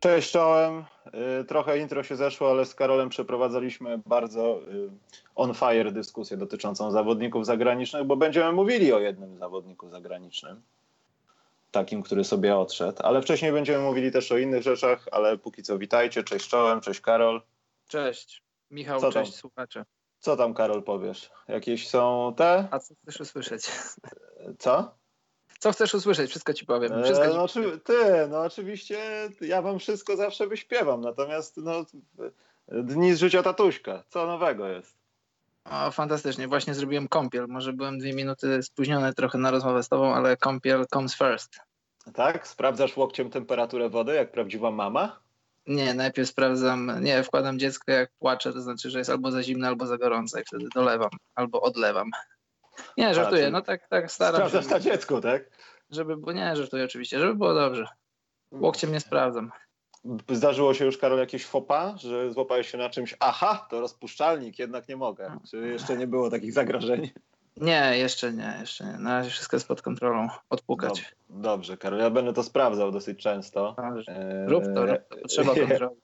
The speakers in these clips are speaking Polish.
Cześć, czołem. Y, trochę intro się zeszło, ale z Karolem przeprowadzaliśmy bardzo y, on fire dyskusję dotyczącą zawodników zagranicznych, bo będziemy mówili o jednym zawodniku zagranicznym, takim, który sobie odszedł, ale wcześniej będziemy mówili też o innych rzeczach, ale póki co witajcie, cześć czołem, cześć Karol. Cześć, Michał, Co tam? cześć słuchacze. Co tam Karol powiesz? Jakieś są te? A co chcesz usłyszeć? Co? Co chcesz usłyszeć? Wszystko ci powiem. Wszystko E, ci no, powiem. ty, no oczywiście ja wam wszystko zawsze wyśpiewam, natomiast no, dni z życia tatuśka, co nowego jest? O, fantastycznie. Właśnie zrobiłem kąpiel. Może byłem dwie minuty spóźniony trochę na rozmowę z tobą, ale kąpiel comes first. Tak? Sprawdzasz łokciem temperaturę wody, jak prawdziwa mama? Nie, najpierw sprawdzam, nie, wkładam dziecko jak płacze, to znaczy, że jest albo za zimne, albo za gorące i wtedy dolewam, albo odlewam. Nie, żartuję, no tak, tak staram Sprawdzasz się, na dziecku, tak? żeby, bo nie, żartuję oczywiście, żeby było dobrze. Łokciem nie sprawdzam. Zdarzyło się już, Karol, jakieś fopa, że złapałeś się na czymś, aha, to rozpuszczalnik, jednak nie mogę. Czy jeszcze nie było takich zagrożeń? Nie, jeszcze nie, jeszcze nie. Na razie wszystko jest pod kontrolą. Odpukać. Dob- Dobrze, Karol, ja będę to sprawdzał dosyć często. Dobrze. Eee, Rób to, rób to. Trzeba to zrobić.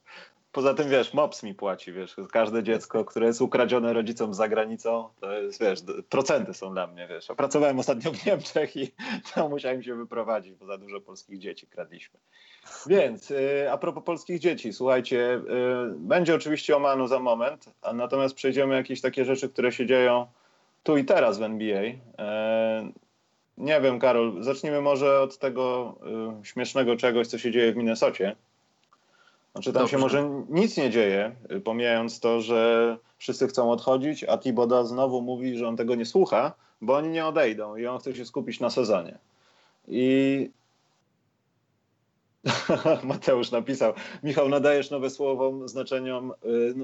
Poza tym, wiesz, MOPS mi płaci, wiesz, każde dziecko, które jest ukradzione rodzicom za granicą, to jest, wiesz, procenty są dla mnie, wiesz. Pracowałem ostatnio w Niemczech i tam musiałem się wyprowadzić, bo za dużo polskich dzieci kradliśmy. Więc y, a propos polskich dzieci, słuchajcie, y, będzie oczywiście o Manu za moment, a natomiast przejdziemy jakieś takie rzeczy, które się dzieją tu i teraz w NBA. E, nie wiem, Karol, zacznijmy może od tego y, śmiesznego czegoś, co się dzieje w Minnesocie. Znaczy tam się Dobrze. może nic nie dzieje, y, pomijając to, że wszyscy chcą odchodzić, a Tiboda znowu mówi, że on tego nie słucha, bo oni nie odejdą i on chce się skupić na sezonie. I Mateusz napisał, Michał, nadajesz nowe słowom znaczeniom,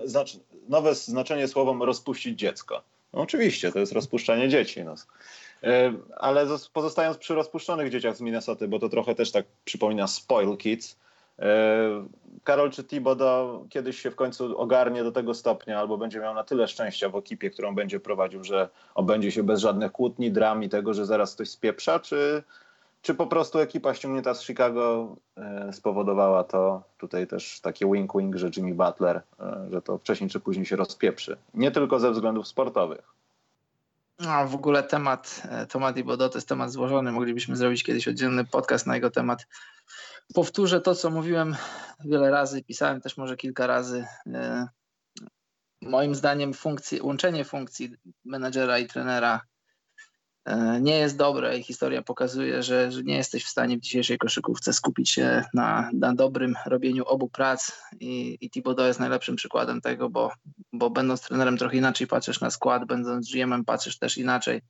y, znacz, nowe znaczenie słowom rozpuścić dziecko. No oczywiście, to jest rozpuszczanie dzieci. No. Y, Ale zos- pozostając przy rozpuszczonych dzieciach z Minnesoty, bo to trochę też tak przypomina spoil kids, Karol czy Thibodeau kiedyś się w końcu ogarnie do tego stopnia, albo będzie miał na tyle szczęścia w ekipie, którą będzie prowadził, że obędzie się bez żadnych kłótni, dram i tego, że zaraz ktoś spieprza, czy, czy po prostu ekipa ściągnięta z Chicago e, spowodowała to, tutaj też takie wink-wink, że Jimmy Butler, e, że to wcześniej czy później się rozpieprzy. Nie tylko ze względów sportowych. No, w ogóle temat e, Toma Thibodeau to jest temat złożony. Moglibyśmy zrobić kiedyś oddzielny podcast na jego temat. Powtórzę to, co mówiłem wiele razy, pisałem też może kilka razy. E, Moim zdaniem funkcji, łączenie funkcji menedżera i trenera nie jest dobre i historia pokazuje, że, że nie jesteś w stanie w dzisiejszej koszykówce skupić się na, na dobrym robieniu obu prac i, i Thibodeau jest najlepszym przykładem tego, bo, bo będąc trenerem trochę inaczej patrzysz na skład, będąc GM-em patrzysz też inaczej.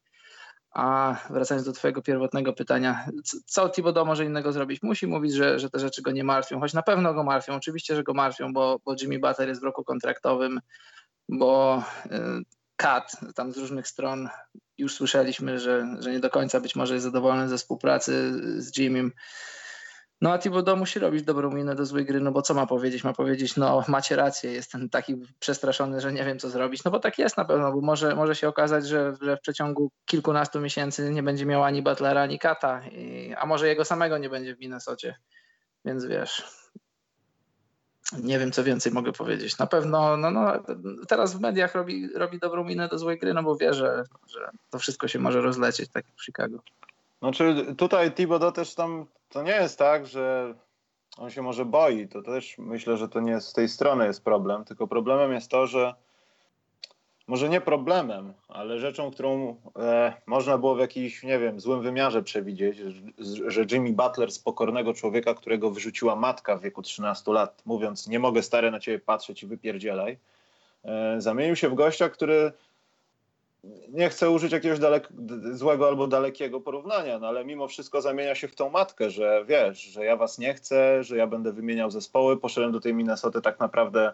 A wracając do twojego pierwotnego pytania, co Thibodeau może innego zrobić? Musi mówić, że, że te rzeczy go nie martwią, choć na pewno go martwią, oczywiście, że go martwią, bo, bo Jimmy Butler jest w roku kontraktowym, bo y, Kat tam z różnych stron już słyszeliśmy, że, że nie do końca być może jest zadowolony ze współpracy z Jimmym. No a Thibodeau musi robić dobrą minę do złej gry, no bo co ma powiedzieć? Ma powiedzieć, no macie rację, jestem taki przestraszony, że nie wiem co zrobić. No bo tak jest na pewno, bo może, może się okazać, że, że w przeciągu kilkunastu miesięcy nie będzie miał ani Butlera, ani Kata, i, a może jego samego nie będzie w Minnesocie. Więc wiesz, nie wiem, co więcej mogę powiedzieć. Na pewno no, no, teraz w mediach robi, robi dobrą minę do złej gry, no bo wie, że, że to wszystko się może rozlecieć, tak jak w Chicago. Znaczy tutaj Thibodeau też tam, to nie jest tak, że on się może boi, to też myślę, że to nie z tej strony jest problem, tylko problemem jest to, że może nie problemem, ale rzeczą, którą e, można było w jakimś, nie wiem, złym wymiarze przewidzieć, że, Jimmy Butler z pokornego człowieka, którego wyrzuciła matka w wieku 13 lat, mówiąc nie mogę stary na ciebie patrzeć i wypierdzielaj, e, zamienił się w gościa, który nie chcę użyć jakiegoś dalek, złego albo dalekiego porównania, no ale mimo wszystko zamienia się w tą matkę, że wiesz, że ja was nie chcę, że ja będę wymieniał zespoły. Poszedłem do tej Minnesoty tak naprawdę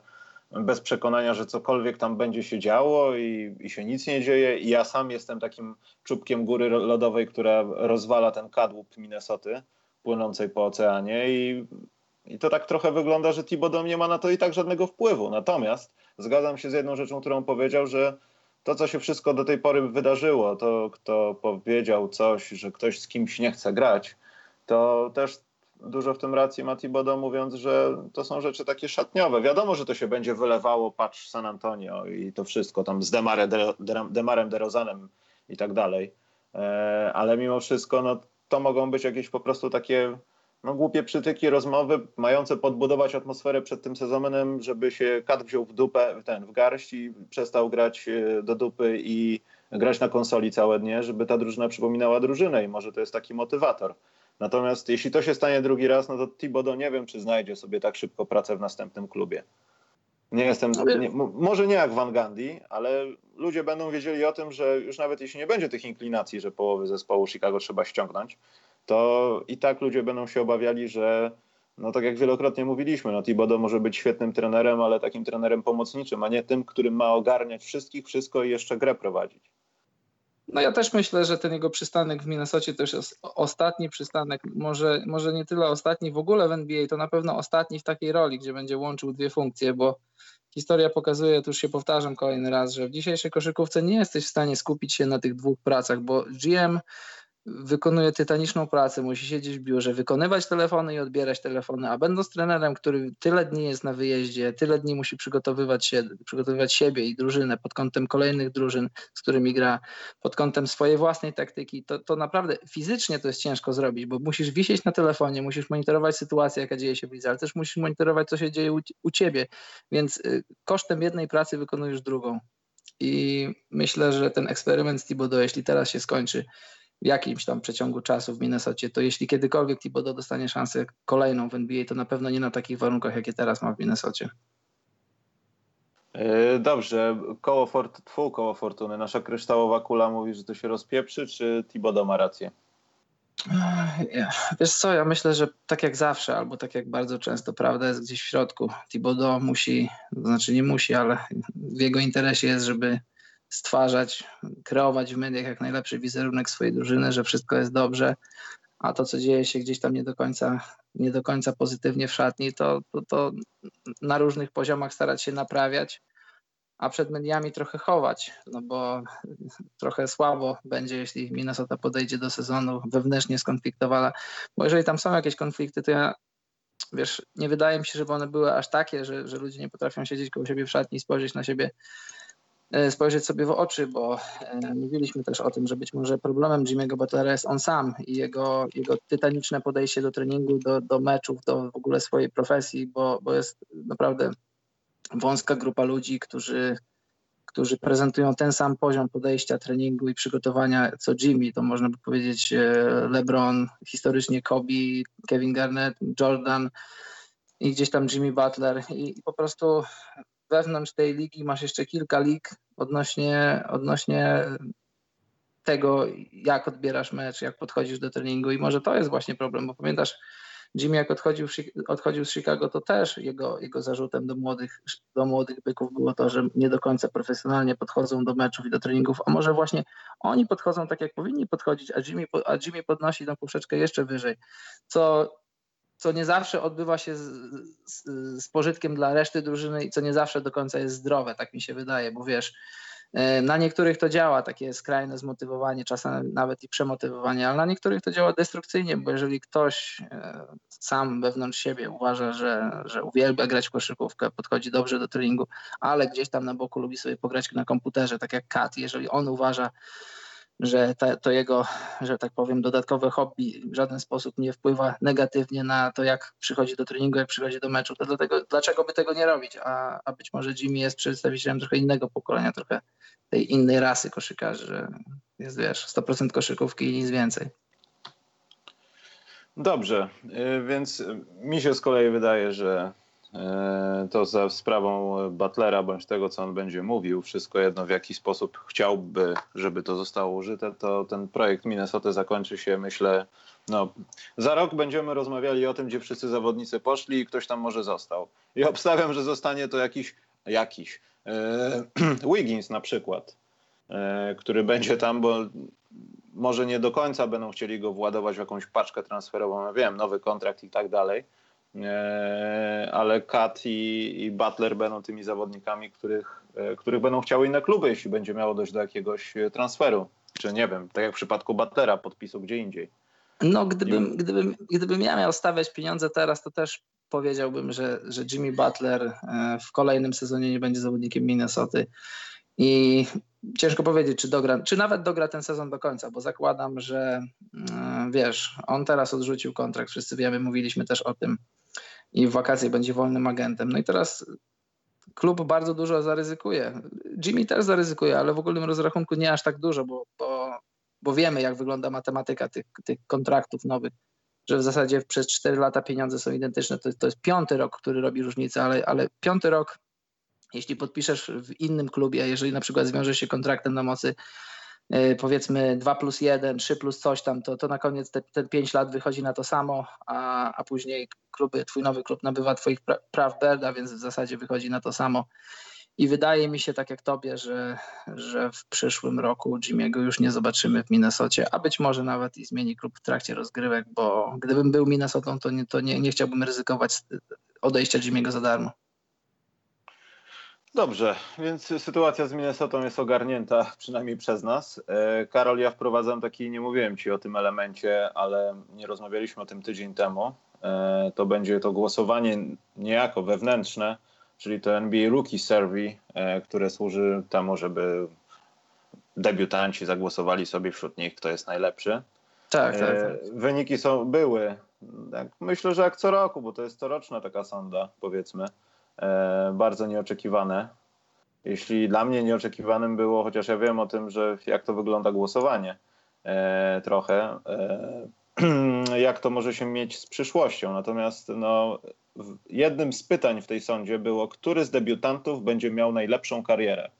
bez przekonania, że cokolwiek tam będzie się działo i, i się nic nie dzieje. I ja sam jestem takim czubkiem góry lodowej, która rozwala ten kadłub Minnesoty płynącej po oceanie i, i to tak trochę wygląda, że Thibodeau nie ma na to i tak żadnego wpływu. Natomiast zgadzam się z jedną rzeczą, którą powiedział, że to, co się wszystko do tej pory wydarzyło, to kto powiedział coś, że ktoś z kimś nie chce grać, to też dużo w tym racji Mati Bodo, mówiąc, że to są rzeczy takie szatniowe. Wiadomo, że to się będzie wylewało, patrz San Antonio i to wszystko tam z Demarem, Demarem DeRozanem i tak dalej. E, ale mimo wszystko no, to mogą być jakieś po prostu takie no, głupie przytyki, rozmowy mające podbudować atmosferę przed tym sezonem, żeby się kat wziął w dupę, ten, w garść i przestał grać e, do dupy i grać na konsoli całe dnie, żeby ta drużyna przypominała drużynę i może to jest taki motywator. Natomiast jeśli to się stanie drugi raz, no to Thibodeau nie wiem, czy znajdzie sobie tak szybko pracę w następnym klubie. Nie jestem, nie, może nie jak Van Gandhi, ale ludzie będą wiedzieli o tym, że już nawet jeśli nie będzie tych inklinacji, że połowy zespołu Chicago trzeba ściągnąć, to i tak ludzie będą się obawiali, że no tak jak wielokrotnie mówiliśmy, no Thibodeau może być świetnym trenerem, ale takim trenerem pomocniczym, a nie tym, którym ma ogarniać wszystkich, wszystko i jeszcze grę prowadzić. No ja też myślę, że ten jego przystanek w Minnesocie to już jest ostatni przystanek, może, może nie tyle ostatni w ogóle w NBA, to na pewno ostatni w takiej roli, gdzie będzie łączył dwie funkcje, bo historia pokazuje, tu już się powtarzam kolejny raz, że w dzisiejszej koszykówce nie jesteś w stanie skupić się na tych dwóch pracach, bo GM wykonuje tytaniczną pracę, musi siedzieć w biurze, wykonywać telefony i odbierać telefony, a będąc trenerem, który tyle dni jest na wyjeździe, tyle dni musi przygotowywać się, przygotowywać siebie i drużynę pod kątem kolejnych drużyn, z którymi gra, pod kątem swojej własnej taktyki, to, to naprawdę fizycznie to jest ciężko zrobić, bo musisz wisieć na telefonie, musisz monitorować sytuację, jaka dzieje się w lidze, ale też musisz monitorować, co się dzieje u, u ciebie, więc y, kosztem jednej pracy wykonujesz drugą. I myślę, że ten eksperyment z Thibodeau, jeśli teraz się skończy, w jakimś tam przeciągu czasu w Minnesocie, to jeśli kiedykolwiek Thibodeau dostanie szansę kolejną w NBA, to na pewno nie na takich warunkach, jakie teraz ma w Minnesocie. E, dobrze, koło, fort, tfu, koło fortuny. Nasza kryształowa kula mówi, że to się rozpieprzy, czy Thibodeau ma rację? Wiesz co, ja myślę, że tak jak zawsze, albo tak jak bardzo często, prawda jest gdzieś w środku. Thibodeau musi, to znaczy nie musi, ale w jego interesie jest, żeby stwarzać, kreować w mediach jak najlepszy wizerunek swojej drużyny, że wszystko jest dobrze, a to, co dzieje się gdzieś tam nie do końca, nie do końca pozytywnie w szatni, to, to, to na różnych poziomach starać się naprawiać, a przed mediami trochę chować, no bo trochę słabo będzie, jeśli Minnesota podejdzie do sezonu wewnętrznie skonfliktowana, bo jeżeli tam są jakieś konflikty, to ja wiesz, nie wydaje mi się, żeby one były aż takie, że, że ludzie nie potrafią siedzieć koło siebie w szatni i spojrzeć na siebie spojrzeć sobie w oczy, bo e, mówiliśmy też o tym, że być może problemem Jimmy'ego Butlera jest on sam i jego, jego tytaniczne podejście do treningu, do, do meczów, do w ogóle swojej profesji, bo, bo jest naprawdę wąska grupa ludzi, którzy, którzy prezentują ten sam poziom podejścia, treningu i przygotowania co Jimmy. To można by powiedzieć e, LeBron, historycznie Kobe, Kevin Garnett, Jordan i gdzieś tam Jimmy Butler i, i po prostu wewnątrz tej ligi masz jeszcze kilka lig odnośnie, odnośnie tego, jak odbierasz mecz, jak podchodzisz do treningu. I może to jest właśnie problem, bo pamiętasz, Jimmy jak odchodził, odchodził z Chicago, to też jego, jego zarzutem do młodych, do młodych byków było to, że nie do końca profesjonalnie podchodzą do meczów i do treningów, a może właśnie oni podchodzą tak, jak powinni podchodzić, a Jimmy, a Jimmy podnosi tą poprzeczkę jeszcze wyżej, co co nie zawsze odbywa się z, z, z, pożytkiem dla reszty drużyny i co nie zawsze do końca jest zdrowe, tak mi się wydaje, bo wiesz, e, na niektórych to działa takie skrajne zmotywowanie, czasem nawet i przemotywowanie, ale na niektórych to działa destrukcyjnie, bo jeżeli ktoś e, sam wewnątrz siebie uważa, że, że uwielbia grać w koszykówkę, podchodzi dobrze do treningu, ale gdzieś tam na boku lubi sobie pograć na komputerze, tak jak Kat, jeżeli on uważa, że ta, to jego, że tak powiem, dodatkowe hobby w żaden sposób nie wpływa negatywnie na to, jak przychodzi do treningu, jak przychodzi do meczu. To dlatego, dlaczego by tego nie robić? A, a być może Jimmy jest przedstawicielem trochę innego pokolenia, trochę tej innej rasy koszykarzy, że jest, wiesz, 100% koszykówki i nic więcej. Dobrze, y, więc mi się z kolei wydaje, że to za sprawą Butlera bądź tego, co on będzie mówił, wszystko jedno w jaki sposób chciałby, żeby to zostało użyte, to ten projekt Minnesota zakończy się, myślę, no, za rok będziemy rozmawiali o tym, gdzie wszyscy zawodnicy poszli i ktoś tam może został. I obstawiam, że zostanie to jakiś, jakiś, e, Wiggins na przykład, e, który będzie tam, bo może nie do końca będą chcieli go władować w jakąś paczkę transferową, ja wiem, nowy kontrakt i tak dalej, E, ale Kat i, i, Butler będą tymi zawodnikami, których, e, których będą chciały inne kluby, jeśli będzie miało dojść do jakiegoś transferu. Czy nie wiem, tak jak w przypadku Butlera, podpisu gdzie indziej. No, gdybym, gdybym, gdybym ja miał stawiać pieniądze teraz, to też powiedziałbym, że, że Jimmy Butler e, w kolejnym sezonie nie będzie zawodnikiem Minnesoty. I ciężko powiedzieć, czy dogra, czy nawet dogra ten sezon do końca, bo zakładam, że e, wiesz, on teraz odrzucił kontrakt, wszyscy wiemy, mówiliśmy też o tym i w wakacje będzie wolnym agentem. No i teraz klub bardzo dużo zaryzykuje. Jimmy też zaryzykuje, ale w ogólnym rozrachunku nie aż tak dużo, bo, bo, bo wiemy, jak wygląda matematyka tych, tych kontraktów nowych, że w zasadzie przez 4 lata pieniądze są identyczne. To, to jest piąty rok, który robi różnicę, ale, ale piąty rok, jeśli podpiszesz w innym klubie, jeżeli na przykład zwiążesz się kontraktem na mocy powiedzmy 2 plus 1, 3 plus coś tam, to, to na koniec te, te 5 lat wychodzi na to samo, a, a później kluby, twój nowy klub nabywa twoich pra, praw Berda, więc w zasadzie wychodzi na to samo. I wydaje mi się, tak jak tobie, że, że w przyszłym roku Jimmy'ego już nie zobaczymy w Minnesocie, a być może nawet i zmieni klub w trakcie rozgrywek, bo gdybym był Minnesotą, to nie, to nie, nie chciałbym ryzykować odejścia Jimmy'ego za darmo. Dobrze, więc sytuacja z Minnesotą jest ogarnięta przynajmniej przez nas. E, Karol, ja wprowadzam taki, nie mówiłem ci o tym elemencie, ale nie rozmawialiśmy o tym tydzień temu. E, to będzie to głosowanie niejako wewnętrzne, czyli to NBA Rookie Survey, e, które służy temu, żeby debiutanci zagłosowali sobie wśród nich, kto jest najlepszy. Tak, tak. tak. Wyniki są, były, tak, myślę, że jak co roku, bo to jest coroczna taka sonda, powiedzmy. E, bardzo nieoczekiwane. Jeśli dla mnie nieoczekiwanym było, chociaż ja wiem o tym, że jak to wygląda głosowanie e, trochę, e, jak to może się mieć z przyszłością. Natomiast no, jednym z pytań w tej sądzie było, który z debiutantów będzie miał najlepszą karierę.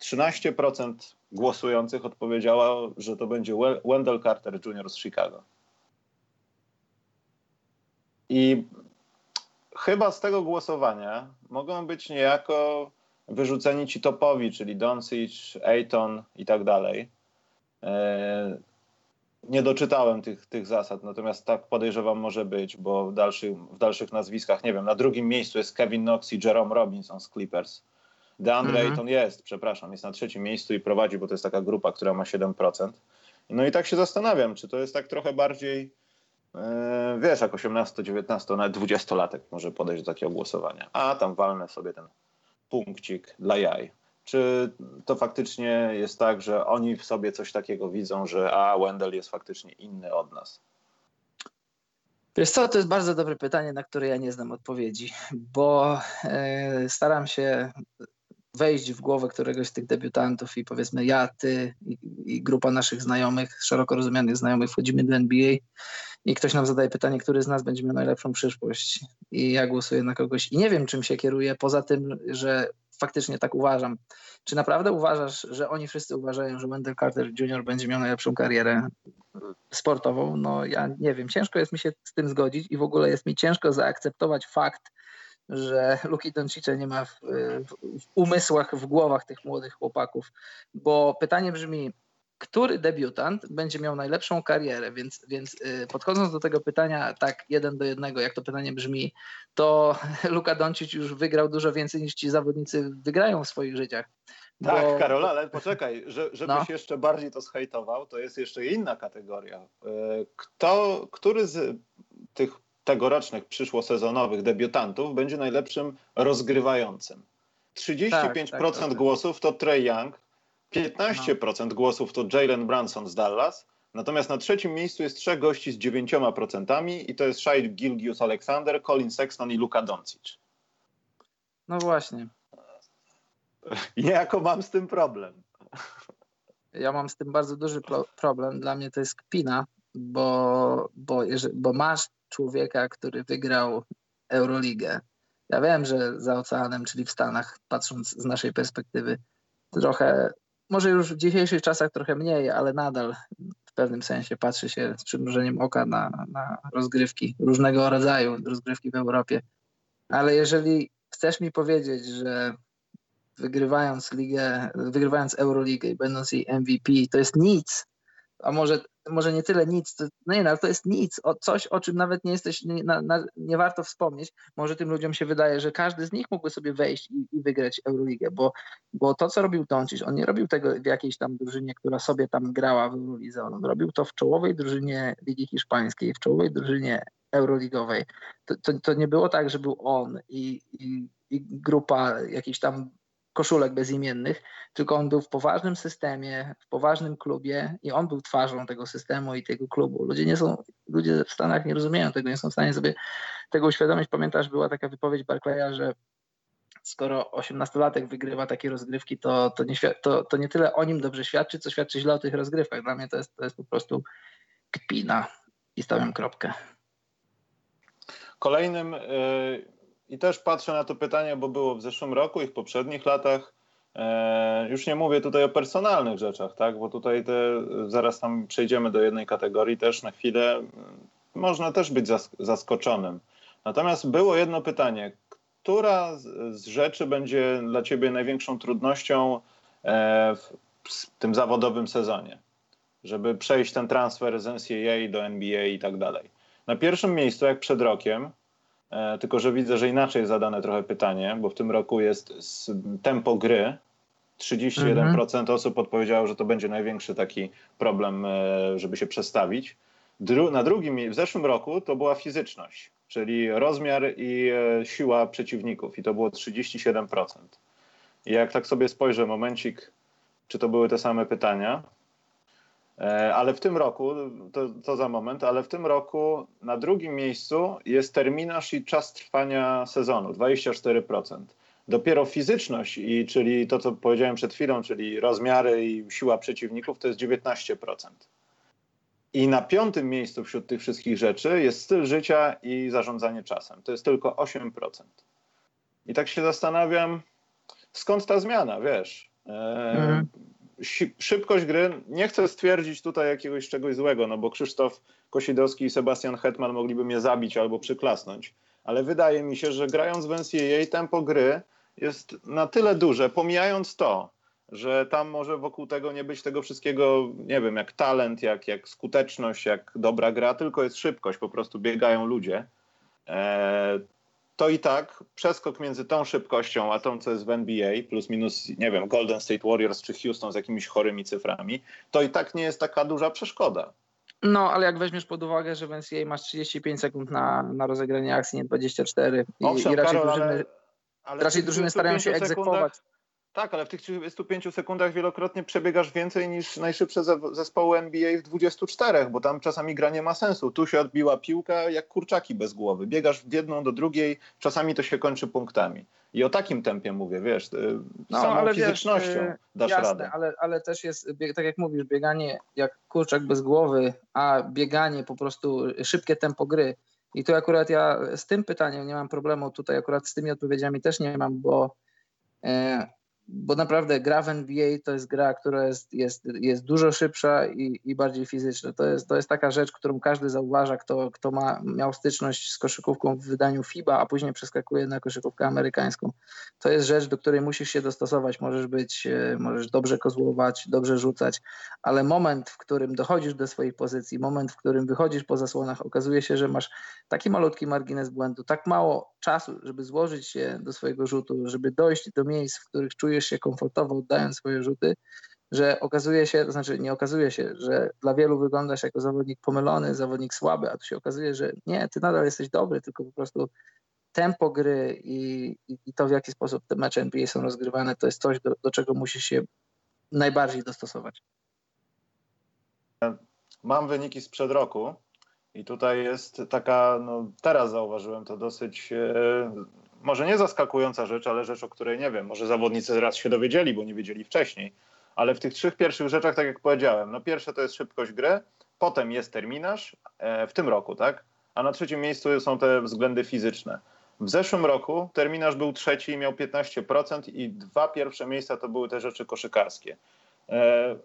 13% głosujących odpowiedziało, że to będzie Wendell Carter Jr. z Chicago. I chyba z tego głosowania mogą być niejako wyrzuceni ci topowi, czyli Doncic, Ayton i tak dalej. E, nie doczytałem tych, tych zasad, natomiast tak podejrzewam może być, bo w dalszych, w dalszych nazwiskach, nie wiem, na drugim miejscu jest Kevin Knox i Jerome Robinson z Clippers. DeAndre mhm. Ayton jest, przepraszam, jest na trzecim miejscu i prowadzi, bo to jest taka grupa, która ma 7%. No i tak się zastanawiam, czy to jest tak trochę bardziej wiesz, jak 18, 19, nawet 20-latek może podejść do takiego głosowania. A tam walnę sobie ten punkcik dla jaj. Czy to faktycznie jest tak, że oni w sobie coś takiego widzą, że a Wendell jest faktycznie inny od nas? Wiesz co, to jest bardzo dobre pytanie, na które ja nie znam odpowiedzi, bo e, staram się wejść w głowę któregoś z tych debiutantów i powiedzmy ja, ty i, i, grupa naszych znajomych, szeroko rozumianych znajomych wchodzimy do NBA i ktoś nam zadaje pytanie, który z nas będzie miał najlepszą przyszłość i ja głosuję na kogoś i nie wiem czym się kieruję, poza tym, że faktycznie tak uważam. Czy naprawdę uważasz, że oni wszyscy uważają, że Wendell Carter Jr. będzie miał najlepszą karierę sportową? No ja nie wiem, ciężko jest mi się z tym zgodzić i w ogóle jest mi ciężko zaakceptować fakt, że Luki Doncice nie ma w, w, umysłach, w głowach tych młodych chłopaków, bo pytanie brzmi, który debiutant będzie miał najlepszą karierę, więc, więc y, podchodząc do tego pytania tak jeden do jednego, jak to pytanie brzmi, to Luka Doncic już wygrał dużo więcej niż ci zawodnicy wygrają w swoich życiach. Tak, bo... Karol, ale poczekaj, że, żebyś no. jeszcze bardziej to zhejtował, to jest jeszcze inna kategoria. Y, kto, który z tych tegorocznych przyszłosezonowych debiutantów będzie najlepszym rozgrywającym. 35% tak, tak, tak, głosów to Trey Young, 15% no. głosów to Jalen Brunson z Dallas, natomiast na trzecim miejscu jest trzech gości z 9% i to jest Shai Gilgius Alexander, Colin Sexton i Luka Doncic. No właśnie. I niejako mam z tym problem. Ja mam z tym bardzo duży problem. Dla mnie to jest kpina, bo, bo, bo masz człowieka, który wygrał Euroligę. Ja wiem, że za oceanem, czyli w Stanach, patrząc z naszej perspektywy, trochę, może już w dzisiejszych czasach trochę mniej, ale nadal w pewnym sensie patrzy się z przymrużeniem oka na, na rozgrywki różnego rodzaju, rozgrywki w Europie. Ale jeżeli chcesz mi powiedzieć, że wygrywając ligę, wygrywając Euroligę i będąc jej MVP, to jest nic a może, może nie tyle nic, to, no nie, no, to jest nic, o, coś, o czym nawet nie jesteś, nie, na, na, nie warto wspomnieć. Może tym ludziom się wydaje, że każdy z nich mógłby sobie wejść i, i wygrać Euroligę, bo, bo to, co robił Doncic, on nie robił tego w jakiejś tam drużynie, która sobie tam grała w Eurolidze, on robił to w czołowej drużynie Ligi Hiszpańskiej, w czołowej drużynie Euroligowej. To, to, to nie było tak, że był on i, i, i grupa jakichś tam koszulek bezimiennych, tylko on był w poważnym systemie, w poważnym klubie i on był twarzą tego systemu i tego klubu. Ludzie nie są, ludzie w Stanach nie rozumieją tego, nie są w stanie sobie tego uświadomić. Pamiętasz, była taka wypowiedź Barclaya, że skoro 18-latek wygrywa takie rozgrywki, to, to, nie, to, to nie tyle o nim dobrze świadczy, co świadczy źle o tych rozgrywkach. Dla mnie to jest, to jest po prostu kpina i stawiam kropkę. Kolejnym yy i też patrzę na to pytanie, bo było w zeszłym roku i w poprzednich latach. E, już nie mówię tutaj o personalnych rzeczach, tak? bo tutaj te, zaraz tam przejdziemy do jednej kategorii też na chwilę. Można też być zaskoczonym. Natomiast było jedno pytanie. Która z rzeczy będzie dla ciebie największą trudnością e, w tym zawodowym sezonie? Żeby przejść ten transfer z NCAA do NBA i tak dalej. Na pierwszym miejscu, jak przed rokiem, tylko że widzę, że inaczej jest zadane trochę pytanie, bo w tym roku jest tempo gry. 31% mhm. osób odpowiedziało, że to będzie największy taki problem, e, żeby się przestawić. Dru na drugim, w zeszłym roku to była fizyczność, czyli rozmiar i e, siła przeciwników i to było 37%. I jak tak sobie spojrzę, momencik, czy to były te same pytania, E, ale w tym roku, to, to, za moment, ale w tym roku na drugim miejscu jest terminarz i czas trwania sezonu 24%. Dopiero fizyczność, i, czyli to, co powiedziałem przed chwilą, czyli rozmiary i siła przeciwników, to jest 19%. I na piątym miejscu wśród tych wszystkich rzeczy jest styl życia i zarządzanie czasem. To jest tylko 8%. I tak się zastanawiam, skąd ta zmiana, wiesz? E, mhm szybkość gry, nie chcę stwierdzić tutaj jakiegoś czegoś złego, no bo Krzysztof Kosidowski i Sebastian Hetman mogliby mnie zabić albo przyklasnąć, ale wydaje mi się, że grając w NCAA tempo gry jest na tyle duże, pomijając to, że tam może wokół tego nie być tego wszystkiego, nie wiem, jak talent, jak, jak skuteczność, jak dobra gra, tylko jest szybkość, po prostu biegają ludzie. E, to i tak przeskok między tą szybkością, a tą, co jest w NBA, plus minus, nie wiem, Golden State Warriors czy Houston z jakimiś chorymi cyframi, to i tak nie jest taka duża przeszkoda. No, ale jak weźmiesz pod uwagę, że w NCAA masz 35 sekund na, na rozegranie akcji, nie 24 i, Owszem, i raczej Karol, drużyny, ale, ale raczej drużyny starają się egzekwować. Tak, ale w tych 35 sekundach wielokrotnie przebiegasz więcej niż najszybsze zespoły NBA w 24, bo tam czasami gra nie ma sensu. Tu się odbiła piłka jak kurczaki bez głowy. Biegasz w jedną do drugiej, czasami to się kończy punktami. I o takim tempie mówię, wiesz, y, no, samą ale fizycznością wiesz, dasz jasne, radę. Ale, ale też jest, tak jak mówisz, bieganie jak kurczak bez głowy, a bieganie po prostu szybkie tempo gry. I tu akurat ja z tym pytaniem nie mam problemu, tutaj akurat z tymi odpowiedziami też nie mam, bo e, bo naprawdę gra w NBA to jest gra, która jest, jest, jest dużo szybsza i, i bardziej fizyczna. To jest, to jest taka rzecz, którą każdy zauważa, kto, kto ma, miał styczność z koszykówką w wydaniu FIBA, a później przeskakuje na koszykówkę amerykańską. To jest rzecz, do której musisz się dostosować. Możesz być, e, możesz dobrze kozłować, dobrze rzucać, ale moment, w którym dochodzisz do swojej pozycji, moment, w którym wychodzisz po zasłonach, okazuje się, że masz taki malutki margines błędu, tak mało czasu, żeby złożyć się do swojego rzutu, żeby dojść do miejsc, w których czujesz się komfortowo oddając swoje rzuty, że okazuje się, to znaczy nie okazuje się, że dla wielu wyglądasz jako zawodnik pomylony, zawodnik słaby, a tu się okazuje, że nie, ty nadal jesteś dobry, tylko po prostu tempo gry i, i, to, w jaki sposób te mecze NBA są rozgrywane, to jest coś, do, do czego musisz się najbardziej dostosować. Mam wyniki sprzed roku i tutaj jest taka, no teraz zauważyłem to dosyć, e, może nie zaskakująca rzecz, ale rzecz, o której nie wiem, może zawodnicy raz się dowiedzieli, bo nie wiedzieli wcześniej, ale w tych trzech pierwszych rzeczach, tak jak powiedziałem, no pierwsze to jest szybkość gry, potem jest terminarz e, w tym roku, tak? A na trzecim miejscu są te względy fizyczne. W zeszłym roku terminarz był trzeci i miał 15% i dwa pierwsze miejsca to były te rzeczy koszykarskie. E,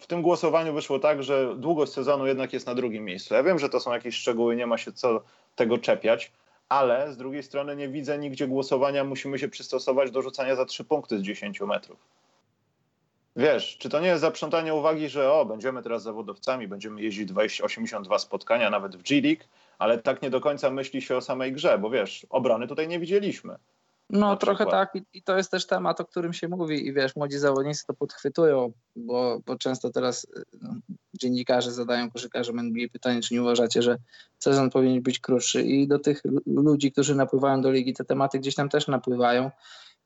w tym głosowaniu wyszło tak, że długość sezonu jednak jest na drugim miejscu. Ja wiem, że to są jakieś szczegóły, nie ma się co tego czepiać, ale z drugiej strony nie widzę nigdzie głosowania, musimy się przystosować do rzucania za trzy punkty z 10 metrów. Wiesz, czy to nie jest zaprzątanie uwagi, że o, będziemy teraz zawodowcami, będziemy jeździć 20, 82 spotkania, nawet w G-League, ale tak nie do końca myśli się o samej grze, bo wiesz, obrony tutaj nie widzieliśmy. No trochę tak. I, i, to jest też temat, o którym się mówi. I wiesz, młodzi zawodnicy to podchwytują, bo, bo często teraz no, dziennikarze zadają koszykarzom NBA pytanie, czy nie uważacie, że sezon powinien być krótszy. I do tych ludzi, którzy napływają do ligi, te tematy gdzieś tam też napływają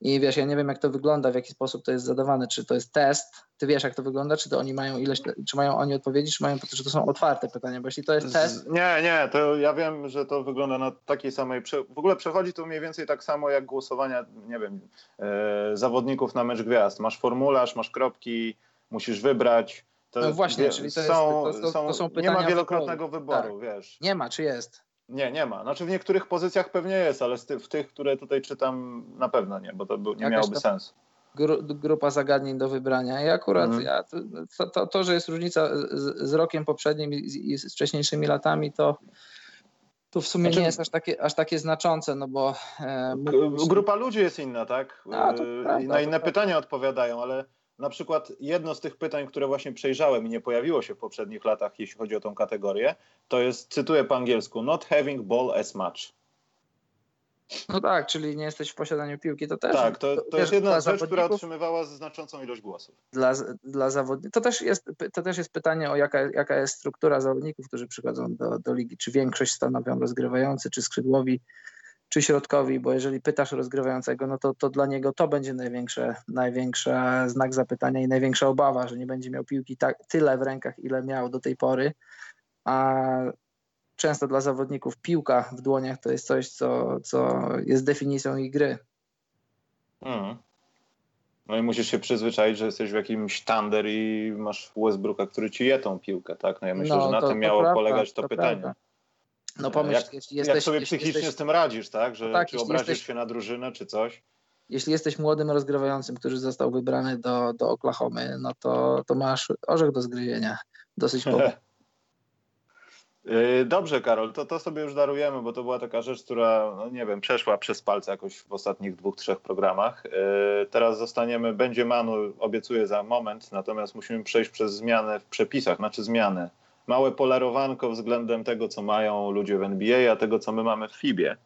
i wiesz, ja nie wiem, jak to wygląda, w jaki sposób to jest zadawane, czy to jest test, ty wiesz, jak to wygląda, czy to oni mają ileś, czy mają oni odpowiedzi, czy mają, czy to są otwarte pytania, bo jeśli to jest test... Nie, nie, to ja wiem, że to wygląda na takiej samej, w ogóle przechodzi to mniej więcej tak samo jak głosowania, nie wiem, e, zawodników na mecz gwiazd. Masz formularz, masz kropki, musisz wybrać. To, no właśnie, czyli to, są, jest, to, to, to są pytania... Nie ma wielokrotnego wyboru, tak. wiesz. Nie ma, czy jest? Nie, nie ma. Znaczy w niektórych pozycjach pewnie jest, ale w tych, które tutaj czytam, na pewno nie, bo to by, nie Jakaś miałoby sensu. Gru, grupa zagadnień do wybrania. I akurat mhm. ja, to, to, to, że jest różnica z, z rokiem poprzednim i, i, z wcześniejszymi latami, to, to w sumie znaczy, nie jest aż takie, aż takie znaczące, no bo... E, grupa ludzi jest inna, tak? A, to e, prawda, na inne pytania odpowiadają, ale na przykład jedno z tych pytań, które właśnie przejrzałem i nie pojawiło się w poprzednich latach, jeśli chodzi o tą kategorię, to jest, cytuję po angielsku, not having ball as much. No tak, czyli nie jesteś w posiadaniu piłki, to też. Tak, to, to jest jedna rzecz, która otrzymywała znaczącą ilość głosów. Dla, dla zawodników. To też, jest, to też jest pytanie o jaka, jaka jest struktura zawodników, którzy przychodzą do, do ligi. Czy większość stanowią rozgrywający, czy skrzydłowi, czy środkowi, bo jeżeli pytasz rozgrywającego, no to, to dla niego to będzie największe, największy znak zapytania i największa obawa, że nie będzie miał piłki tak, tyle w rękach, ile miał do tej pory. A często dla zawodników piłka w dłoniach to jest coś, co, co jest definicją ich gry. Hmm. No i musisz się przyzwyczaić, że jesteś w jakimś tander i masz Westbrooka, który ci je tą piłkę, tak? No ja myślę, no, że na to, tym miało prawda, polegać to, to pytanie. Prawda. No pomyśl, jak, jeśli jesteś, jak sobie psychicznie jesteś, z tym radzisz, tak? Że tak, czy obrazisz jesteś, się na drużynę, czy coś? Jeśli jesteś młodym rozgrywającym, który został wybrany do, do Oklahomy, no to, to masz orzech do zgryzienia. Dosyć yy, Dobrze, Karol, to, to sobie już darujemy, bo to była taka rzecz, która, no nie wiem, przeszła przez palce jakoś w ostatnich dwóch, trzech programach. Yy, teraz zostaniemy, będzie Manu, obiecuję za moment, natomiast musimy przejść przez zmianę w przepisach, znaczy zmiany małe polarowanko względem tego, co mają ludzie w NBA, a tego, co my mamy w FIBie.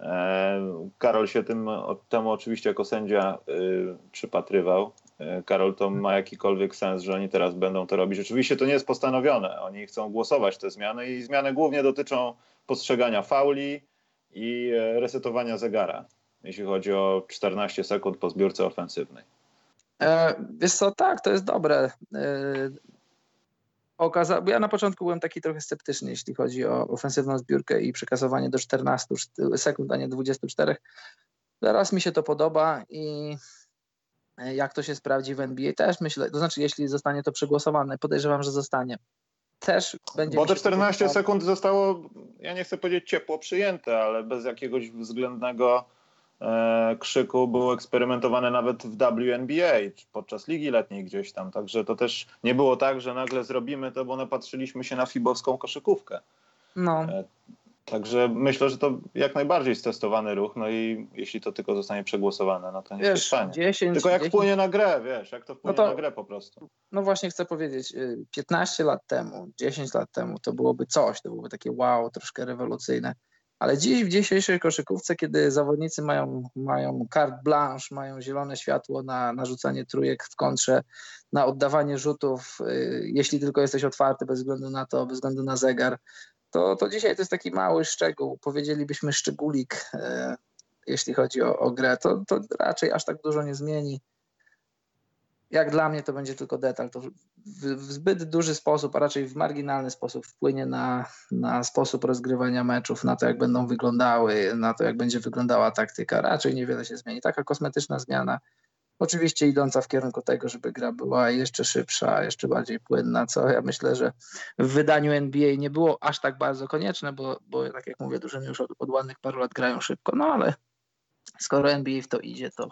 E, Karol się tym, temu oczywiście jako sędzia y, przypatrywał. E, Karol, to ma jakikolwiek sens, że oni teraz będą to robić. Oczywiście to nie jest postanowione. Oni chcą głosować te zmiany i zmiany głównie dotyczą postrzegania fauli i e, resetowania zegara, jeśli chodzi o 14 sekund po zbiórce ofensywnej. E, wiesz co, tak, to jest dobre okazało, bo ja na początku byłem taki trochę sceptyczny, jeśli chodzi o ofensywną zbiórkę i przekasowanie do 14 sekund, a nie 24. Teraz mi się to podoba i jak to się sprawdzi w NBA też myślę, to znaczy jeśli zostanie to przegłosowane, podejrzewam, że zostanie. Też będzie Bo te 14 sekund zostało, ja nie chcę powiedzieć ciepło przyjęte, ale bez jakiegoś względnego E, krzyku był eksperymentowany nawet w WNBA podczas ligi letniej gdzieś tam. Także to też nie było tak, że nagle zrobimy to, bo napatrzyliśmy się na fibowską koszykówkę. No. E, także myślę, że to jak najbardziej stestowany ruch, no i jeśli to tylko zostanie przegłosowane, no to nie wiesz, się 10, Tylko jak 10... wpłynie na grę, wiesz, jak to wpłynie no to, na grę po prostu. No właśnie chcę powiedzieć, 15 y, lat temu, 10 lat temu to byłoby coś, to byłoby takie wow, troszkę rewolucyjne. Ale dziś w dzisiejszej koszykówce, kiedy zawodnicy mają, mają carte blanche, mają zielone światło na narzucanie trójek w kontrze, na oddawanie rzutów, y, jeśli tylko jesteś otwarty bez względu na to, bez względu na zegar, to, to dzisiaj to jest taki mały szczegół, powiedzielibyśmy szczególik, y, jeśli chodzi o, o grę. To, to raczej aż tak dużo nie zmieni jak dla mnie to będzie tylko detal. To w, w, zbyt duży sposób, a raczej w marginalny sposób wpłynie na, na sposób rozgrywania meczów, na to, jak będą wyglądały, na to, jak będzie wyglądała taktyka. Raczej niewiele się zmieni. Taka kosmetyczna zmiana, oczywiście idąca w kierunku tego, żeby gra była jeszcze szybsza, jeszcze bardziej płynna, co ja myślę, że w wydaniu NBA nie było aż tak bardzo konieczne, bo, bo tak jak mówię, drużyny już od, od ładnych paru lat grają szybko, no ale skoro NBA w to idzie, to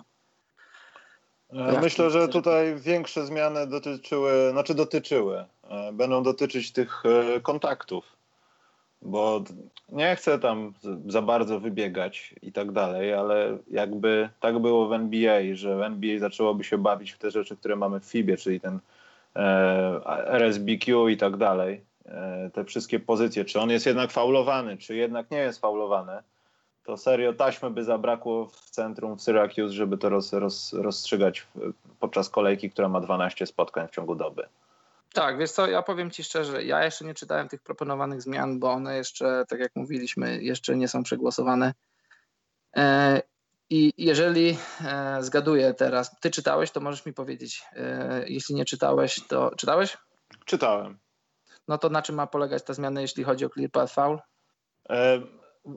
myślę, że tutaj większe zmiany dotyczyły, znaczy dotyczyły, e, będą dotyczyć tych e, kontaktów. bo nie chcę tam za bardzo wybiegać i tak dalej, ale jakby tak było w NBA, że w NBA zaczęłoby się bawić w te rzeczy, które mamy w FIBie, czyli ten e, RSBQ i tak dalej, e, te wszystkie pozycje, czy on jest jednak faulowany, czy jednak nie jest faulowany, to serio taśmy by zabrakło w centrum w Syracuse, żeby to roz, roz, rozstrzygać podczas kolejki, która ma 12 spotkań w ciągu doby. Tak, wiesz co, ja powiem Ci szczerze, ja jeszcze nie czytałem tych proponowanych zmian, bo one jeszcze, tak jak mówiliśmy, jeszcze nie są przegłosowane. E, I jeżeli e, zgaduję teraz, Ty czytałeś, to możesz mi powiedzieć. E, jeśli nie czytałeś, to czytałeś? Czytałem. No to na czym ma polegać ta zmiana, jeśli chodzi o clear path foul?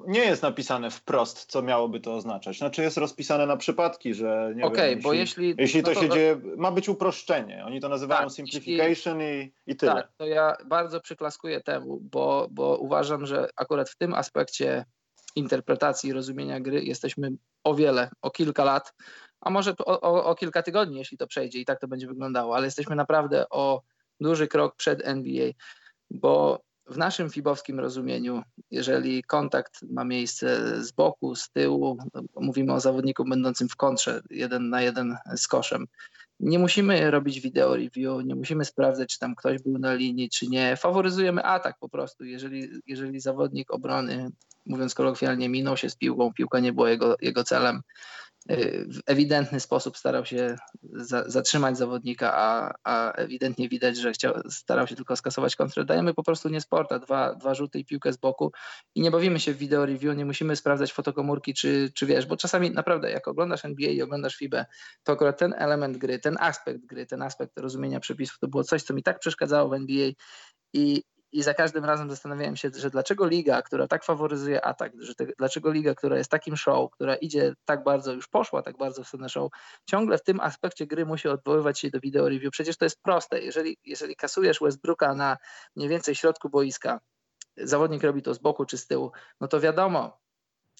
Nie jest napisane wprost, co miałoby to oznaczać. Znaczy jest rozpisane na przypadki, że nie okay, wiem, bo jeśli, jeśli, jeśli to, no to, się dzieje, ma być uproszczenie. Oni to nazywają tak, simplification i, i tyle. Tak, to ja bardzo przyklaskuję temu, bo, bo uważam, że akurat w tym aspekcie interpretacji i rozumienia gry jesteśmy o wiele, o kilka lat, a może o, o, o kilka tygodni, jeśli to przejdzie i tak to będzie wyglądało, ale jesteśmy naprawdę o duży krok przed NBA, bo w naszym fibowskim rozumieniu, jeżeli kontakt ma miejsce z boku, z tyłu, mówimy o zawodniku będącym w kontrze jeden na jeden z koszem, nie musimy robić video review, nie musimy sprawdzać, czy tam ktoś był na linii, czy nie. Faworyzujemy atak po prostu. Jeżeli, jeżeli zawodnik obrony, mówiąc kolokwialnie, minął się z piłką, piłka nie była jego, jego celem, w ewidentny sposób starał się za, zatrzymać zawodnika, a, a, ewidentnie widać, że chciał, starał się tylko skasować kontrę. Dajemy po prostu nie sporta, dwa, dwa rzuty i piłkę z boku i nie bawimy się w video review, nie musimy sprawdzać fotokomórki, czy, czy wiesz, bo czasami naprawdę jak oglądasz NBA i oglądasz FIBę, to akurat ten element gry, ten aspekt gry, ten aspekt rozumienia przepisów, to było coś, co mi tak przeszkadzało w NBA i, i za każdym razem zastanawiałem się, że dlaczego liga, która tak faworyzuje atak, że te, dlaczego liga, która jest takim show, która idzie tak bardzo, już poszła tak bardzo w stronę show, ciągle w tym aspekcie gry musi odwoływać się do video review. Przecież to jest proste. Jeżeli, jeżeli kasujesz Westbrooka na mniej więcej środku boiska, zawodnik robi to z boku czy z tyłu, no to wiadomo,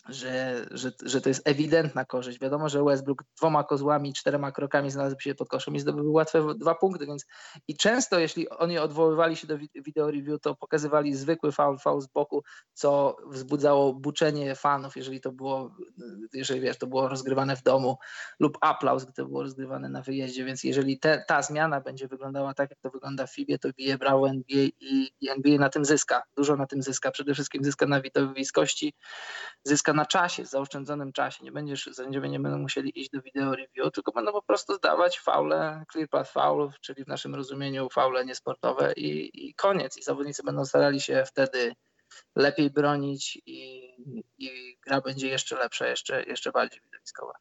że, że, że to jest ewidentna korzyść. Wiadomo, że Westbrook dwoma kozłami, czterema krokami znalazł się pod koszem i zdobył łatwe dwa punkty, więc i często jeśli oni odwoływali się do video review, to pokazywali zwykły foul, foul z boku, co wzbudzało buczenie fanów, jeżeli to było, jeżeli wiesz, to było rozgrywane w domu lub aplauz, gdy to było rozgrywane na wyjeździe, więc jeżeli te, ta zmiana będzie wyglądała tak, jak to wygląda w FIBie, to bije brawo NBA i, i NBA na tym zyska, dużo na tym zyska, przede wszystkim zyska na widowiskości, zyska na czasie, zaoszczędzonym czasie. Nie będziesz, sędziowie nie będą musieli iść do video review, tylko będą po prostu zdawać faule, clear path foulów, czyli w naszym rozumieniu faule niesportowe i, i koniec. I zawodnicy będą starali się wtedy lepiej bronić i, i gra będzie jeszcze lepsza, jeszcze, jeszcze bardziej widowiskowa.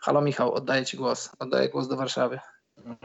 Halo Michał, oddaję Ci głos. Oddaję głos do Warszawy.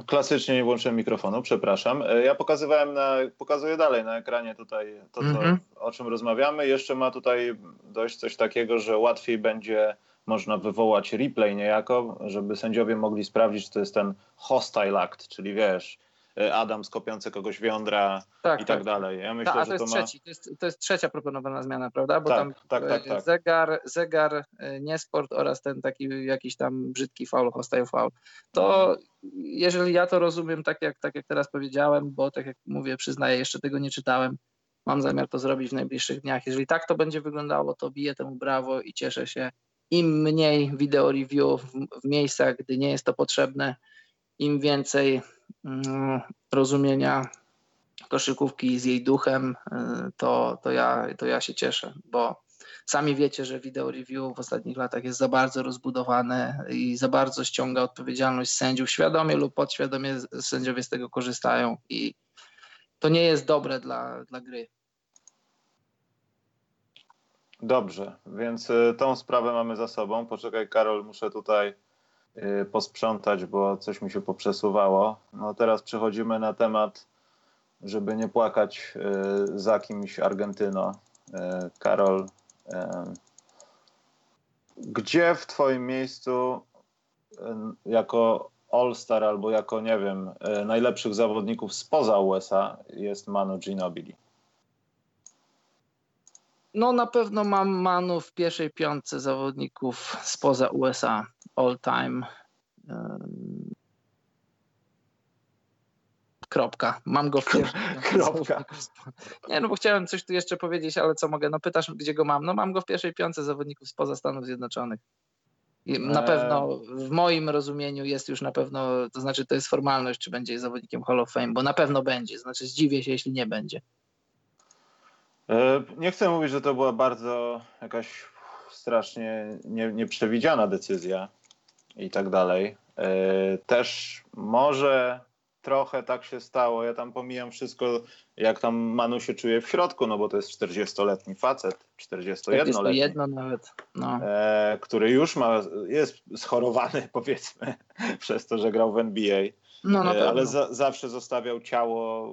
Klasycznie nie włączyłem mikrofonu, przepraszam. E, ja pokazywałem, na, pokazuję dalej na ekranie tutaj to, mm -hmm. o czym rozmawiamy. Jeszcze ma tutaj dość coś takiego, że łatwiej będzie można wywołać replay niejako, żeby sędziowie mogli sprawdzić, czy to jest ten hostile act, czyli wiesz, E, Adam skopiący kogoś wiądra tak, i tak, tak, dalej. Ja myślę, Ta, to, jest ma... trzeci, to, jest, to jest trzecia proponowana zmiana, prawda? Bo tak, tam tak, tak, tak. zegar, zegar, e, niesport oraz ten taki jakiś tam brzydki faul, hostile faul. To jeżeli ja to rozumiem tak jak, tak jak teraz powiedziałem, bo tak jak mówię, przyznaję, jeszcze tego nie czytałem, mam zamiar to zrobić w najbliższych dniach. Jeżeli tak to będzie wyglądało, to biję temu brawo i cieszę się. Im mniej wideo review w, w miejscach, gdy nie jest to potrzebne, im więcej rozumienia koszykówki z jej duchem, y, to, to, ja, to ja się cieszę, bo sami wiecie, że video review w ostatnich latach jest za bardzo rozbudowane i za bardzo ściąga odpowiedzialność sędziów. Świadomie lub podświadomie sędziowie z tego korzystają i to nie jest dobre dla, dla gry. Dobrze, więc y, tą sprawę mamy za sobą. Poczekaj, Karol, muszę tutaj posprzątać, bo coś mi się poprzesuwało. No teraz przechodzimy na temat, żeby nie płakać y, za kimś Argentyno. Y, Karol, gdzie w twoim miejscu jako All-Star albo jako, nie wiem, najlepszych zawodników spoza USA jest Manu Ginobili? No na pewno mam Manu w pierwszej piątce zawodników spoza USA all time. Kropka. Mam go w pierwszej. Kropka. Nie, no bo chciałem coś tu jeszcze powiedzieć, ale co mogę? No pytasz, gdzie go mam? No mam go w pierwszej piątce zawodników spoza Stanów Zjednoczonych. I na pewno w moim rozumieniu jest już na pewno, to znaczy to jest formalność, czy będzie zawodnikiem Hall of Fame, bo na pewno będzie. Znaczy zdziwię się, jeśli nie będzie. E, nie chcę mówić, że to była bardzo jakaś strasznie nie, nieprzewidziana decyzja i tak dalej. E, też może trochę tak się stało. Ja tam pomijam wszystko, jak tam Manu się czuje w środku, no bo to jest 40-letni facet, 41-letni. 41 nawet. No. E, który już ma, jest schorowany powiedzmy przez to, że grał w NBA. No, no ale za, zawsze zostawiał ciało.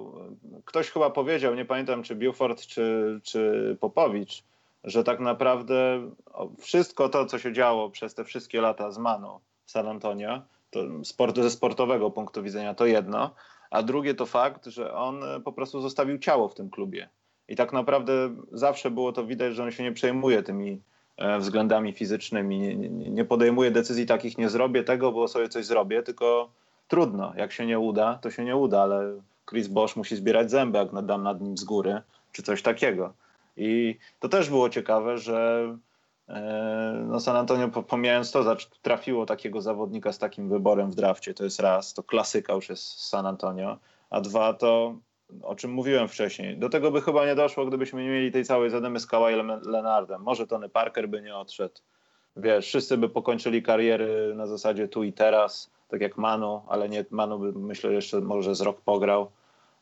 Ktoś chyba powiedział, nie pamiętam czy Buford, czy, czy Popowicz, że tak naprawdę wszystko to, co się działo przez te wszystkie lata z Manu San Antonio, to sport, ze sportowego punktu widzenia to jedno, a drugie to fakt, że on po prostu zostawił ciało w tym klubie. I tak naprawdę zawsze było to widać, że on się nie przejmuje tymi e, względami fizycznymi, nie, nie, nie podejmuje decyzji takich, nie zrobię tego, bo sobie coś zrobię, tylko trudno. Jak się nie uda, to się nie uda, ale Chris Bosch musi zbierać zęby, jak dam nad nim z góry, czy coś takiego. I to też było ciekawe, że e, no San Antonio, pomijając to, trafiło takiego zawodnika z takim wyborem w drafcie. To jest raz, to klasyka już jest San Antonio, a dwa to, o czym mówiłem wcześniej, do tego by chyba nie doszło, gdybyśmy nie mieli tej całej zademy z Kawhi Leonardem. Może Tony Parker by nie odszedł. Wiesz, wszyscy by pokończyli kariery na zasadzie tu i teraz tak jak Manu, ale nie Manu by myślę jeszcze może z rok pograł.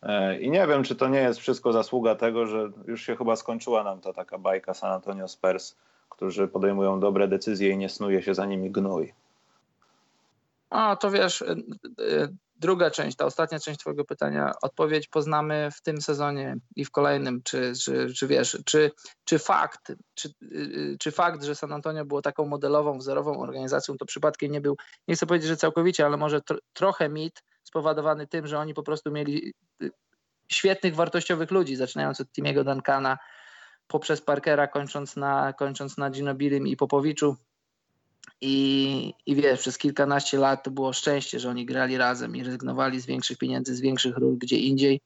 E, I nie wiem, czy to nie jest wszystko zasługa tego, że już się chyba skończyła nam ta taka bajka San Antonio Spurs, którzy podejmują dobre decyzje i nie snuje się za nimi gnój. A to wiesz, e, e, druga część, ta ostatnia część Twojego pytania, odpowiedź poznamy w tym sezonie i w kolejnym. Czy, czy, czy wiesz, czy, czy fakt, czy, y, czy fakt, że San Antonio było taką modelową, wzorową organizacją, to przypadkiem nie był, nie chcę powiedzieć, że całkowicie, ale może tr trochę mit spowodowany tym, że oni po prostu mieli y, świetnych, wartościowych ludzi, zaczynając od Timiego Duncana, poprzez Parkera, kończąc na, kończąc na Ginobilim i Popowiczu i, I wiesz, przez kilkanaście lat to było szczęście, że oni grali razem i rezygnowali z większych pieniędzy, z większych ról gdzie indziej.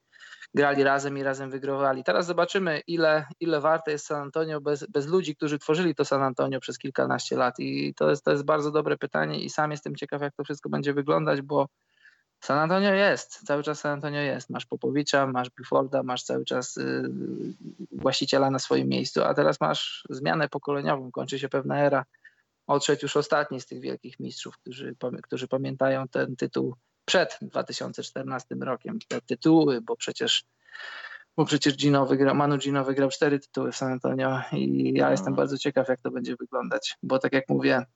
Grali razem i razem wygrywali. Teraz zobaczymy, ile, ile warte jest San Antonio bez, bez ludzi, którzy tworzyli to San Antonio przez kilkanaście lat. I to jest, to jest bardzo dobre pytanie i sam jestem ciekaw, jak to wszystko będzie wyglądać, bo San Antonio jest, cały czas San Antonio jest. Masz Popowicza, masz Bufforda, masz cały czas y, właściciela na swoim miejscu, a teraz masz zmianę pokoleniową, kończy się pewna era odszedł już ostatni z tych wielkich mistrzów, którzy, którzy pamiętają ten tytuł przed 2014 rokiem. Te tytuły, bo przecież bo przecież Gino wygrał, Manu Gino wygrał cztery tytuły w San Antonio i ja no. jestem bardzo ciekaw, jak to będzie wyglądać, bo tak jak mówię,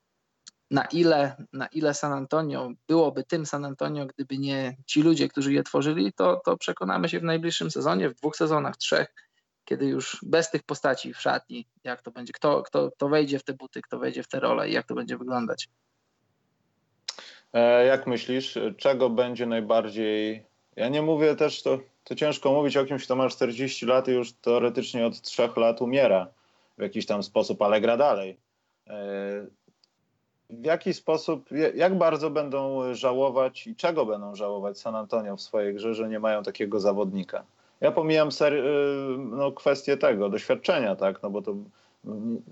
na ile, na ile San Antonio byłoby tym San Antonio, gdyby nie ci ludzie, którzy je tworzyli, to, to przekonamy się w najbliższym sezonie, w dwóch sezonach, trzech, kiedy już bez tych postaci w szatni, jak to będzie, kto, kto, kto wejdzie w te buty, kto wejdzie w te role i jak to będzie wyglądać. E, jak myślisz, czego będzie najbardziej. Ja nie mówię też, to, to ciężko mówić o kimś, kto ma 40 lat i już teoretycznie od 3 lat umiera w jakiś tam sposób, ale gra dalej. W jaki sposób, jak bardzo będą żałować i czego będą żałować San Antonio w swojej grze, że nie mają takiego zawodnika? Ja pomijam ser, y, no, kwestię tego, doświadczenia, tak, no bo to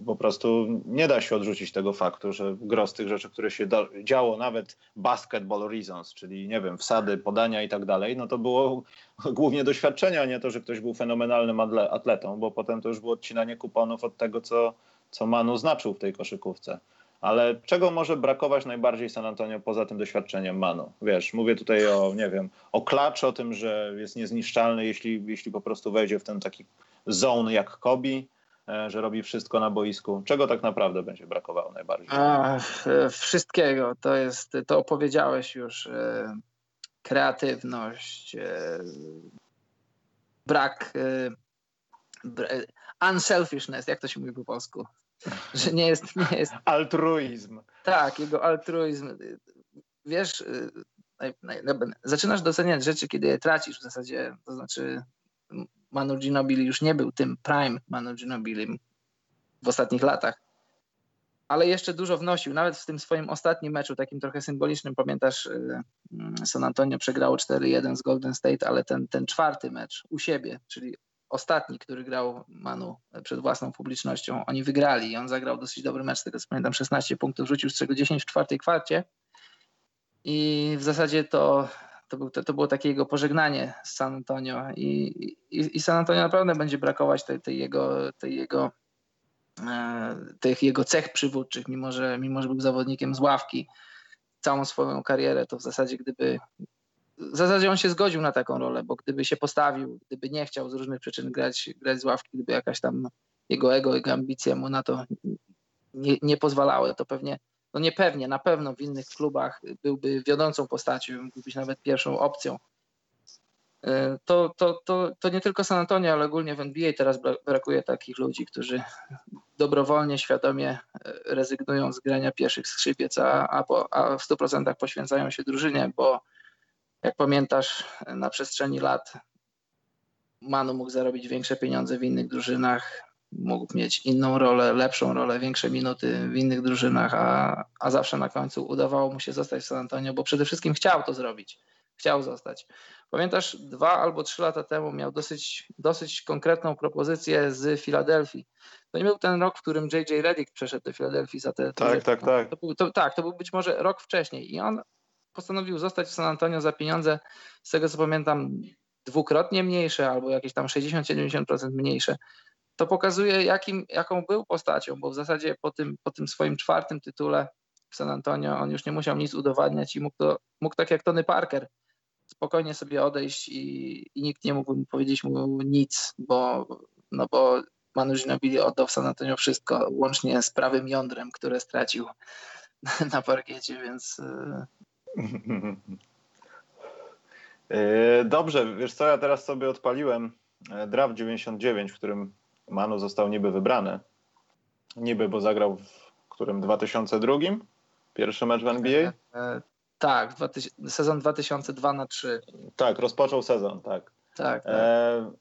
po prostu nie da się odrzucić tego faktu, że gros tych rzeczy, które się da, działo, nawet basketball reasons, czyli nie wiem, wsady, podania i tak dalej, no to było głównie doświadczenia, a nie to, że ktoś był fenomenalnym atletą, bo potem to już było odcinanie kuponów od tego, co, co Manu znaczył w tej koszykówce. Ale czego może brakować najbardziej San Antonio poza tym doświadczeniem Manu? Wiesz, mówię tutaj o, nie wiem, o klacz, o tym, że jest niezniszczalny, jeśli, jeśli po prostu wejdzie w ten taki zone jak Kobi, e, że robi wszystko na boisku. Czego tak naprawdę będzie brakowało najbardziej? A, wszystkiego. To jest, to opowiedziałeś już. E, kreatywność, e, brak unselfishness, jak to się mówi po polsku? że nie jest, nie jest. Altruizm. Tak, jego altruizm. Wiesz, zaczynasz doceniać rzeczy, kiedy je tracisz w zasadzie. To znaczy, Manu Ginobili już nie był tym prime Manu Ginobili w ostatnich latach. ale jeszcze dużo wnosił. Nawet w tym swoim ostatnim meczu, takim trochę symbolicznym, pamiętasz, y, mm, San Antonio przegrało 4-1 z Golden State, ale ten, ten czwarty mecz u siebie, czyli ostatni, który grał Manu przed własną publicznością, oni wygrali i on zagrał dosyć dobry mecz, tego co pamiętam, 16 punktów rzucił, z czego 10 w czwartej kwarcie. I w zasadzie to, to, był, to, to było takie jego pożegnanie z San Antonio i, i, i San Antonio naprawdę będzie brakować tej, tej jego, tej jego e, tych jego cech przywódczych, mimo że, mimo że był zawodnikiem z ławki całą swoją karierę, to w zasadzie gdyby w zasadzie on się zgodził na taką rolę, bo gdyby się postawił, gdyby nie chciał z różnych przyczyn grać, grać z ławki, gdyby jakaś tam jego ego, jego ambicje mu na to nie, nie pozwalały, to pewnie, no nie pewnie, na pewno w innych klubach byłby wiodącą postacią, mógłby być nawet pierwszą opcją. E, to, to, to, to nie tylko San Antonio, ale ogólnie w NBA teraz brakuje takich ludzi, którzy dobrowolnie, świadomie e, rezygnują z grania pierwszych skrzypiec, a, a, po, a w 100% poświęcają się drużynie, bo jak pamiętasz, na przestrzeni lat Manu mógł zarobić większe pieniądze w innych drużynach, mógł mieć inną rolę, lepszą rolę, większe minuty w innych drużynach, a, a zawsze na końcu udawało mu się zostać w San Antonio, bo przede wszystkim chciał to zrobić. Chciał zostać. Pamiętasz, dwa albo trzy lata temu miał dosyć, dosyć konkretną propozycję z Filadelfii. To nie był ten rok, w którym J.J. Redick przeszedł do Filadelfii za te. Tak, tak, tak. To był, to, tak, to był być może rok wcześniej. I on postanowił zostać w San Antonio za pieniądze, z tego co pamiętam, dwukrotnie mniejsze albo jakieś tam 60-70% mniejsze. To pokazuje, jakim, jaką był postacią, bo w zasadzie po tym, po tym swoim czwartym tytule w San Antonio on już nie musiał nic udowadniać i mógł, to, mógł tak jak Tony Parker spokojnie sobie odejść i, i nikt nie mógł mu powiedzieć mu nic, bo, no bo Manu Ginobili oddał w San Antonio wszystko, łącznie z prawym jądrem, które stracił na parkiecie, więc E, dobrze, wiesz co, ja teraz sobie odpaliłem e, draft 99, w którym Manu został niby wybrany. Niby, bo zagrał w którym 2002? Pierwszy mecz w NBA? E, tak, sezon 2002 na 3. Tak, rozpoczął sezon, tak. Tak. tak. E,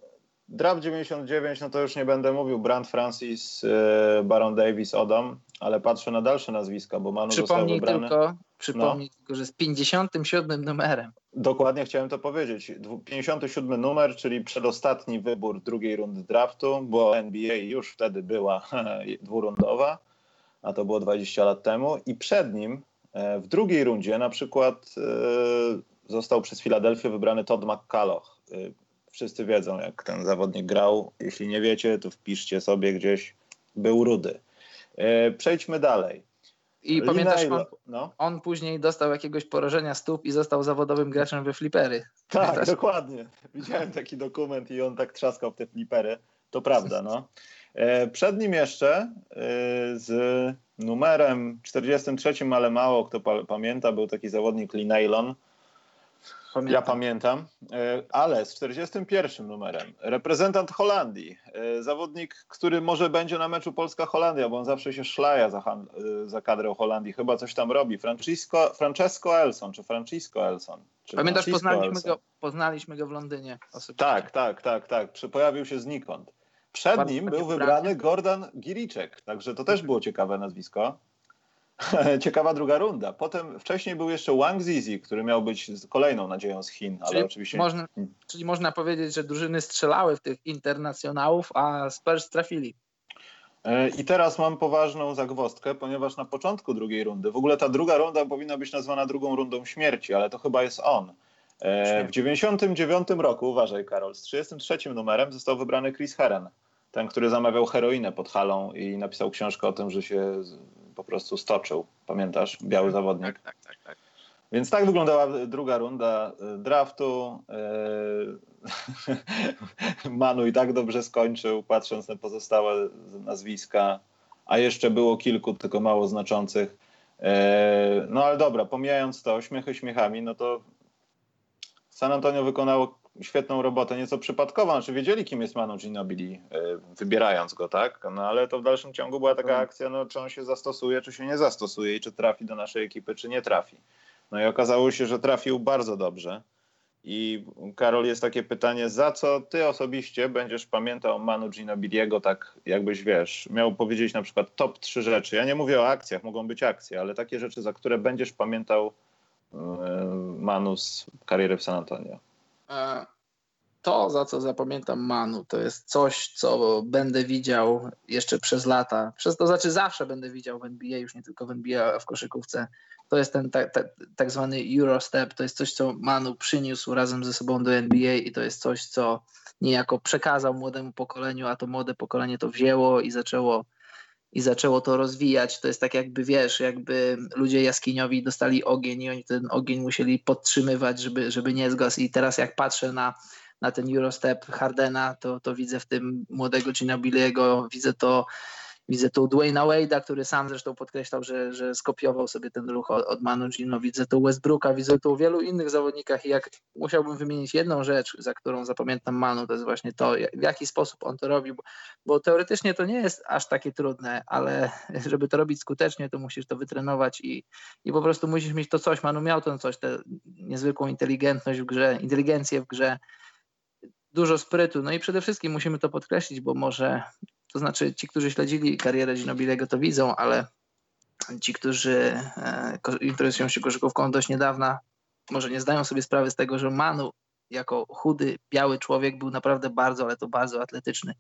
draft 99, no to już nie będę mówił, Brand Francis, e, Baron Davis, Odom, ale patrzę na dalsze nazwiska, bo Manu Przypomnij został wybrany. Tylko, przypomnij no. tylko, że z 57 numerem. Dokładnie chciałem to powiedzieć. 57 numer, czyli przedostatni wybór drugiej rundy draftu, bo NBA już wtedy była dwurundowa, a to było 20 lat temu. I przed nim e, w drugiej rundzie na przykład e, został przez Filadelfię wybrany Todd McCulloch. E, wszyscy wiedzą, jak ten zawodnik grał. Jeśli nie wiecie, to wpiszcie sobie gdzieś, był rudy. Przejdźmy dalej. I pamiętasz, on, no. on, później dostał jakiegoś porażenia stóp i został zawodowym graczem we flipery. Tak, Pamiętasz? dokładnie. Widziałem taki dokument i on tak trzaskał w te flipery. To prawda, no. E, przed nim jeszcze e, z numerem 43, ale mało kto pamięta, był taki zawodnik Lee Nailon, Pamiętam. Ja pamiętam, e, ale z 41 numerem reprezentant Holandii, e, zawodnik, który może będzie na meczu Polska-Holandia, bo on zawsze się szlaja za, e, za kadrę Holandii, chyba coś tam robi. Francisco, Francesco Elson, czy Francisco Elson. Czy Pamiętasz, poznaliśmy go, poznaliśmy go w Londynie osobiście. Tak, tak, tak, tak. Pojawił się znikąd. Przed Bardzo nim był wybrany Gordon Giriczek, także to też było ciekawe nazwisko. Ciekawa druga runda. Potem wcześniej był jeszcze Wang Zizi, który miał być kolejną nadzieją z Chin, ale czyli oczywiście. Można, czyli można powiedzieć, że drużyny strzelały w tych internacjonałów, a Spurs trafili. E, I teraz mam poważną zagwostkę, ponieważ na początku drugiej rundy, w ogóle ta druga runda powinna być nazwana drugą rundą śmierci, ale to chyba jest on. E, w 99 roku, uważaj Karol, z 33 numerem został wybrany Chris Herren, ten, który zamawiał heroinę pod halą i napisał książkę o tym, że się po prostu stoczył. Pamiętasz? Biały tak, zawodnik. Tak, tak, tak, tak. Więc tak wyglądała druga runda e, draftu. E, Manu i tak dobrze skończył, patrząc na pozostałe nazwiska, a jeszcze było kilku, tylko mało znaczących. E, no ale dobra, pomijając to, śmiechy śmiechami, no to San Antonio wykonało świetną robotę, nieco przypadkową, znaczy wiedzieli, kim jest Manu Ginobili, e, wybierając go, tak? No ale to w dalszym ciągu była taka mhm. akcja, no czy on się zastosuje, czy się nie zastosuje i czy trafi do naszej ekipy, czy nie trafi. No i okazało się, że trafił bardzo dobrze. I Karol, jest takie pytanie, za co ty osobiście będziesz pamiętał Manu Ginobiliego, tak jakbyś wiesz, miał powiedzieć na przykład top trzy rzeczy. Ja nie mówię o akcjach, mogą być akcje, ale takie rzeczy, za które będziesz pamiętał yy, Manu z kariery w San Antonio. E, to, za co zapamiętam Manu, to jest coś, co będę widział jeszcze przez lata. Przez to znaczy zawsze będę widział w NBA, już nie tylko w NBA, a w koszykówce. To jest ten tak, tak, tak zwany Eurostep. To jest coś, co Manu przyniósł razem ze sobą do NBA i to jest coś, co niejako przekazał młodemu pokoleniu, a to młode pokolenie to wzięło i zaczęło i zaczęło to rozwijać. To jest tak jakby, wiesz, jakby ludzie jaskiniowi dostali ogień i oni ten ogień musieli podtrzymywać, żeby, żeby nie zgasł. I teraz jak patrzę na na ten Eurostep Hardena, to, to widzę w tym młodego Ginobiliego, widzę to Widzę tu Dwayna Wade'a, który sam zresztą podkreślał, że, że skopiował sobie ten ruch od, od Manu Gino. Widzę tu Westbrooka, widzę tu wielu innych zawodnikach i jak musiałbym wymienić jedną rzecz, za którą zapamiętam Manu, to jest właśnie to, w jaki sposób on to robi, bo, bo teoretycznie to nie jest aż takie trudne, ale żeby to robić skutecznie, to musisz to wytrenować i, i po prostu musisz mieć to coś. Manu miał to coś, tę niezwykłą inteligentność w grze, inteligencję w grze, dużo sprytu. No i przede wszystkim musimy to podkreślić, bo może, to znaczy ci, którzy śledzili karierę Ginobilego to widzą, ale ci, którzy e, interesują się koszykówką dość niedawna, może nie zdają sobie sprawy z tego, że Manu jako chudy, biały człowiek był naprawdę bardzo, ale to bardzo atletyczny.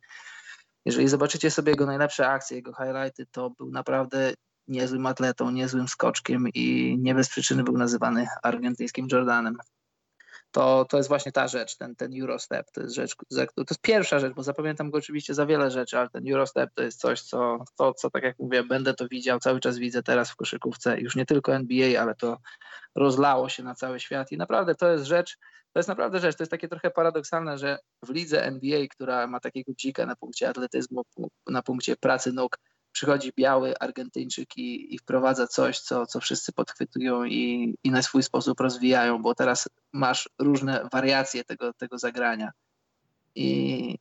Jeżeli zobaczycie sobie jego najlepsze akcje, jego highlighty, to był naprawdę niezłym atletą, niezłym skoczkiem i nie bez przyczyny był nazywany argentyńskim Jordanem to, to jest właśnie ta rzecz, ten, ten Eurostep, to jest rzecz, to jest pierwsza rzecz, bo zapamiętam go oczywiście za wiele rzeczy, ale ten Eurostep to jest coś, co, to, co tak jak mówię, będę to widział, cały czas widzę teraz w koszykówce, już nie tylko NBA, ale to rozlało się na cały świat i naprawdę to jest rzecz, to jest naprawdę rzecz, to jest takie trochę paradoksalne, że w lidze NBA, która ma takiego dzika na punkcie atletyzmu, na punkcie pracy nóg, przychodzi biały Argentyńczyk i, i wprowadza coś, co, co wszyscy podchwytują i, i na swój sposób rozwijają, bo teraz masz różne wariacje tego, tego zagrania. I,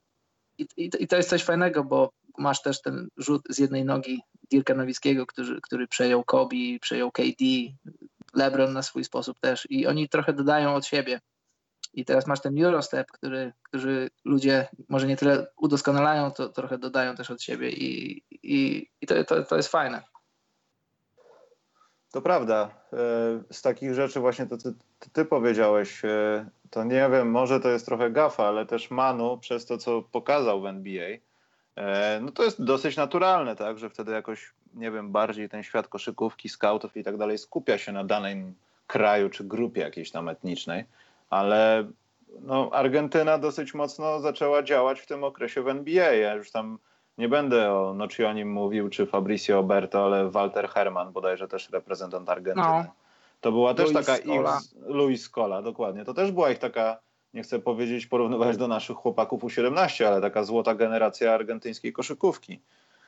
i, I to jest coś fajnego, bo masz też ten rzut z jednej nogi Dirka Nowickiego, który, który przejął Kobe, przejął KD, LeBron na swój sposób też i oni trochę dodają od siebie. I teraz masz ten Eurostep, który, który ludzie może nie tyle udoskonalają, to trochę dodają też od siebie i, i, i to, to, to jest fajne. To prawda. E, z takich rzeczy właśnie to ty, ty, powiedziałeś, e, to nie wiem, może to jest trochę gafa, ale też Manu przez to, co pokazał w NBA, e, no to jest dosyć naturalne, tak, że wtedy jakoś, nie wiem, bardziej ten świat koszykówki, scoutów i tak dalej skupia się na danym kraju czy grupie jakiejś tam etnicznej ale no, Argentyna dosyć mocno zaczęła działać w tym okresie w NBA. Ja już tam nie będę o Nocionim mówił, czy Fabricio Oberto, ale Walter Herman, bodajże też reprezentant Argentyny. No. To była też taka Scola. ich, Luis Scola, dokładnie. To też była ich taka, nie chcę powiedzieć porównywać do naszych chłopaków U17, ale taka złota generacja argentyńskiej koszykówki.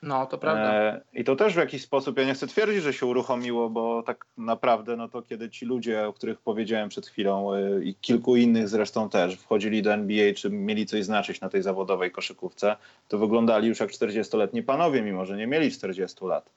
No, to prawda. E, I to też w jakiś sposób, ja nie chcę twierdzić, że się uruchomiło, bo tak naprawdę, no to kiedy ci ludzie, o których powiedziałem przed chwilą e, i kilku innych zresztą też, wchodzili do NBA, czy mieli coś znaczyć na tej zawodowej koszykówce, to wyglądali już jak 40-letni panowie, mimo że nie mieli 40 lat.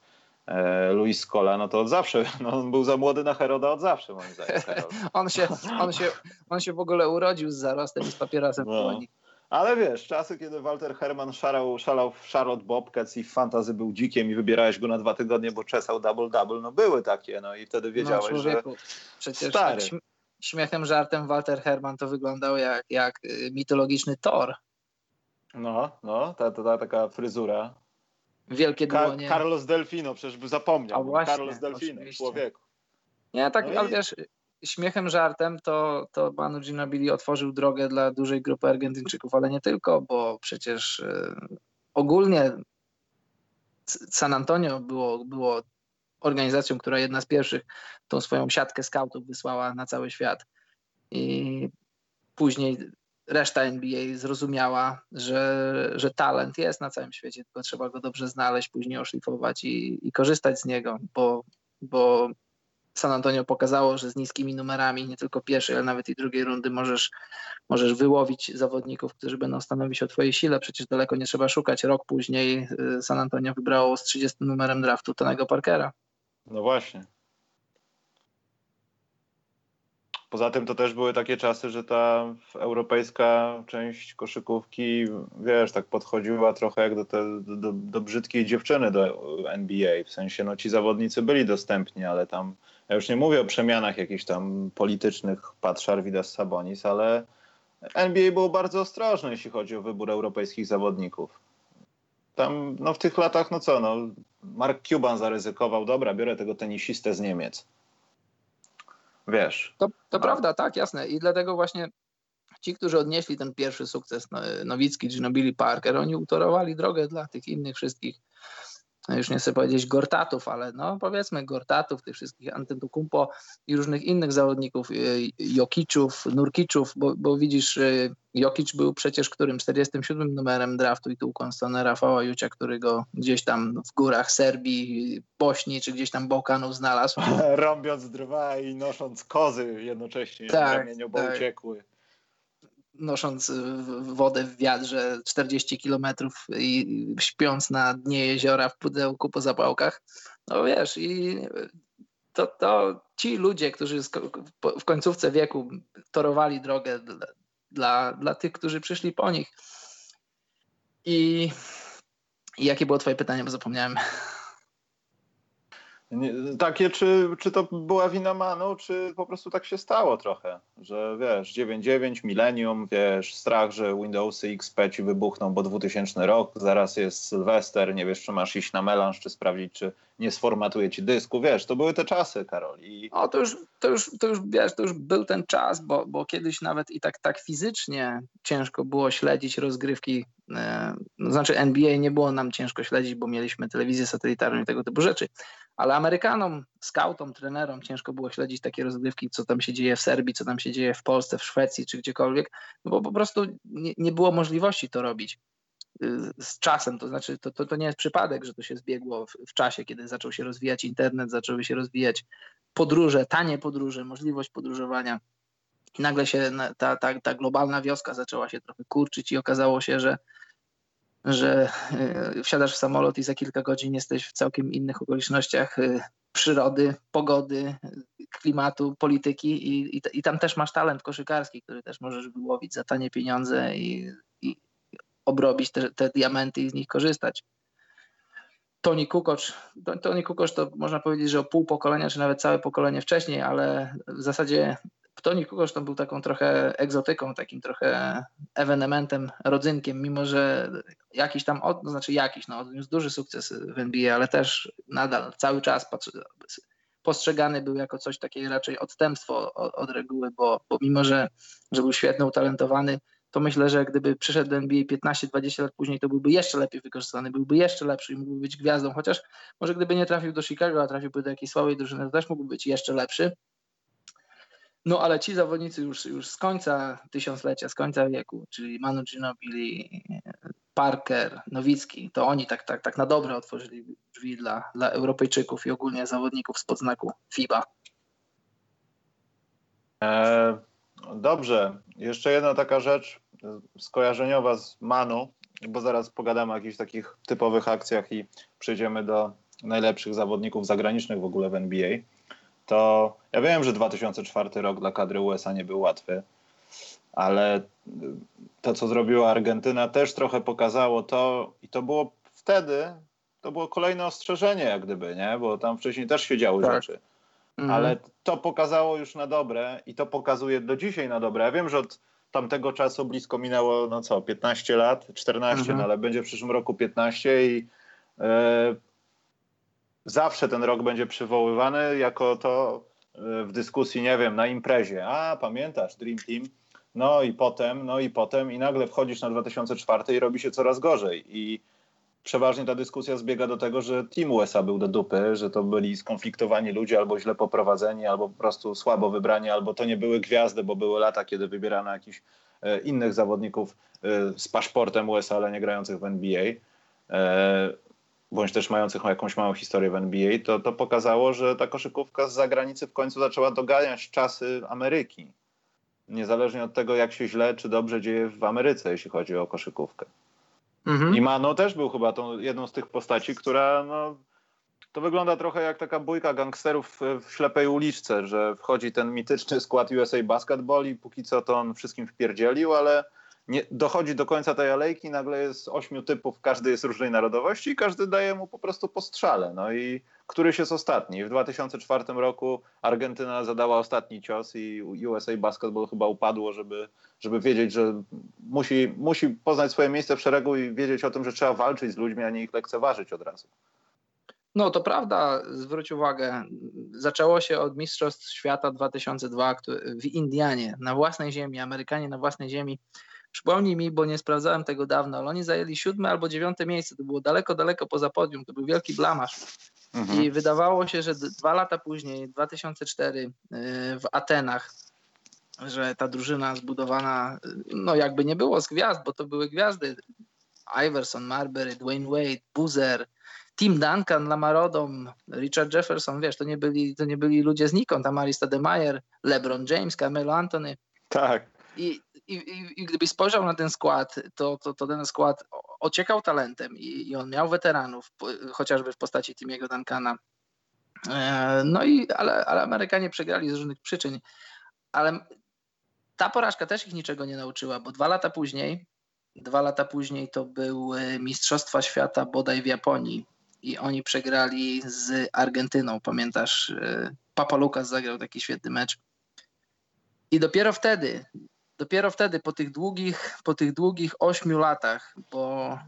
E, Luis Scola, no to od zawsze, no on był za młody na Heroda od zawsze, moim zdaniem. on, się, on, się, on się w ogóle urodził z zarostem i z papierosem no. w ale wiesz, czasy, kiedy Walter Herman szarał, szalał w Charlotte Bobcats i w fantazy był dzikiem i wybierałeś go na dwa tygodnie, bo czesał double-double, no były takie, no i wtedy wiedziałeś, no, człowieku, że przecież stary. Tak śmiechem, żartem Walter Herman to wyglądał jak, jak y, mitologiczny Thor. No, no, ta, ta, ta taka fryzura. Wielkie dłonie. Carlos Delfino, przecież by zapomniał. właśnie, Carlos Delfino, oczywiście. człowieku. Nie, tak, no ale i... wiesz, śmiechem, żartem, to, to Manu Ginobili otworzył drogę dla dużej grupy Argentyńczyków, ale nie tylko, bo przecież y, ogólnie San Antonio było, było organizacją, która jedna z pierwszych tą swoją siatkę scoutów wysłała na cały świat. I później reszta NBA zrozumiała, że, że talent jest na całym świecie, tylko trzeba go dobrze znaleźć, później oszlifować i, i korzystać z niego, bo, bo San Antonio pokazało, że z niskimi numerami, nie tylko pierwszej, ale nawet i drugiej rundy możesz, możesz wyłowić zawodników, którzy będą stanowić o twojej sile. Przecież daleko nie trzeba szukać. Rok później y, San Antonio wybrało z 30 numerem draftu Tonego Parkera. No właśnie. Poza tym to też były takie czasy, że ta europejska część koszykówki, wiesz, tak podchodziła trochę jak do, te, do, do brzydkiej dziewczyny do NBA. W sensie, no ci zawodnicy byli dostępni, ale tam, ja już nie mówię o przemianach jakichś tam politycznych, patrz Arvidas Sabonis, ale NBA było bardzo ostrożne, jeśli chodzi o wybór europejskich zawodników. Tam, no w tych latach, no co, no, Mark Cuban zaryzykował, dobra, biorę tego tenisistę z Niemiec Wiesz. To, to prawda, tak, jasne. I dlatego właśnie ci, którzy odnieśli ten pierwszy sukces, no, Nowicki, Ginobili, Parker, oni utorowali drogę dla tych innych wszystkich no już nie chcę powiedzieć Gortatów, ale no powiedzmy Gortatów, tych wszystkich Antetokounmpo i różnych innych zawodników, y, Jokiczów, Nurkiczów, bo, bo widzisz, y, Jokic był przecież którym 47 numerem draftu i tu konstone Rafała Jucia, który go gdzieś tam w górach Serbii, Bośni czy gdzieś tam Bałkanów znalazł. Rąbiąc drwa i nosząc kozy jednocześnie tak, na ramieniu, bo tak. uciekły nosząc wodę w wiadrze 40 kilometrów i śpiąc na dnie jeziora w pudełku po zapałkach. No wiesz, i to, to ci ludzie, którzy w końcówce wieku torowali drogę dla, dla, dla tych, którzy przyszli po nich. I, I jakie było twoje pytanie, bo zapomniałem. Nie, takie, czy, czy to była wina Manu, czy po prostu tak się stało trochę, że wiesz, 9.9, Millennium, wiesz, strach, że Windowsy XP ci wybuchną, bo 2000 rok, zaraz jest Sylwester, nie wiesz, czy masz iść na melanż, czy sprawdzić, czy nie sformatuje ci dysku, wiesz, to były te czasy, Karol. I... O, to już, to już, to już, wiesz, to już był ten czas, bo, bo kiedyś nawet i tak, tak fizycznie ciężko było śledzić rozgrywki, e, no, znaczy NBA nie było nam ciężko śledzić, bo mieliśmy telewizję satelitarną i tego typu rzeczy, ale Amerykanom, scoutom, trenerom ciężko było śledzić takie rozgrywki, co tam się dzieje w Serbii, co tam się dzieje w Polsce, w Szwecji czy gdziekolwiek, no bo po prostu nie, nie było możliwości to robić z czasem, to znaczy to, to, to nie jest przypadek, że to się zbiegło w, w, czasie, kiedy zaczął się rozwijać internet, zaczęły się rozwijać podróże, tanie podróże, możliwość podróżowania. I nagle się ta, ta, ta globalna wioska zaczęła się trochę kurczyć i okazało się, że że e, wsiadasz w samolot i za kilka godzin jesteś w całkiem innych okolicznościach e, przyrody, pogody, klimatu, polityki i, i, i tam też masz talent koszykarski, który też możesz wyłowić za tanie pieniądze i, i obrobić te, te diamenty i z nich korzystać. Tony Kukoc, Tony Kukoc to można powiedzieć, że o pół pokolenia, czy nawet całe pokolenie wcześniej, ale w zasadzie Toni Kukoc to był taką trochę egzotyką, takim trochę ewenementem, rodzynkiem, mimo że jakiś tam, od, no znaczy jakiś, no odniósł duży sukces w NBA, ale też nadal cały czas postrzegany był jako coś takiego raczej odstępstwo od, od reguły, bo, bo mimo, że, że był świetny, utalentowany, to myślę, że gdyby przyszedł do NBA 15-20 lat później, to byłby jeszcze lepiej wykorzystany, byłby jeszcze lepszy i mógłby być gwiazdą, chociaż może gdyby nie trafił do Chicago, a trafiłby do jakiejś słabej drużyny, to też mógłby być jeszcze lepszy. No ale ci zawodnicy już, już z końca tysiąclecia, z końca wieku, czyli Manu Ginobili, Parker, Nowicki, to oni tak, tak, tak na dobre otworzyli drzwi dla, dla Europejczyków i ogólnie zawodników z podznaku FIBA. E, dobrze. Jeszcze jedna taka rzecz skojarzeniowa z Manu, bo zaraz pogadamy o jakichś takich typowych akcjach i przejdziemy do najlepszych zawodników zagranicznych w ogóle w NBA to ja wiem, że 2004 rok dla kadry USA nie był łatwy, ale to, co zrobiła Argentyna, też trochę pokazało to i to było wtedy, to było kolejne ostrzeżenie, jak gdyby, nie? Bo tam wcześniej też się działy tak. rzeczy. Mhm. Ale to pokazało już na dobre i to pokazuje do dzisiaj na dobre. Ja wiem, że od tamtego czasu blisko minęło, no co, 15 lat, 14, mhm. no ale będzie w przyszłym roku 15 i yy, zawsze ten rok będzie przywoływany jako to e, w dyskusji, nie wiem, na imprezie. A, pamiętasz, Dream Team? No i potem, no i potem i nagle wchodzisz na 2004 i robi się coraz gorzej. I przeważnie ta dyskusja zbiega do tego, że Team USA był do dupy, że to byli skonfliktowani ludzie albo źle poprowadzeni, albo po prostu słabo wybrani, albo to nie były gwiazdy, bo były lata, kiedy wybierano jakichś e, innych zawodników e, z paszportem USA, ale nie grających w NBA bądź też mających jakąś małą historię w NBA, to, to pokazało, że ta koszykówka z zagranicy w końcu zaczęła doganiać czasy Ameryki. Niezależnie od tego, jak się źle czy dobrze dzieje w Ameryce, jeśli chodzi o koszykówkę. Mhm. I Mano też był chyba tą, jedną z tych postaci, która no, to wygląda trochę jak taka bójka gangsterów w ślepej uliczce, że wchodzi ten mityczny skład USA Basketball i póki co to on wszystkim wpierdzielił, ale nie, dochodzi do końca tej alejki, nagle jest ośmiu typów, każdy jest różnej narodowości i każdy daje mu po prostu postrzale. No i któryś jest ostatni. W 2004 roku Argentyna zadała ostatni cios i USA Basketball chyba upadło, żeby, żeby wiedzieć, że musi, musi poznać swoje miejsce w szeregu i wiedzieć o tym, że trzeba walczyć z ludźmi, a nie ich lekceważyć od razu. No to prawda, zwróć uwagę, zaczęło się od Mistrzostw Świata 2002 w Indianie, na własnej ziemi, Amerykanie na własnej ziemi. Przypomnij mi, bo nie sprawdzałem tego dawno, ale oni zajęli siódme albo dziewiąte miejsce, to było daleko, daleko poza podium, to był wielki blamasz. Mhm. I wydawało się, że dwa lata później, 2004 y, w Atenach, że ta drużyna zbudowana, no jakby nie było z gwiazd, bo to były gwiazdy. Iverson, Marbury, Dwayne Wade, Boozer, Tim Duncan, Lamarodom, Richard Jefferson, wiesz, to nie byli, to nie byli ludzie znikąd, Amari Stademeyer, LeBron James, Camelo Anthony. Tak. I, i, i, gdybyś spojrzał na ten skład, to, to, to ten skład ociekał talentem i, i on miał weteranów, chociażby w postaci Timiego Duncana. E, no i, ale, ale Amerykanie przegrali z różnych przyczyn. Ale ta porażka też ich niczego nie nauczyła, bo dwa lata później, dwa lata później to były Mistrzostwa Świata bodaj w Japonii i oni przegrali z Argentyną. Pamiętasz, e, Papa Lucas zagrał taki świetny mecz. I dopiero wtedy, dopiero wtedy po tych długich, po tych długich ośmiu latach, bo,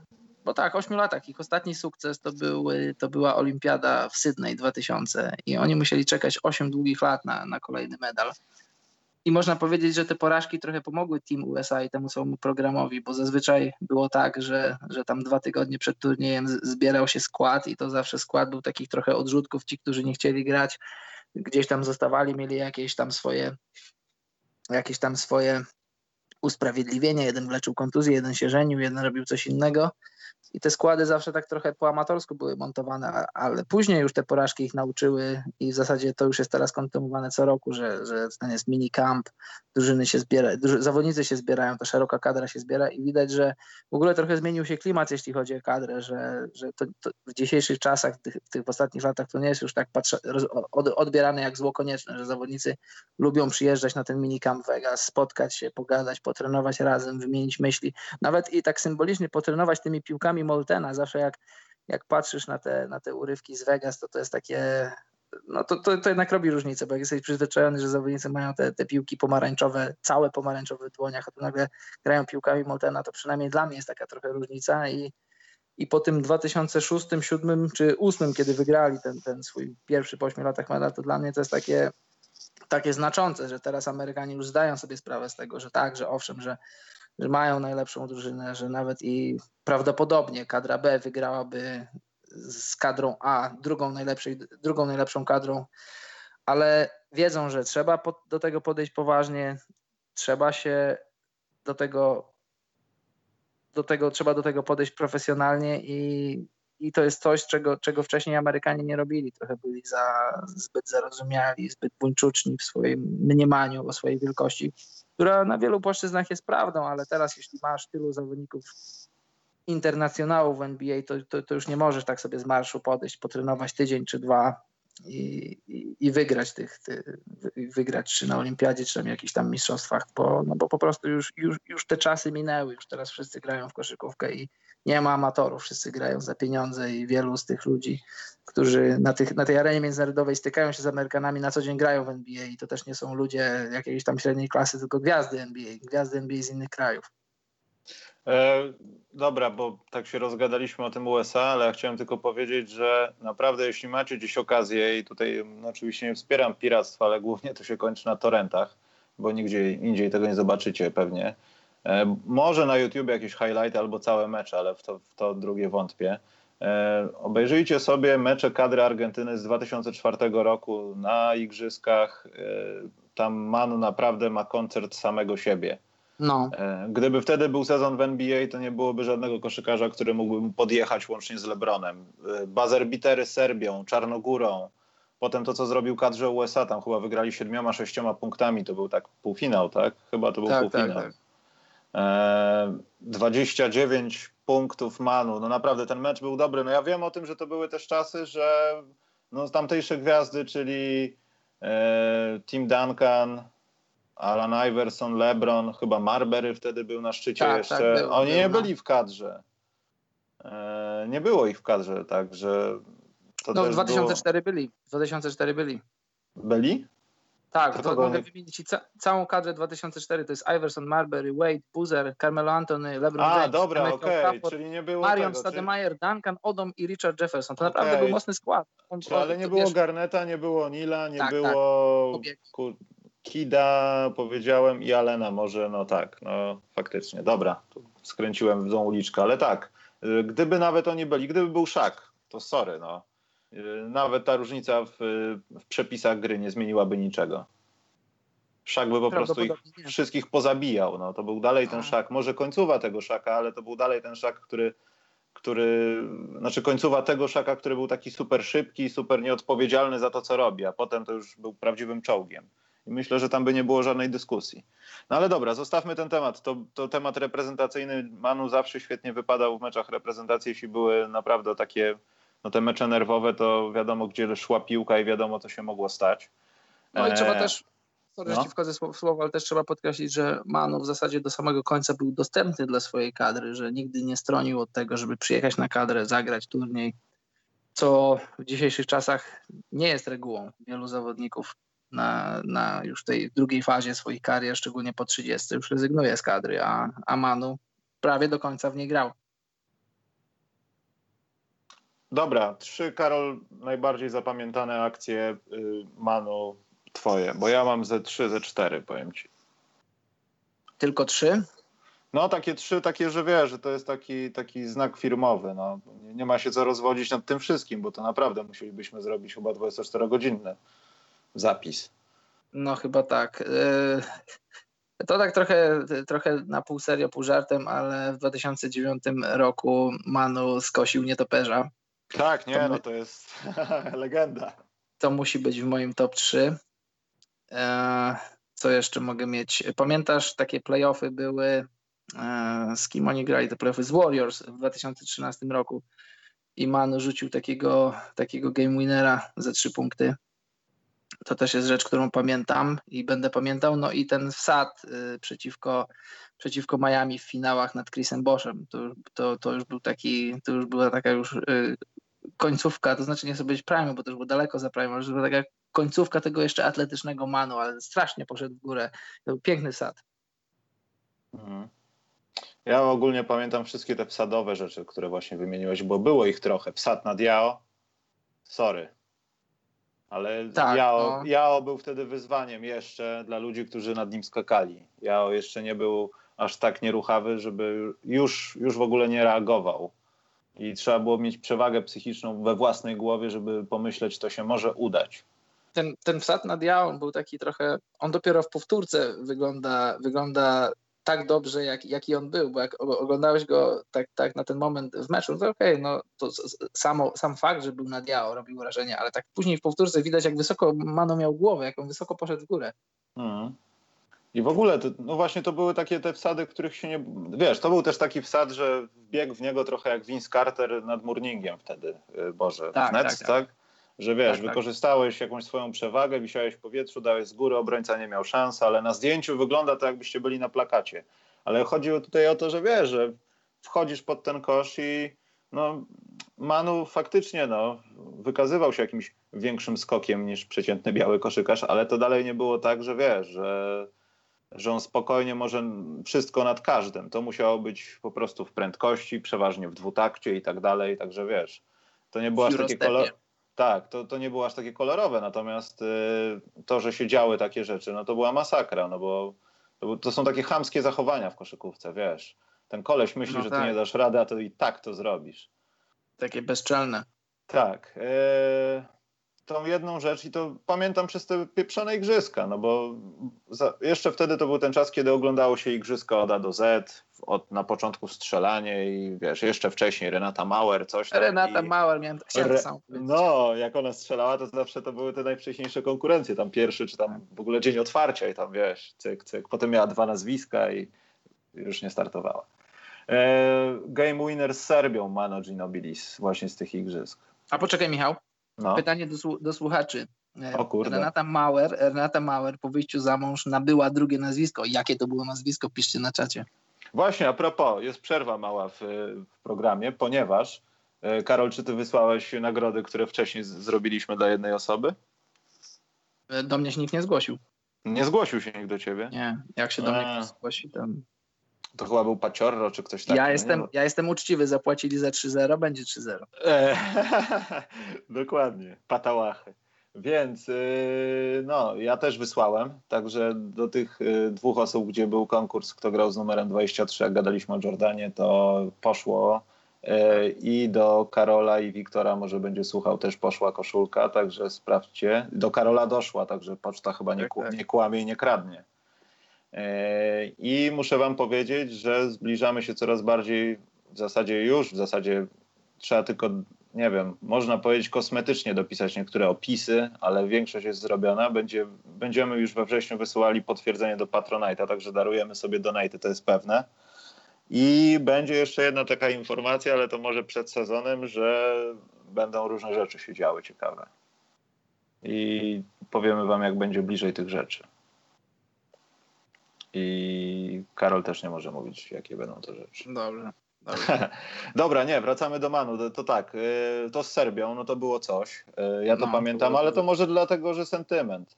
bo tak, ośmiu latach, ich ostatni sukces to, były, to była Olimpiada w Sydney 2000 i oni musieli czekać osiem długich lat na, na kolejny medal. I można powiedzieć, że te porażki trochę pomogły Team USA i temu całemu programowi, bo zazwyczaj było tak, że, że tam dwa tygodnie przed turniejem zbierał się skład i to zawsze skład był takich trochę odrzutków, ci, którzy nie chcieli grać, gdzieś tam zostawali, mieli jakieś tam swoje jakieś tam swoje usprawiedliwienia. Jeden wleczył kontuzję, jeden się żenił, jeden robił coś innego. I te składy zawsze tak trochę po amatorsku były montowane, ale później już te porażki ich nauczyły i w zasadzie to już jest teraz kontynuowane co roku, że, że ten jest mini camp, drużyny się zbiera, zawodnicy się zbierają, ta szeroka kadra się zbiera i widać, że w ogóle trochę zmienił się klimat, jeśli chodzi o kadrę, że, że to, to w dzisiejszych czasach, w tych, w tych ostatnich latach to nie jest już tak patrz, od, odbierane jak zło konieczne, że zawodnicy lubią przyjeżdżać na ten mini camp Vegas, spotkać się, pogadać, potrenować razem, wymienić myśli, nawet i tak symbolicznie potrenować tymi piłkami Moltena, zawsze jak, jak patrzysz na te, na te urywki z Vegas, to to jest takie no to, to, to jednak robi różnicę, bo jak jesteś przyzwyczajony, że zawodnicy mają te, te piłki pomarańczowe, całe pomarańczowe w dłoniach, a tu nagle grają piłkami Moltena, to przynajmniej dla mnie jest taka trochę różnica i, i po tym 2006, 2007 czy 2008, kiedy wygrali ten, ten swój pierwszy po 8 latach medal, to dla mnie to jest takie, takie znaczące, że teraz Amerykanie już zdają sobie sprawę z tego, że tak, że owszem, że, że mają najlepszą drużynę, że nawet i prawdopodobnie kadra B wygrałaby z kadrą A, drugą, najlepszej, drugą najlepszą kadrą, ale wiedzą, że trzeba do tego podejść poważnie, trzeba się do tego, do tego, trzeba do tego podejść profesjonalnie i, i to jest coś, czego, czego wcześniej Amerykanie nie robili. Trochę byli za, zbyt zarozumiali, zbyt buńczuczni w swoim mniemaniu o swojej wielkości, która na wielu płaszczyznach jest prawdą, ale teraz jeśli masz tylu zawodników internacjonałów w NBA, to, to, to, już nie możesz tak sobie z marszu podejść, potrenować tydzień czy dwa i, i, wygrać tych, ty, wygrać czy na olimpiadzie, czy na jakichś tam mistrzostwach, bo, no bo po prostu już, już, już te czasy minęły, już teraz wszyscy grają w koszykówkę i nie ma amatorów, wszyscy grają za pieniądze i wielu z tych ludzi, którzy na, tych, na tej arenie międzynarodowej stykają się z Amerykanami, na co dzień grają w NBA i to też nie są ludzie jakiejś tam średniej klasy, tylko gwiazdy NBA, gwiazdy NBA z innych krajów. E, dobra, bo tak się rozgadaliśmy o tym USA, ale ja chciałem tylko powiedzieć, że naprawdę jeśli macie dziś okazję i tutaj no, oczywiście nie wspieram piractwa, ale głównie to się kończy na torrentach, bo nigdzie indziej tego nie zobaczycie pewnie. E, może na YouTube jakieś highlighty albo całe mecze, ale w to, w to drugie wątpię. E, obejrzyjcie sobie mecze kadry Argentyny z 2004 roku na igrzyskach. E, tam Manu naprawdę ma koncert samego siebie. No. E, gdyby wtedy był sezon w NBA, to nie byłoby żadnego koszykarza, który mógłby podjechać łącznie z LeBronem. E, Bazer bitery z Serbią, Czarnogórą, potem to, co zrobił kadrze USA, tam chyba wygrali siedmioma, sześcioma punktami, to był tak półfinał, tak? Chyba to był tak, półfinał. Tak, tak. 29 punktów Manu. No naprawdę ten mecz był dobry. No ja wiem o tym, że to były też czasy, że no, tamtejsze gwiazdy, czyli e, Tim Duncan, Alan Iverson, LeBron, chyba Marbury wtedy był na szczycie tak, jeszcze. Tak, był, Oni był, nie no. byli w kadrze. E, nie było ich w kadrze, także. To no w 2004 było... byli. W 2004 byli. Byli? Tak, to mogę wymienić ca całą kadrę 2004. To jest Iverson, Marbury, Wade, Boozer, Carmelo Anthony, LeBron A, James, dobra, okej, okay. czyli nie było Marion tego, Stademeyer, czyli... Duncan, Odom i Richard Jefferson. To naprawdę okay. był mocny skład. On, ale nie było wiesz... Garneta, nie było Nila, nie tak, było tak. Kida, powiedziałem, i Alena może, no tak, no faktycznie. Dobra, skręciłem w tą uliczkę, ale tak, y, gdyby nawet oni byli, gdyby był Szak, to sorry, no. Y, nawet ta różnica w, w przepisach gry nie zmieniłaby niczego. Szak by po prostu ich wszystkich pozabijał. No, to był dalej ten szak, może końcowa tego szaka, ale to był dalej ten szak, który, który, znaczy końcowa tego szaka, który był taki super szybki, super nieodpowiedzialny za to, co robi, a potem to już był prawdziwym czołgiem. I myślę, że tam by nie było żadnej dyskusji. No ale dobra, zostawmy ten temat. To, to temat reprezentacyjny. Manu zawsze świetnie wypadał w meczach reprezentacji, jeśli były naprawdę takie, no te mecze nerwowe, to wiadomo, gdzie szła piłka i wiadomo, co się mogło stać. No i trzeba e, też, sorry, no. wchodzę w słowo, ale też trzeba podkreślić, że Manu w zasadzie do samego końca był dostępny dla swojej kadry, że nigdy nie stronił od tego, żeby przyjechać na kadrę, zagrać turniej, co w dzisiejszych czasach nie jest regułą. Wielu zawodników na, na już tej drugiej fazie swoich karier, szczególnie po 30, już rezygnuje z kadry, a, a Manu prawie do końca w niej grał. Dobra, trzy, Karol, najbardziej zapamiętane akcje y, Manu twoje, bo ja mam ze trzy, ze cztery, powiem ci. Tylko trzy? No takie trzy, takie, że wiesz, że to jest taki, taki znak firmowy. No. Nie, nie ma się co rozwodzić nad tym wszystkim, bo to naprawdę musielibyśmy zrobić chyba 24-godzinny zapis. No chyba tak. E, to tak trochę, trochę na pół serio, pół żartem, ale w 2009 roku Manu skosił nietoperza. Tak, nie, to no to jest legenda. To musi być w moim top 3. E, co jeszcze mogę mieć? Pamiętasz, takie playoffy były, e, z kim oni grali te playoffy? Z Warriors w 2013 roku. I Manu rzucił takiego, takiego game winnera za trzy punkty. To też jest rzecz, którą pamiętam i będę pamiętał. No i ten wsad y, przeciwko, przeciwko Miami w finałach nad Chrisem Boschem. To, to, to już był taki, to już była taka już y, końcówka, to znaczy nie chcę być prime, bo to już było daleko za prime, ale była taka końcówka tego jeszcze atletycznego manu, ale strasznie poszedł w górę. To był piękny sad. Mhm. Ja ogólnie pamiętam wszystkie te wsadowe rzeczy, które właśnie wymieniłeś, bo było ich trochę. Wsad nad Jao, sorry, ale tak, Jao, no. Jao był wtedy wyzwaniem jeszcze dla ludzi, którzy nad nim skakali. Jao jeszcze nie był aż tak nieruchawy, żeby już, już w ogóle nie reagował. I trzeba było mieć przewagę psychiczną we własnej głowie, żeby pomyśleć, to się może udać. Ten, ten wsad nad Jao był taki trochę, on dopiero w powtórce wygląda, wygląda tak dobrze, jak, jaki on był, bo jak oglądałeś go tak, tak na ten moment w meczu, to okej, okay, no to samo, sam fakt, że był na diao robił wrażenie, ale tak później w powtórce widać, jak wysoko Mano miał głowę, jak on wysoko poszedł w górę. Mhm. I w ogóle, to, no właśnie to były takie te wsady, których się nie... Wiesz, to był też taki wsad, że biegł w niego trochę jak Vince Carter nad Murningiem wtedy, y, Boże, tak, w Nets, tak? tak? tak? Że wiesz, tak, tak, wykorzystałeś jakąś swoją przewagę, wisiałeś w powietrzu, dałeś z góry, obrońca nie miał szans, ale na zdjęciu wygląda to jakbyście byli na plakacie. Ale chodziło tutaj o to, że wiesz, że wchodzisz pod ten kosz i no, Manu faktycznie no, wykazywał się jakimś większym skokiem niż przeciętny biały koszykarz, ale to dalej nie było tak, że wiesz, że, że on spokojnie może wszystko nad każdym. To musiało być po prostu w prędkości, przeważnie w dwutakcie i tak dalej, także wiesz, to nie było aż takie kolor... Tak, to, to nie było aż takie kolorowe, natomiast y, to, że się działy takie rzeczy, no to była masakra, no bo to, są takie chamskie zachowania w koszykówce, wiesz. Ten koleś myśli, no że tak. ty nie dasz rady, a to i tak to zrobisz. Takie bezczelne. Tak. E, tą jedną rzecz i to pamiętam przez te pieprzone igrzyska, no bo za, jeszcze wtedy to był ten czas, kiedy oglądało się igrzyska od A do Z, od, na początku strzelanie i wiesz, jeszcze wcześniej Renata Mauer, coś tam. Renata i... Mauer, miałem, chciałem Re... No, jak ona strzelała, to zawsze to były te najwcześniejsze konkurencje, tam pierwszy, czy tam w ogóle dzień otwarcia i tam wiesz, cyk, cyk. Potem miała dwa nazwiska i już nie startowała. game winner z Serbią Mano Ginobilis właśnie z tych igrzysk. A poczekaj Michał, no. pytanie do, do słuchaczy. E, o kurde. Renata Mauer, Renata Mauer po wyjściu za mąż nabyła drugie nazwisko. Jakie to było nazwisko? Piszcie na czacie. Właśnie, a propos, jest przerwa mała w, w programie, ponieważ e, Karol, czy ty wysłałeś nagrody, które wcześniej zrobiliśmy dla jednej osoby? E, do mnie się nikt nie zgłosił. Nie zgłosił się nikt do ciebie? Nie, jak się do mnie ktoś zgłosi, to... To chyba był Paciorro czy ktoś taki. Ja, no jestem, ja jestem uczciwy, zapłacili za 3-0, będzie 3-0. E, dokładnie, patałachy. Więc yy, no, ja też wysłałem, także do tych yy, dwóch osób, gdzie był konkurs, kto grał z numerem 23, jak gadaliśmy o Jordanie, to poszło yy, i do Karola i Wiktora może będzie słuchał, też poszła koszulka, także sprawdźcie. Do Karola doszła, także poczta chyba nie, tak, tak. nie kłamie i nie kradnie. I muszę wam powiedzieć, że zbliżamy się coraz bardziej, w zasadzie już, w zasadzie trzeba tylko nie wiem, można powiedzieć kosmetycznie dopisać niektóre opisy, ale większość jest zrobiona. Będzie, będziemy już we wrześniu wysyłali potwierdzenie do Patronite'a, także darujemy sobie donate, to jest pewne. I będzie jeszcze jedna taka informacja, ale to może przed sezonem, że będą różne rzeczy się działy ciekawe. I powiemy wam, jak będzie bliżej tych rzeczy. I Karol też nie może mówić, jakie będą to rzeczy. Dobrze. Dobra, nie, wracamy do Manu. To, to, tak, y, to z Serbią, no to było coś. Y, ja to no, pamiętam, ale to może dlatego, że sentyment.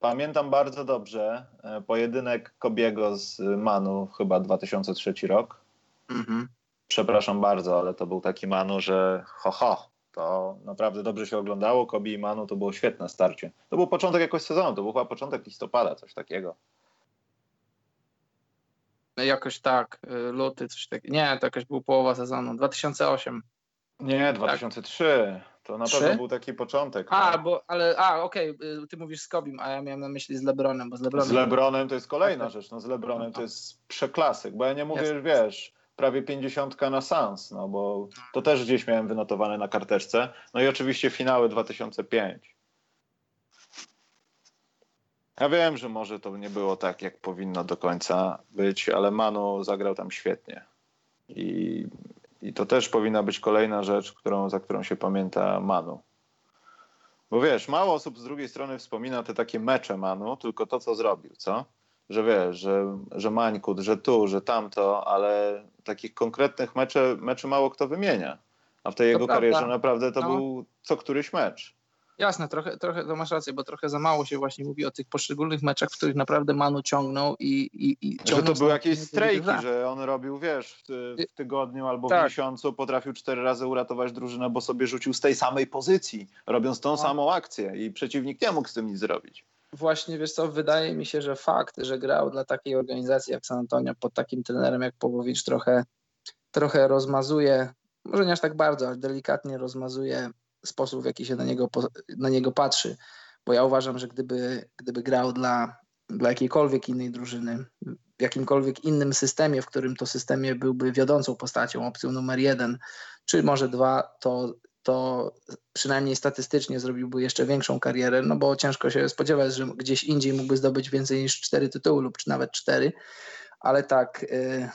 Pamiętam bardzo dobrze y, pojedynek Kobiego z Manu, chyba 2003 rok. Mhm. Przepraszam bardzo, ale to był taki Manu, że ho, ho, to naprawdę dobrze się oglądało. Kobi i Manu to było świetne starcie. To był początek jakoś sezonu, to był chyba początek listopada, coś takiego. Jakoś tak, y, luty, coś takiego. Nie, to jakoś był połowa sezonu, 2008. Nie, 2003. Tak. To na pewno był taki początek. A, tak. bo, ale, a, okej, okay. ty mówisz z Kobim, a ja miałem na myśli z Lebronem, bo z Lebronem... Z Lebronem to jest kolejna tak, rzecz, no z Lebronem to jest przeklasyk, bo ja nie mówię, już wiesz, prawie 50 na sans, no bo to też gdzieś miałem wynotowane na karteczce. No i oczywiście finały 2005. Ja wiem, że może to nie było tak, jak powinno do końca być, ale Manu zagrał tam świetnie. I, i to też powinna być kolejna rzecz, którą, za którą się pamięta Manu. Bo wiesz, mało osób z drugiej strony wspomina te takie mecze Manu, tylko to, co zrobił, co? Że wiesz, że, że Mańkut, że tu, że tamto, ale takich konkretnych meczy, meczy mało kto wymienia. A w tej to jego prawda. karierze naprawdę to no. był co któryś mecz. Jasne, trochę, trochę to masz rację, bo trochę za mało się właśnie mówi o tych poszczególnych meczach, w których naprawdę Manu ciągnął i, i, i Że to były jakieś strajki, że on robił, wiesz, w, w tygodniu albo tak. w miesiącu potrafił cztery razy uratować drużynę, bo sobie rzucił z tej samej pozycji, robiąc tą no. samą akcję i przeciwnik nie mógł z tym nic zrobić. Właśnie, wiesz co, wydaje mi się, że fakt, że grał dla takiej organizacji jak San Antonio pod takim trenerem jak Połowicz trochę, trochę rozmazuje, może nie aż tak bardzo, ale delikatnie rozmazuje sposób, w jaki się na niego, na niego patrzy. Bo ja uważam, że gdyby, gdyby grał dla, dla jakiejkolwiek innej drużyny, w jakimkolwiek innym systemie, w którym to systemie byłby wiodącą postacią, opcją numer jeden, czy może dwa, to, to przynajmniej statystycznie zrobiłby jeszcze większą karierę, no bo ciężko się spodziewać, że gdzieś indziej mógłby zdobyć więcej niż cztery tytuły lub czy nawet cztery, ale tak. Yy,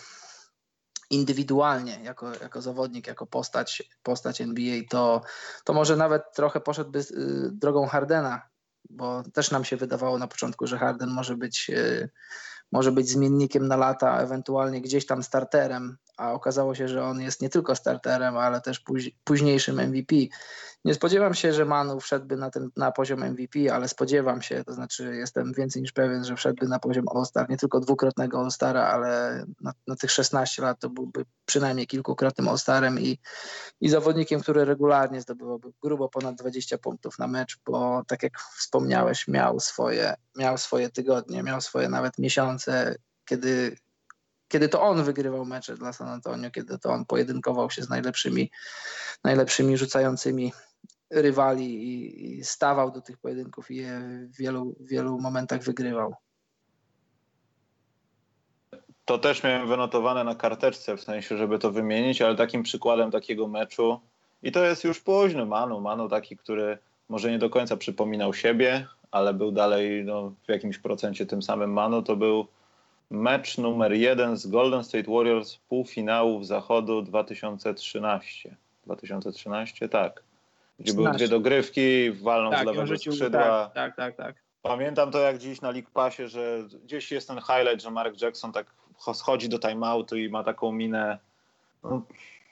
indywidualnie, jako, jako zawodnik, jako postać, postać NBA, to, to może nawet trochę poszedłby y, drogą Hardena, bo też nam się wydawało na początku, że Harden może być, y, może być zmiennikiem na lata, ewentualnie gdzieś tam starterem, a okazało się, że on jest nie tylko starterem, ale też późniejszym MVP. Nie spodziewam się, że Manu wszedłby na, ten, na poziom MVP, ale spodziewam się, to znaczy jestem więcej niż pewien, że wszedłby na poziom All-Star, nie tylko dwukrotnego All-Stara, ale na, na, tych 16 lat to byłby przynajmniej kilkukrotnym All-Starem i, i zawodnikiem, który regularnie zdobywałby grubo ponad 20 punktów na mecz, bo tak jak wspomniałeś, miał swoje, miał swoje tygodnie, miał swoje nawet miesiące, kiedy kiedy to on wygrywał mecze dla San Antonio, kiedy to on pojedynkował się z najlepszymi, najlepszymi rzucającymi rywali i, i stawał do tych pojedynków i je w wielu, wielu momentach wygrywał. To też miałem wynotowane na karteczce, w sensie, żeby to wymienić, ale takim przykładem takiego meczu, i to jest już późny Manu, Manu taki, który może nie do końca przypominał siebie, ale był dalej no, w jakimś procencie tym samym Manu, to był mecz numer jeden z Golden State Warriors półfinałów Zachodu 2013. 2013, tak. Gdzie 13. były dwie dogrywki, walną tak, z lewego skrzydła. Tak, tak, tak, tak. Pamiętam to jak dziś na League Passie, że gdzieś jest ten highlight, że Mark Jackson tak schodzi do timeoutu i ma taką minę. No,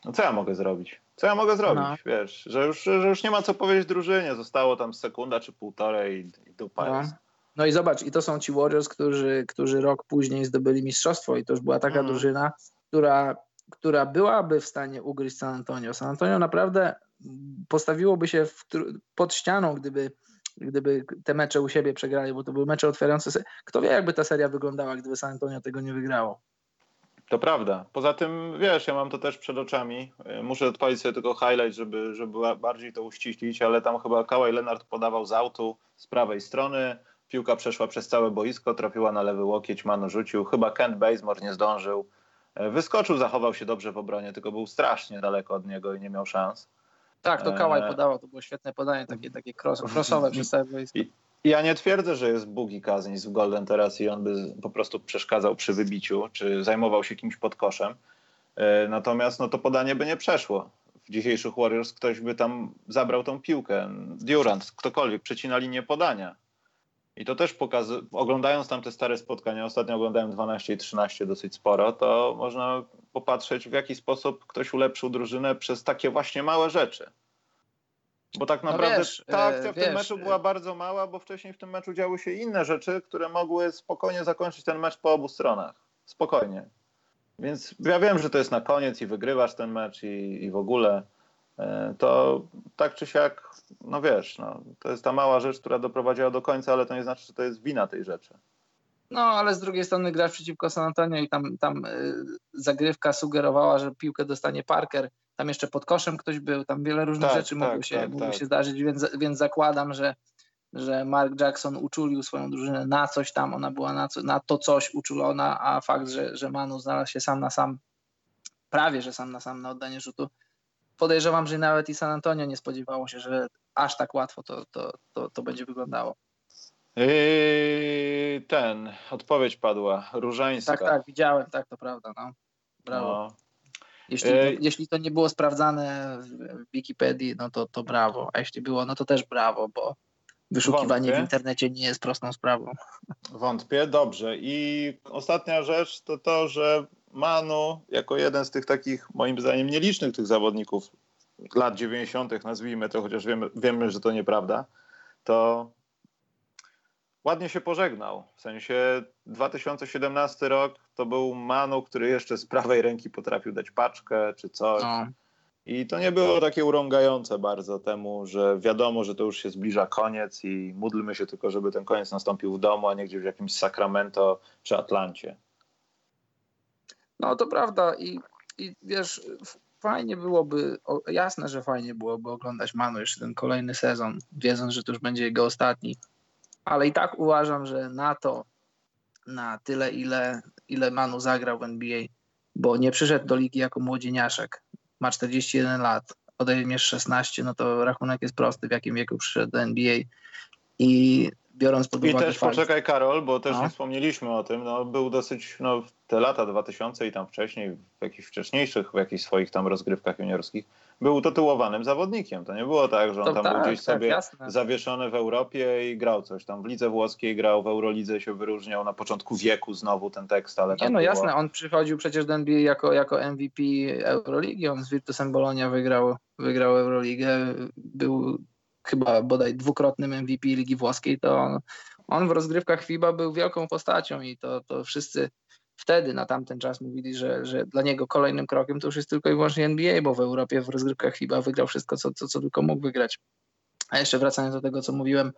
no co ja mogę zrobić? Co ja mogę zrobić? No. Wiesz, że już, że już nie ma co powiedzieć drużynie. Zostało tam sekunda czy półtorej i, i dupa no. No i zobacz, i to są ci Warriors, którzy, którzy rok później zdobyli mistrzostwo i to już była taka mm. drużyna, która, która byłaby w stanie ugryźć San Antonio. San Antonio naprawdę postawiłoby się w, pod ścianą, gdyby, gdyby te mecze u siebie przegrali, bo to były mecze otwierające. Kto wie, jakby ta seria wyglądała, gdyby San Antonio tego nie wygrało. To prawda. Poza tym, wiesz, ja mam to też przed oczami. Muszę odpalić sobie tylko highlight, żeby, żeby bardziej to uściślić, ale tam chyba Kawhi Leonard podawał z autu z prawej strony, Piłka przeszła przez całe boisko, trafiła na lewy łokieć, Manu rzucił. Chyba Kent Bazemore nie zdążył. E, wyskoczył, zachował się dobrze w obronie, tylko był strasznie daleko od niego i nie miał szans. Tak, to Kałaj e, podawał, to było świetne podanie, takie, takie cross, crossowe przez całe boisko. Ja nie twierdzę, że jest Bugi Cousins w Golden teraz i on by po prostu przeszkadzał przy wybiciu, czy zajmował się kimś pod koszem. E, natomiast no, to podanie by nie przeszło. W dzisiejszych Warriors ktoś by tam zabrał tą piłkę. Durant, ktokolwiek, przecina linię podania. I to też pokazuje, oglądając tam te stare spotkania, ostatnio oglądałem 12 i 13 dosyć sporo, to można popatrzeć w jaki sposób ktoś ulepszył drużynę przez takie właśnie małe rzeczy. Bo tak no naprawdę no wiesz, ta akcja w wiesz, tym meczu była bardzo mała, bo wcześniej w tym meczu działy się inne rzeczy, które mogły spokojnie zakończyć ten mecz po obu stronach. Spokojnie. Więc ja wiem, że to jest na koniec i wygrywasz ten mecz i, i w ogóle. E, to tak czy siak, no wiesz, no, to jest ta mała rzecz, która doprowadziła do końca, ale to nie znaczy, że to jest wina tej rzeczy. No, ale z drugiej strony grasz przeciwko San Antonio i tam, tam y, zagrywka sugerowała, że piłkę dostanie Parker. Tam jeszcze pod koszem ktoś był, tam wiele różnych tak, rzeczy tak, mogło, się, tak, mogło tak. się zdarzyć, więc, więc zakładam, że, że Mark Jackson uczulił swoją drużynę na coś tam, ona była na, co, na to coś uczulona, a fakt, że, że Manu znalazł się sam na sam, prawie że sam na sam na oddanie rzutu, podejrzewam, że nawet i San Antonio nie spodziewało się, że aż tak łatwo to, to, to, to będzie wyglądało. Yy, ten, odpowiedź padła, Różańska. Tak, tak, widziałem, tak, to prawda, no. Brawo. No. Jeśli, yy. jeśli to nie było sprawdzane w Wikipedii, no to, to brawo, a jeśli było, no to też brawo, bo wyszukiwanie Wątpię. w internecie nie jest prostą sprawą. Wątpię, dobrze. I ostatnia rzecz to to, że Manu jako jeden z tych takich, moim zdaniem, nielicznych tych zawodników lat 90., nazwijmy to, chociaż wiemy, wiemy, że to nieprawda, to ładnie się pożegnał. W sensie 2017 rok to był Manu, który jeszcze z prawej ręki potrafił dać paczkę czy coś. No. I to nie było takie urągające bardzo temu, że wiadomo, że to już się zbliża koniec i módlmy się tylko, żeby ten koniec nastąpił w domu, a nie gdzieś w jakimś Sacramento czy Atlancie. No to prawda i, i wiesz, fajnie byłoby, jasne, że fajnie byłoby oglądać Manu jeszcze ten kolejny sezon, wiedząc, że to już będzie jego ostatni, ale i tak uważam, że na to, na tyle, ile, ile Manu zagrał w NBA, bo nie przyszedł do ligi jako młodzieniaszek, ma 41 lat, odejmiesz 16, no to rachunek jest prosty, w jakim wieku przyszedł do NBA i biorąc pod uwagę. I też fakt, poczekaj, Karol, bo też no. nie wspomnieliśmy o tym. No, był dosyć, no, te lata 2000 i tam wcześniej, w jakichś wcześniejszych, w jakichś swoich tam rozgrywkach juniorskich, był tytułowanym zawodnikiem. To nie było tak, że on to tam tak, był gdzieś tak, sobie jasne. zawieszony w Europie i grał coś. Tam w lidze włoskiej grał, w Eurolidze się wyróżniał na początku wieku znowu ten tekst, ale Nie, no było... jasne, on przychodził przecież do NBA jako, jako MVP Euroligi, on z Virtusem Bologna wygrał, wygrał Euroligę, był chyba bodaj dwukrotnym MVP Ligi Włoskiej, to on, on w rozgrywkach FIBA był wielką postacią i to, to wszyscy wtedy na tamten czas mówili, że, że dla niego kolejnym krokiem to już jest tylko i wyłącznie NBA, bo w Europie w rozgrywkach FIBA wygrał wszystko, co, co, co tylko mógł wygrać. A jeszcze wracając do tego, co mówiłem,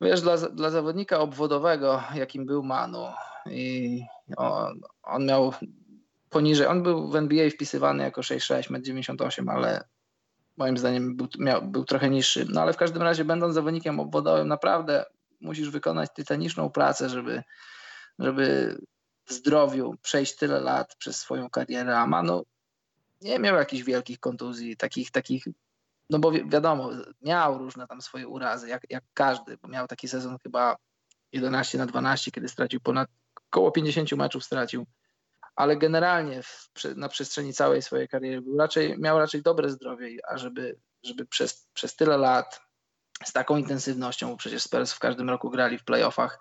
wiesz, dla, dla zawodnika obwodowego, jakim był Manu, i on, on miał poniżej, on był w NBA wpisywany jako 6'6, 98, ale moim zdaniem był, miał, był trochę niższy. No ale w każdym razie, będąc zawodnikiem obwodowym, naprawdę musisz wykonać tytaniczną pracę, żeby, żeby w zdrowiu przejść tyle lat przez swoją karierę. A Manu nie miał jakichś wielkich kontuzji, takich, takich no bo wi wiadomo, miał różne tam swoje urazy, jak, jak każdy, bo miał taki sezon chyba 11 na 12, kiedy stracił ponad około 50 meczów stracił, ale generalnie w, na przestrzeni całej swojej kariery był raczej, miał raczej dobre zdrowie, a żeby, żeby przez, przez tyle lat z taką intensywnością, bo przecież Spurs w każdym roku grali w playoffach,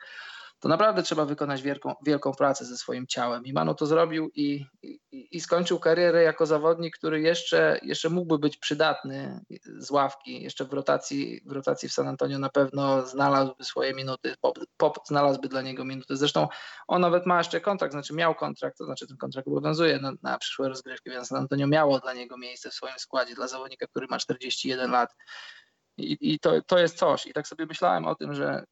to naprawdę trzeba wykonać wielką, wielką pracę ze swoim ciałem. I Manu to zrobił i, i, i, skończył karierę jako zawodnik, który jeszcze, jeszcze mógłby być przydatny z ławki. Jeszcze w rotacji, w rotacji w San Antonio na pewno znalazłby swoje minuty. Pop, Pop znalazłby dla niego minuty. Zresztą on nawet ma jeszcze kontrakt, znaczy miał kontrakt, to znaczy ten kontrakt obowiązuje na, na przyszłe rozgrywki, więc San Antonio miało dla niego miejsce w swoim składzie, dla zawodnika, który ma 41 lat. I, i to, to jest coś. I tak sobie myślałem o tym, że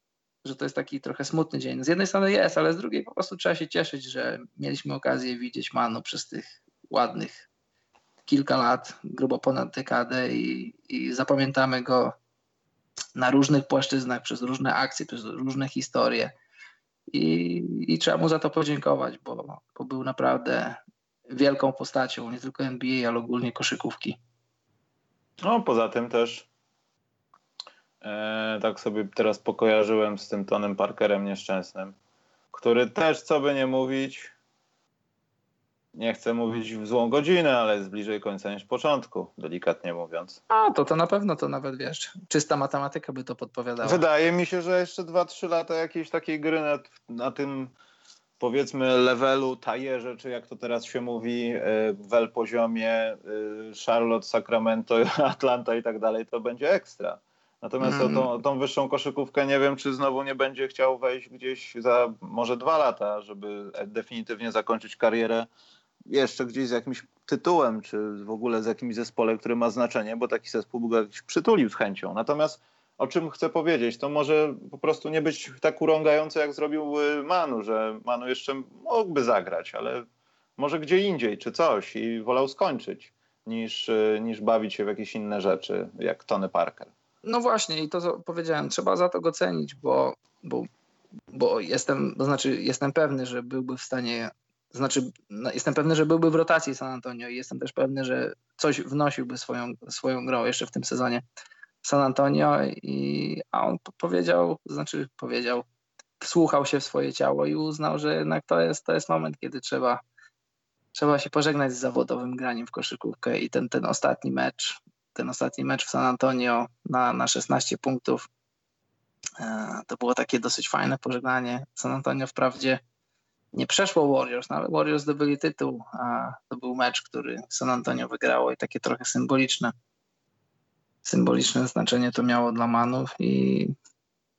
że to jest taki trochę smutny dzień. Z jednej strony jest, ale z drugiej po prostu trzeba się cieszyć, że mieliśmy okazję widzieć Manu przez tych ładnych kilka lat, grubo ponad dekadę i, i zapamiętamy go na różnych płaszczyznach, przez różne akcje, przez różne historie. I, i trzeba mu za to podziękować, bo, bo był naprawdę wielką postacią, nie tylko NBA, ale ogólnie koszykówki. No, poza tym też E, tak sobie teraz pokojarzyłem z tym Tonem Parkerem nieszczęsnym, który też, co by nie mówić, nie chcę mówić w złą godzinę, ale jest bliżej końca niż początku, delikatnie mówiąc. A, to to na pewno to nawet, wiesz, czysta matematyka by to podpowiadała. Wydaje mi się, że jeszcze 2-3 lata jakiejś takiej gry na, na tym powiedzmy levelu, tajerze, czy jak to teraz się mówi, e, wel poziomie e, Charlotte, Sacramento, Atlanta i tak dalej, to będzie ekstra. Natomiast mm. o tą, tą, wyższą koszykówkę nie wiem, czy znowu nie będzie chciał wejść gdzieś za może dwa lata, żeby definitywnie zakończyć karierę jeszcze gdzieś z jakimś tytułem, czy w ogóle z jakimś zespołem, który ma znaczenie, bo taki zespół go jakiś przytulił z chęcią. Natomiast o czym chcę powiedzieć, to może po prostu nie być tak urągające, jak zrobił y, Manu, że Manu jeszcze mógłby zagrać, ale może gdzie indziej, czy coś i wolał skończyć, niż, y, niż bawić się w jakieś inne rzeczy, jak Tony Parker. No właśnie i to co powiedziałem, trzeba za to go cenić, bo, bo, bo jestem, to znaczy jestem pewny, że byłby w stanie, znaczy no, jestem pewny, że byłby w rotacji San Antonio i jestem też pewny, że coś wnosiłby swoją, swoją grą jeszcze w tym sezonie San Antonio i a on powiedział, znaczy powiedział, wsłuchał się w swoje ciało i uznał, że jednak to jest, to jest moment, kiedy trzeba trzeba się pożegnać z zawodowym graniem w koszykówkę i ten, ten ostatni mecz ten ostatni mecz w San Antonio na, na 16 punktów. E, to było takie dosyć fajne pożegnanie. San Antonio wprawdzie nie przeszło Warriors, no ale Warriors zdobyli tytuł, a to był mecz, który San Antonio wygrało i takie trochę symboliczne symboliczne znaczenie to miało dla Manów i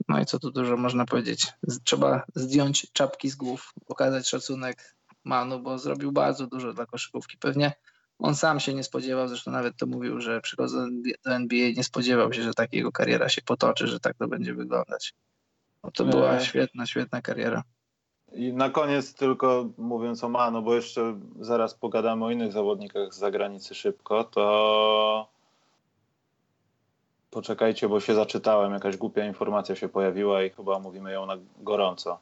no i co tu dużo można powiedzieć. Trzeba zdjąć czapki z głów, pokazać szacunek Manu, bo zrobił bardzo dużo dla koszykówki. Pewnie on sam się nie spodziewał, zresztą nawet to mówił, że przychodząc do NBA nie spodziewał się, że tak jego kariera się potoczy, że tak to będzie wyglądać. No to była świetna, świetna kariera. I na koniec tylko mówiąc o Manu, bo jeszcze zaraz pogadamy o innych zawodnikach z zagranicy szybko, to poczekajcie, bo się zaczytałem, jakaś głupia informacja się pojawiła i chyba mówimy ją na gorąco.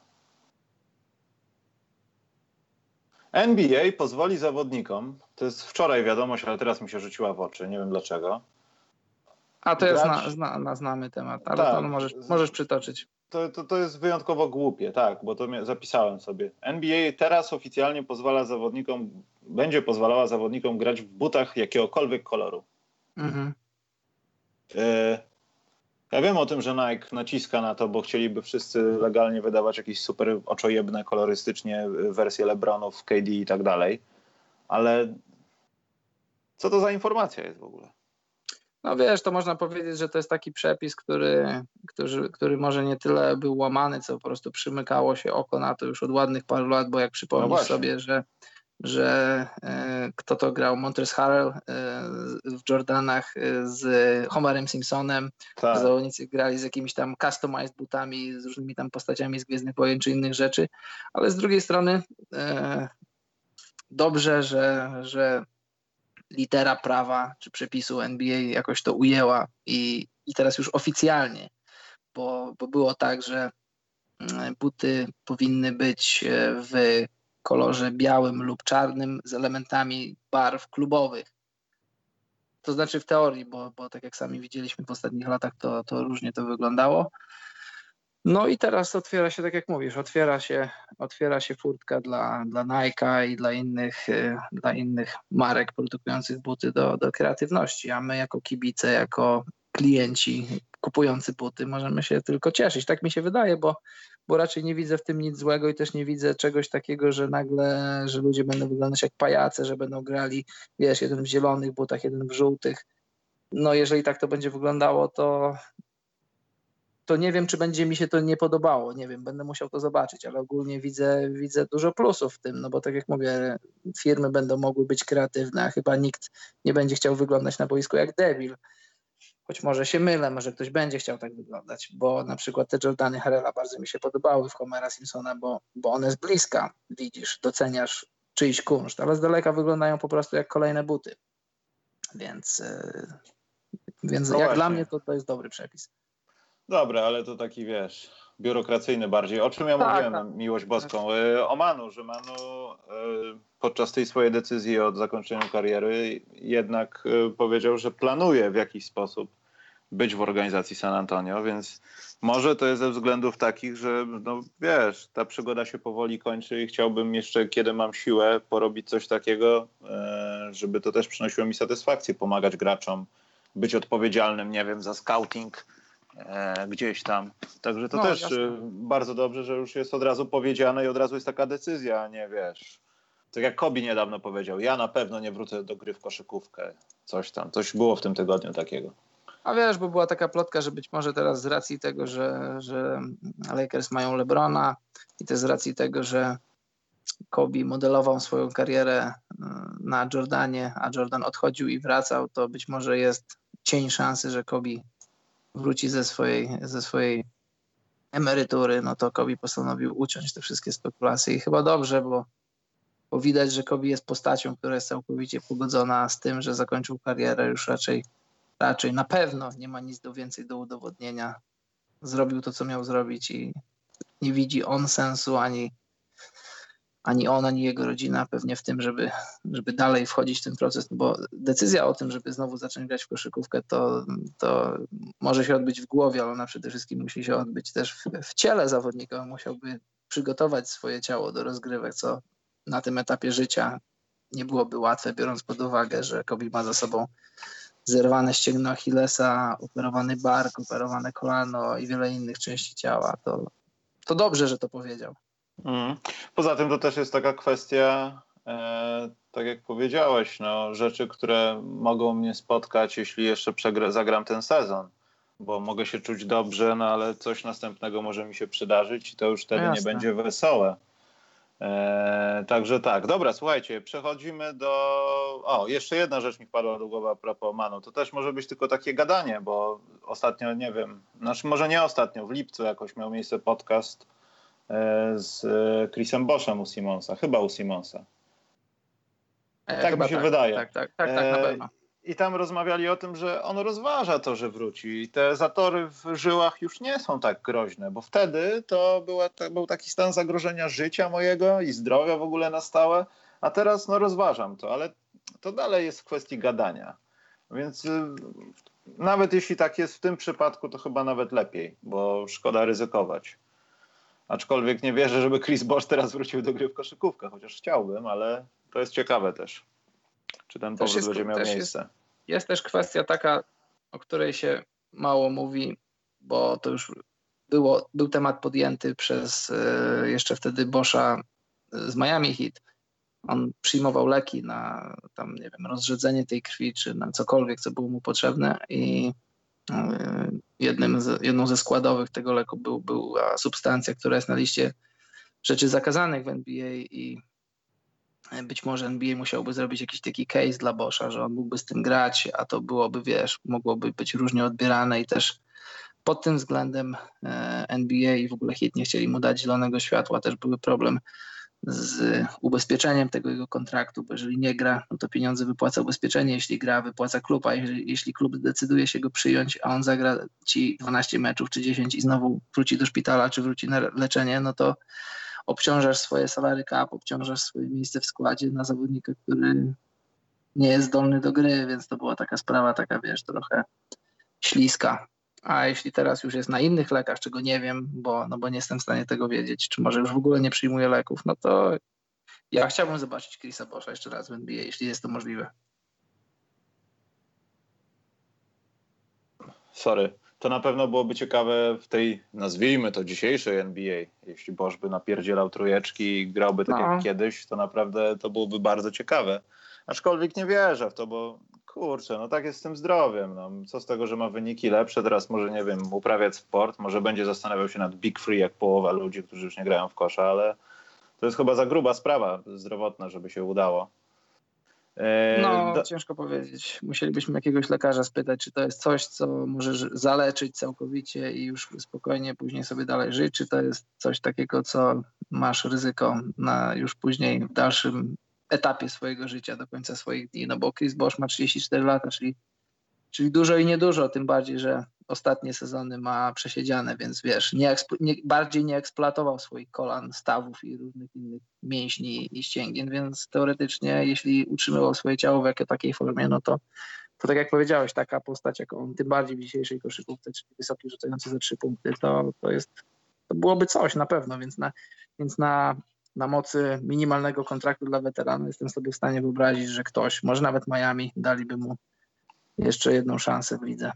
NBA pozwoli zawodnikom, to jest wczoraj wiadomość, ale teraz mi się rzuciła w oczy, nie wiem dlaczego. A to jest, zna, zna, znamy temat, ale tak, to możesz, możesz przytoczyć. To, to, to jest wyjątkowo głupie, tak, bo to zapisałem sobie. NBA teraz oficjalnie pozwala zawodnikom, będzie pozwalała zawodnikom grać w butach jakiegokolwiek koloru. Mhm. Y ja wiem o tym, że Nike naciska na to, bo chcieliby wszyscy legalnie wydawać jakieś super oczojebne kolorystycznie wersje LeBronów, KD i tak dalej, ale co to za informacja jest w ogóle? No wiesz, to można powiedzieć, że to jest taki przepis, który, który, który może nie tyle był łamany, co po prostu przymykało się oko na to już od ładnych paru lat, bo jak przypomnisz no sobie, że że e, kto to grał, Montres Harrell e, w Jordanach e, z Homerem Simpsonem, tak. zawodnicy grali z jakimiś tam customized butami, z różnymi tam postaciami z Gwiezdnych Wojen czy innych rzeczy, ale z drugiej strony dobrze, że, że litera prawa czy przepisu NBA jakoś to ujęła i, i teraz już oficjalnie, bo, bo było tak, że buty powinny być w kolorze białym lub czarnym z elementami barw klubowych. To znaczy w teorii, bo, bo tak jak sami widzieliśmy w ostatnich latach, to, to różnie to wyglądało. No i teraz otwiera się, tak jak mówisz, otwiera się, otwiera się furtka dla, dla Nike'a i dla innych, y, dla innych marek produkujących buty do, do kreatywności, a my jako kibice, jako klienci kupujący buty możemy się tylko cieszyć. Tak mi się wydaje, bo, bo raczej nie widzę w tym nic złego i też nie widzę czegoś takiego, że nagle, że ludzie będą wyglądać jak pajace, że będą grali, wiesz, jeden w zielonych butach, jeden w żółtych. No jeżeli tak to będzie wyglądało, to, to nie wiem, czy będzie mi się to nie podobało. Nie wiem, będę musiał to zobaczyć, ale ogólnie widzę, widzę dużo plusów w tym, no bo tak jak mówię, firmy będą mogły być kreatywne, a chyba nikt nie będzie chciał wyglądać na boisku jak debil. Choć może się mylę, może ktoś będzie chciał tak wyglądać, bo na przykład te Jordany Harrella bardzo mi się podobały w Homera Simpsona, bo, bo one z bliska widzisz, doceniasz czyjś kunszt, ale z daleka wyglądają po prostu jak kolejne buty. Więc, yy, więc no jak właśnie. dla mnie to, to jest dobry przepis. Dobra, ale to taki wiesz, biurokracyjny bardziej. O czym ja tak, mówiłem, tak. miłość boską? Tak. O Manu, że Manu e, podczas tej swojej decyzji o zakończeniu kariery jednak e, powiedział, że planuje w jakiś sposób być w organizacji San Antonio, więc może to jest ze względów takich, że no wiesz, ta przygoda się powoli kończy i chciałbym jeszcze, kiedy mam siłę, porobić coś takiego, żeby to też przynosiło mi satysfakcję, pomagać graczom, być odpowiedzialnym, nie wiem, za scouting, E, gdzieś tam. Także to no, też jasne. Y, bardzo dobrze, że już jest od razu powiedziane i od razu jest taka decyzja, a nie wiesz. Tak jak Kobi niedawno powiedział, ja na pewno nie wrócę do gry w koszykówkę. Coś tam, coś było w tym tygodniu takiego. A wiesz, bo była taka plotka, że być może teraz z racji tego, że, że Lakers mają LeBrona i też z racji tego, że Kobe modelował swoją karierę y, na Jordanie, a Jordan odchodził i wracał, to być może jest cień szansy, że Kobe wróci ze swojej, ze swojej emerytury, no to Kobi postanowił uciąć te wszystkie spekulacje i chyba dobrze, bo, bo widać, że Kobi jest postacią, która jest całkowicie pogodzona z tym, że zakończył karierę już raczej, raczej na pewno nie ma nic do więcej do udowodnienia. Zrobił to, co miał zrobić i nie widzi on sensu ani ani on, ani jego rodzina pewnie w tym, żeby, żeby dalej wchodzić w ten proces, bo decyzja o tym, żeby znowu zacząć grać w koszykówkę, to, to może się odbyć w głowie, ale ona przede wszystkim musi się odbyć też w, w ciele zawodnika. musiałby przygotować swoje ciało do rozgrywek, co na tym etapie życia nie byłoby łatwe, biorąc pod uwagę, że Kobi ma za sobą zerwane ścięgno Achillesa, operowany bark, operowane kolano i wiele innych części ciała. To, to dobrze, że to powiedział. Mm. Poza tym to też jest taka kwestia, e, tak jak powiedziałeś, no, rzeczy, które mogą mnie spotkać, jeśli jeszcze przegra, zagram ten sezon. Bo mogę się czuć dobrze, no ale coś następnego może mi się przydarzyć i to już wtedy nie będzie wesołe. E, także tak, dobra, słuchajcie, przechodzimy do. O, jeszcze jedna rzecz mi wpadła do głowy a propos Manu. To też może być tylko takie gadanie, bo ostatnio, nie wiem, znaczy może nie ostatnio, w lipcu jakoś miał miejsce podcast E, z Chrisem Boschem u Simonsa, chyba u Simonsa. E, tak mi się tak, wydaje. Tak, tak, tak, tak, na e, pewno. I tam rozmawiali o tym, że on rozważa to, że wróci. I te zatory w żyłach już nie są tak groźne, bo wtedy to była, był taki stan zagrożenia życia mojego i zdrowia w ogóle na stałe, a teraz no rozważam to, ale to dalej jest w kwestii gadania. Więc y, nawet jeśli tak jest w tym przypadku, to chyba nawet lepiej, bo szkoda ryzykować. Aczkolwiek nie wierzę, żeby Chris Bosch teraz wrócił do gry w koszykówkę, chociaż chciałbym, ale to jest ciekawe też. Czy ten powrót jest, będzie miał miejsce? Jest, jest też kwestia taka, o której się mało mówi, bo to już było, był temat podjęty przez e, jeszcze wtedy Boscha z Miami Heat. On przyjmował leki na tam, nie wiem, rozrzedzenie tej krwi, czy na cokolwiek, co było mu potrzebne i e, jednym z, jedną ze składowych tego leku był, była substancja, która jest na liście rzeczy zakazanych w NBA i być może NBA musiałby zrobić jakiś taki case dla Boscha, że on mógłby z tym grać, a to byłoby, wiesz, mogłoby być różnie odbierane i też pod tym względem e, NBA i w ogóle HIT nie chcieli mu dać zielonego światła, też były problem z ubezpieczeniem tego jego kontraktu, bo jeżeli nie gra, no to pieniądze wypłaca ubezpieczenie, jeśli gra, wypłaca klub, a jeżeli, jeśli klub decyduje się go przyjąć, a on zagra ci 12 meczów czy 10 i znowu wróci do szpitala, czy wróci na leczenie, no to obciążasz swoje salary cap, obciążasz swoje miejsce w składzie na zawodnika, który nie jest zdolny do gry, więc to była taka sprawa, taka wiesz, trochę śliska. A jeśli teraz już jest na innych lekach, czego nie wiem, bo, no bo nie jestem w stanie tego wiedzieć, czy może już w ogóle nie przyjmuje leków, no to ja chciałbym zobaczyć Chrisa Boscha jeszcze raz w NBA, jeśli jest to możliwe. Sorry. To na pewno byłoby ciekawe w tej, nazwijmy to dzisiejszej NBA. Jeśli Bosch by napierdzielał trójeczki i grałby tak no. jak kiedyś, to naprawdę to byłoby bardzo ciekawe. Aczkolwiek nie wierzę w to, bo kurczę, no tak jest z tym zdrowiem. No. Co z tego, że ma wyniki lepsze, teraz może, nie wiem, uprawiać sport, może będzie zastanawiał się nad Big Free jak połowa ludzi, którzy już nie grają w kosza, ale to jest chyba za gruba sprawa zdrowotna, żeby się udało. E, no, do... ciężko powiedzieć. Musielibyśmy jakiegoś lekarza spytać, czy to jest coś, co może zaleczyć całkowicie i już spokojnie później sobie dalej żyć, czy to jest coś takiego, co masz ryzyko na już później w dalszym etapie swojego życia, do końca swoich dni. No bo Chris Bosch ma 34 lata, czyli, czyli dużo i niedużo, tym bardziej, że ostatnie sezony ma przesiedziane, więc wiesz, nie, nie, bardziej nie eksploatował swoich kolan, stawów i różnych innych mięśni i ścięgien, więc teoretycznie, jeśli utrzymywał swoje ciało w jakiej takiej formie, no to, to tak jak powiedziałeś, taka postać, jak on, tym bardziej w dzisiejszej koszykówce, czyli wysoki rzucający za trzy punkty, to, to jest, to byłoby coś na pewno, więc na, więc na, na mocy minimalnego kontraktu dla weterana jestem sobie w stanie wyobrazić, że ktoś, może nawet Miami, daliby mu jeszcze jedną szansę w lidze.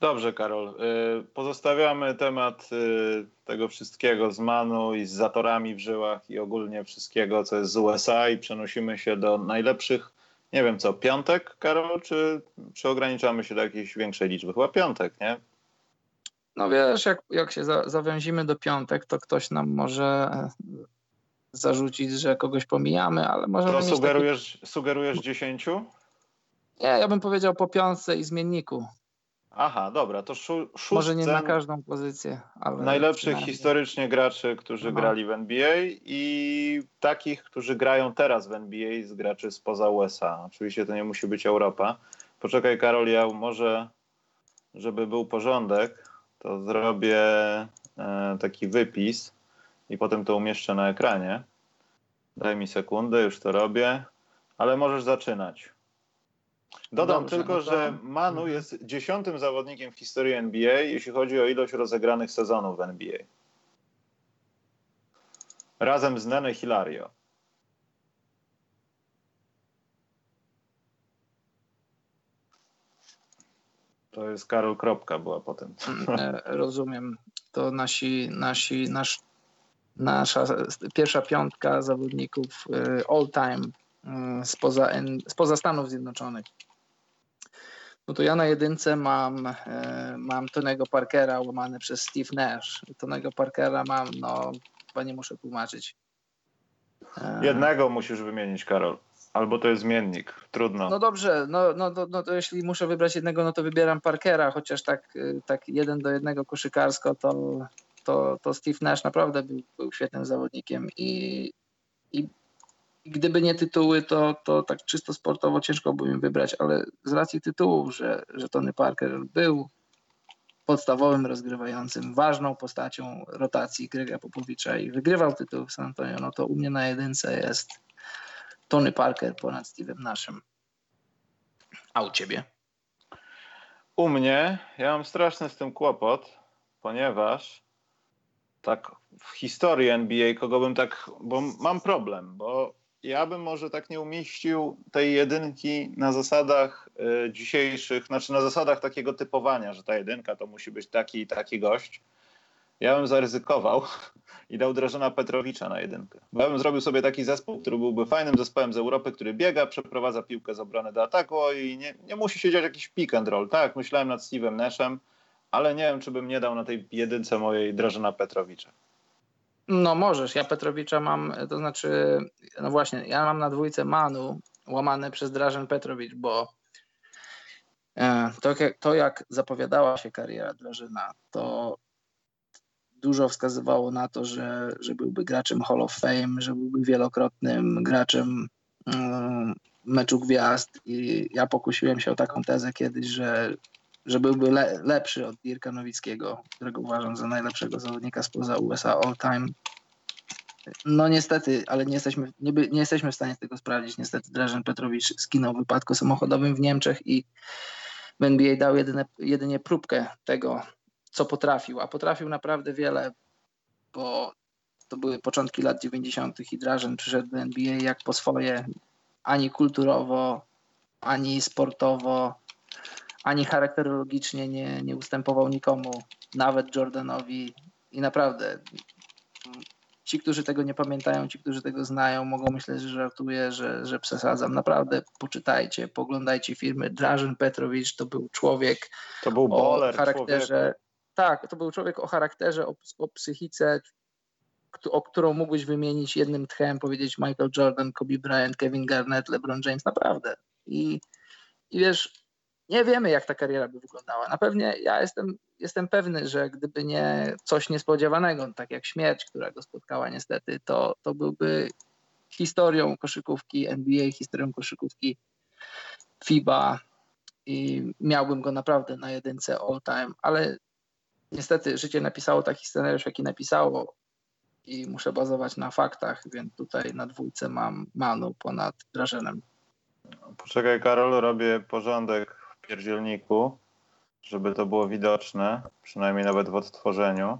Dobrze, Karol. Y, pozostawiamy temat y, tego wszystkiego z Manu i z zatorami w żyłach i ogólnie wszystkiego, co jest z USA i przenosimy się do najlepszych, nie wiem co, piątek, Karol, czy, czy ograniczamy się do jakiejś większej liczby? Chyba piątek, nie? No wiesz, jak, jak się za, zawiązimy do piątek, to ktoś nam może e, zarzucić, że kogoś pomijamy, ale może. To sugerujesz, taki... sugerujesz dziesięciu? Nie, ja bym powiedział po piątce i zmienniku. Aha, dobra, to szó szóstce... Może nie na każdą pozycję, ale... Najlepszych historycznie graczy, którzy Aha. grali w NBA i takich, którzy grają teraz w NBA z graczy spoza USA. Oczywiście to nie musi być Europa. Poczekaj Karol, ja może, żeby był porządek, to zrobię e, taki wypis i potem to umieszczę na ekranie. Daj mi sekundę, już to robię, ale możesz zaczynać. Dodam Dobrze, tylko, no to... że Manu mhm. jest dziesiątym zawodnikiem w historii NBA, jeśli chodzi o ilość rozegranych sezonów w NBA. Razem z Nene Hilario. To jest Karol Kropka była potem. E, rozumiem. To nasi, nasi, nasz, nasza pierwsza piątka zawodników e, all time spoza, spoza Stanów Zjednoczonych. No to ja na jedynce mam, e, mam Tonego Parkera łamany przez Steve Nash. Tonego Parkera mam, no chyba nie muszę tłumaczyć. E, Jednego musisz wymienić, Karol. Albo to jest zmiennik, trudno. No dobrze, no, no, no, no to jeśli muszę wybrać jednego, no to wybieram Parkera, chociaż tak, e, tak jeden do jednego koszykarsko, to, to, to Steve Nash naprawdę był, był świetnym zawodnikiem i, i gdyby nie tytuły, to, to tak czysto sportowo ciężko by mi wybrać, ale z racji tytułów, że, że Tony Parker był podstawowym rozgrywającym, ważną postacią rotacji Grega Popowicza i wygrywał tytuł w San Antonio, no to u mnie na jedynce jest Tony Parker ponad Steve'em Naszym. A u ciebie? U mnie ja mam straszny z tym kłopot, ponieważ tak w historii NBA, kogo bym tak, bo mam problem, bo ja bym może tak nie umieścił tej jedynki na zasadach y, dzisiejszych, znaczy na zasadach takiego typowania, że ta jedynka to musi być taki i taki gość. Ja bym zaryzykował i dał Drażona Petrowicza na jedynkę. Bo ja bym zrobił sobie taki zespół, który byłby fajnym zespołem z Europy, który biega, przeprowadza piłkę z obrony do ataku i nie, nie musi się dziać jakiś pick and roll. Tak, myślałem nad Steve'em Nashem, ale nie wiem, czy bym nie dał na tej jedynce mojej Drażona Petrowicza. No możesz, ja Petrowicza mam, to znaczy, no właśnie, ja mam na dwójce Manu łamane przez Drażen Petrowicz, bo e, to, to jak zapowiadała się kariera Drażyna, to dużo wskazywało na to, że, że byłby graczem Hall of Fame, że byłby wielokrotnym graczem um, meczu gwiazd i ja pokusiłem się o taką tezę kiedyś, że że byłby le, lepszy od Dirka Nowickiego, którego uważam za najlepszego zawodnika spoza USA all time. No niestety, ale nie jesteśmy, nie, by, nie jesteśmy w stanie tego sprawdzić. Niestety Drażen Petrowicz skinął w wypadku samochodowym w Niemczech i, w NBA dał jedyne, jedynie próbkę tego, co potrafił, a potrafił naprawdę wiele, bo to były początki lat 90. i Drażen przyszedł do NBA jak po swoje, ani kulturowo, ani sportowo, ani charakterologicznie nie, nie ustępował nikomu, nawet Jordanowi. I naprawdę ci, którzy tego nie pamiętają, ci, którzy tego znają, mogą myśleć, że żartuję, że, że przesadzam. Naprawdę poczytajcie, poglądajcie filmy. Drażen Petrowicz to był człowiek to był o charakterze. Tak, to był człowiek o charakterze, o, o psychice, o którą mógłbyś wymienić jednym tchem, powiedzieć Michael Jordan, Kobe Bryant, Kevin Garnett, LeBron James, naprawdę. I, i wiesz, nie wiemy, jak ta kariera by wyglądała. Na pewnie ja jestem, jestem pewny, że gdyby nie coś niespodziewanego, tak jak śmierć, która go spotkała niestety, to, to byłby historią koszykówki NBA, historią koszykówki FIBA i miałbym go naprawdę na jedynce all time, ale niestety życie napisało taki scenariusz, jaki napisało i muszę bazować na faktach, więc tutaj na dwójce mam Manu ponad Drażenem. Poczekaj Karol, robię porządek pierdzielniku, żeby to było widoczne, przynajmniej nawet w odtworzeniu.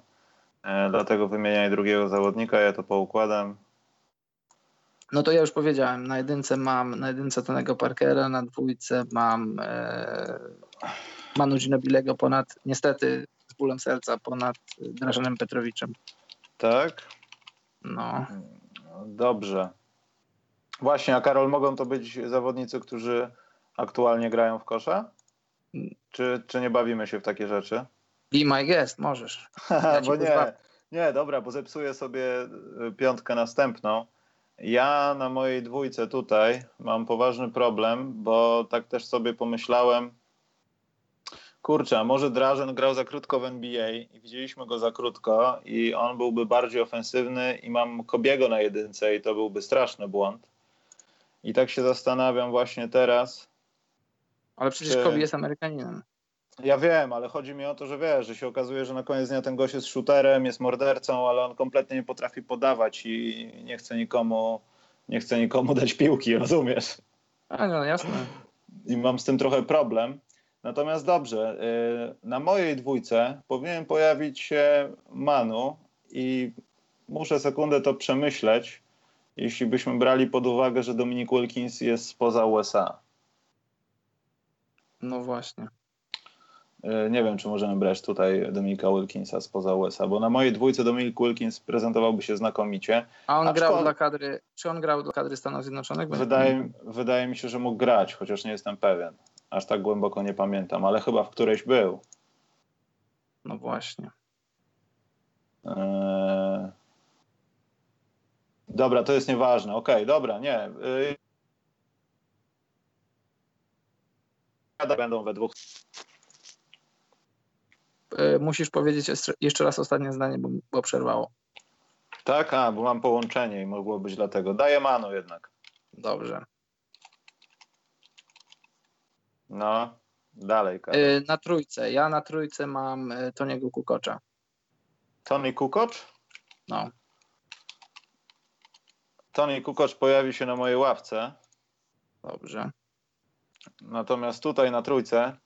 E, dlatego wymieniaj drugiego zawodnika, ja to poukładam. No to ja już powiedziałem, na jedynce mam na jedynce Tonego Parkera, na dwójce mam e, Manu Ginobilego ponad, niestety z bólem serca, ponad Drażanem Petrowiczem. Tak? No. Dobrze. Właśnie, a Karol, mogą to być zawodnicy, którzy aktualnie grają w kosza? Czy, czy nie bawimy się w takie rzeczy? Be my guest, możesz. Ja bo nie, nie, dobra, bo zepsuję sobie y, piątkę następną. Ja na mojej dwójce tutaj mam poważny problem, bo tak też sobie pomyślałem, kurczę, a może Drażen grał za krótko w NBA i widzieliśmy go za krótko i on byłby bardziej ofensywny i mam Kobiego na jedynce i to byłby straszny błąd. I tak się zastanawiam właśnie teraz. Ale przecież czy... Kobe jest Amerykaninem. Ja wiem, ale chodzi mi o to, że wiesz, że się okazuje, że na koniec dnia ten gość jest shooterem, jest mordercą, ale on kompletnie nie potrafi podawać i nie chce nikomu, nie chce nikomu dać piłki, rozumiesz? A no, jasne. I mam z tym trochę problem. Natomiast dobrze, y, na mojej dwójce powinien pojawić się Manu i muszę sekundę to przemyśleć, jeśli byśmy brali pod uwagę, że Dominik Wilkins jest spoza USA. No właśnie. Y, nie wiem, czy możemy brać tutaj Dominika Wilkinsa spoza USA, bo na mojej dwójce Dominik Wilkins prezentowałby się znakomicie. A on grał dla kadry, czy on grał dla kadry Stanów Zjednoczonych? Wydaje, wydaje mi się, że mógł grać, chociaż nie jestem pewien. Aż tak głęboko nie pamiętam, ale chyba w którejś był. No właśnie. Eee... Dobra, to jest nieważne. Okej, okay, dobra, nie. Będą we dwóch. Yy, musisz powiedzieć jeszcze raz ostatnie zdanie, bo, bo przerwało. Tak, a, bo mam połączenie i mogło być dlatego. Daję manu jednak. Dobrze. No, dalej. Y, na trójce. Ja na trójce mam y, Toniego Kukocza. Tony Kukocz? No. Tony Kukocz pojawi się na mojej ławce. Dobrze. Natomiast tutaj na trójce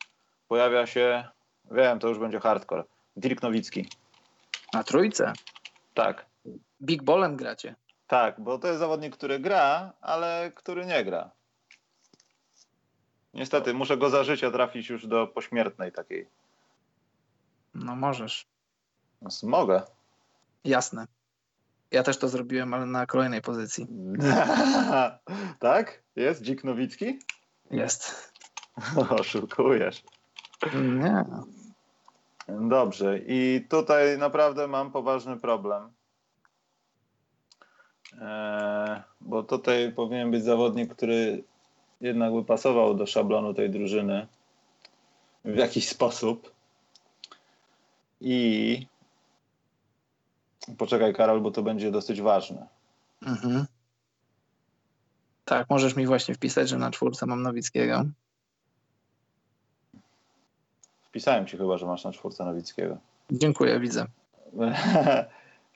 pojawia się, wiem, to już będzie hardcore, Dirk Nowicki. Na trójce? Tak. Big Ballem gracie? Tak, bo to jest zawodnik, który gra, ale który nie gra. Niestety, muszę go za życia trafić już do pośmiertnej takiej. No możesz. Mogę. Jasne. Ja też to zrobiłem, ale na kolejnej pozycji. tak? Jest Dzik Nowicki? Jest. Oszukujesz. Nie. Dobrze. I tutaj naprawdę mam poważny problem. Eee, bo tutaj powinien być zawodnik, który jednak by pasował do szablonu tej drużyny w jakiś sposób. I poczekaj, Karol, bo to będzie dosyć ważne. Mhm. Tak, możesz mi właśnie wpisać, że na czwórce mam Nowickiego. Wpisałem ci chyba, że masz na czwórce Nowickiego. Dziękuję, widzę.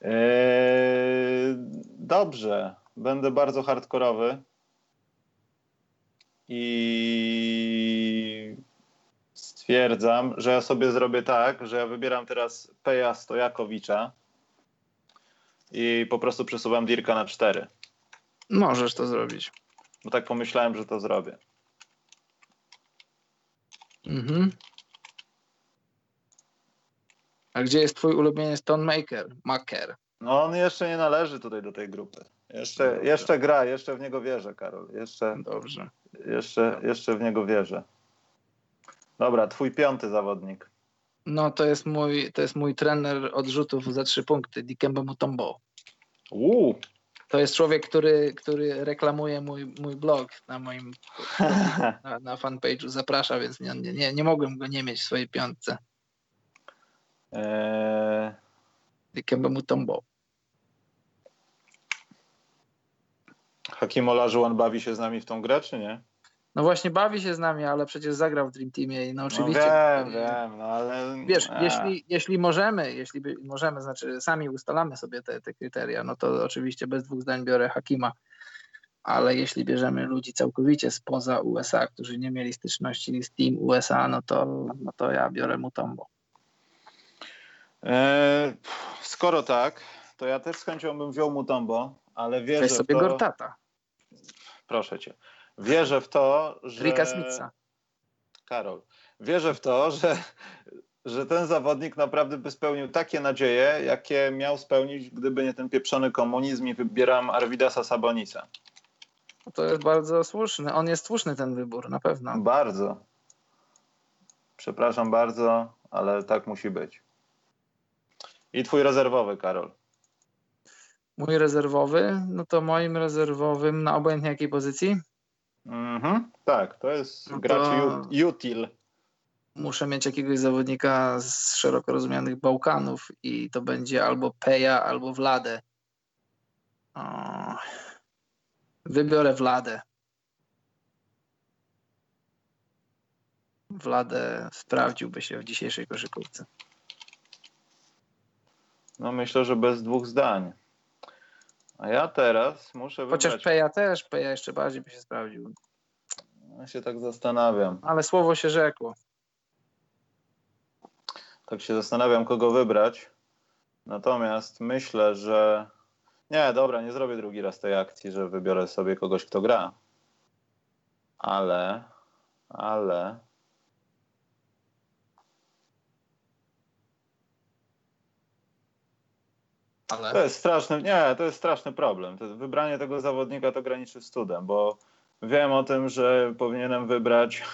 Eee, dobrze, będę bardzo hardkorowy. I stwierdzam, że ja sobie zrobię tak, że ja wybieram teraz Peja Stojakowicza i po prostu przesuwam Dirka na 4. Możesz to zrobić. Bo tak pomyślałem, że to zrobię. Mhm. A gdzie jest twój ulubiony Stonemaker? Maker. No on jeszcze nie należy tutaj do tej grupy. Jeszcze, jeszcze gra, jeszcze w niego wierzę, Karol. Jeszcze, Dobrze. jeszcze, jeszcze w niego wierzę. Dobra, twój piąty zawodnik. No to jest mój, to jest mój trener odrzutów za trzy punkty, Dikembe Mutombo. Uuu, To jest człowiek, który, który reklamuje mój, mój blog na moim na, na fanpage'u. Zaprasza, więc nie, nie, nie mogłem go nie mieć w swojej piątce. eee, Dikembe Mutombo. Hakim Olajuwon bawi się z nami w tą grę, czy nie? No właśnie bawi się z nami, ale przecież zagrał w Dream Teamie i no No oczywiście. wiem, wiem, no ale... Wiesz, jeśli, jeśli możemy, jeśli możemy, znaczy sami ustalamy sobie te, te kryteria, no to oczywiście bez dwóch zdań biorę Hakima, ale jeśli bierzemy ludzi całkowicie spoza USA, którzy nie mieli styczności z Team USA, no to, no to ja biorę Mutombo. eee, skoro tak, to ja też z chęcią bym wziął Mutombo, ale wierzę Weź sobie to... Gortata, Proszę cię. Wierzę w to, że... Rika Smitha. Karol, wierzę w to, że, że ten zawodnik naprawdę by spełnił takie nadzieje, jakie miał spełnić, gdyby nie ten pieprzony komunizm i wybieram Arvidasa Sabonisa. To jest bardzo słuszny. On jest słuszny ten wybór, na pewno. Bardzo. Przepraszam bardzo, ale tak musi być. I twój rezerwowy, Karol. Mój rezerwowy, no to moim rezerwowym na obojętnie jakiej pozycji Mhm, tak, to jest No to- gracz ut- util. muszę mieć jakiegoś zawodnika z szeroko rozumianych Bałkanów i to będzie albo Peja, albo Vladę. O, wybiorę Vladę. Vladę sprawdziłby się w dzisiejszej koszykówce. No myślę, że bez dwóch zdań. A ja teraz muszę wybrać... Chociaż Peja też, Peja jeszcze bardziej by się sprawdził. Ja się tak zastanawiam. Ale słowo się rzekło. Tak się zastanawiam, kogo wybrać. Natomiast myślę, że. Nie, dobra, nie zrobię drugi raz tej akcji, że wybiorę sobie kogoś, kto gra. Ale. Ale. To Ale jest straszny. Nie, to jest straszny problem. To wybranie tego zawodnika to graniczy z cudem, bo wiem o tym, że powinienem wybrać.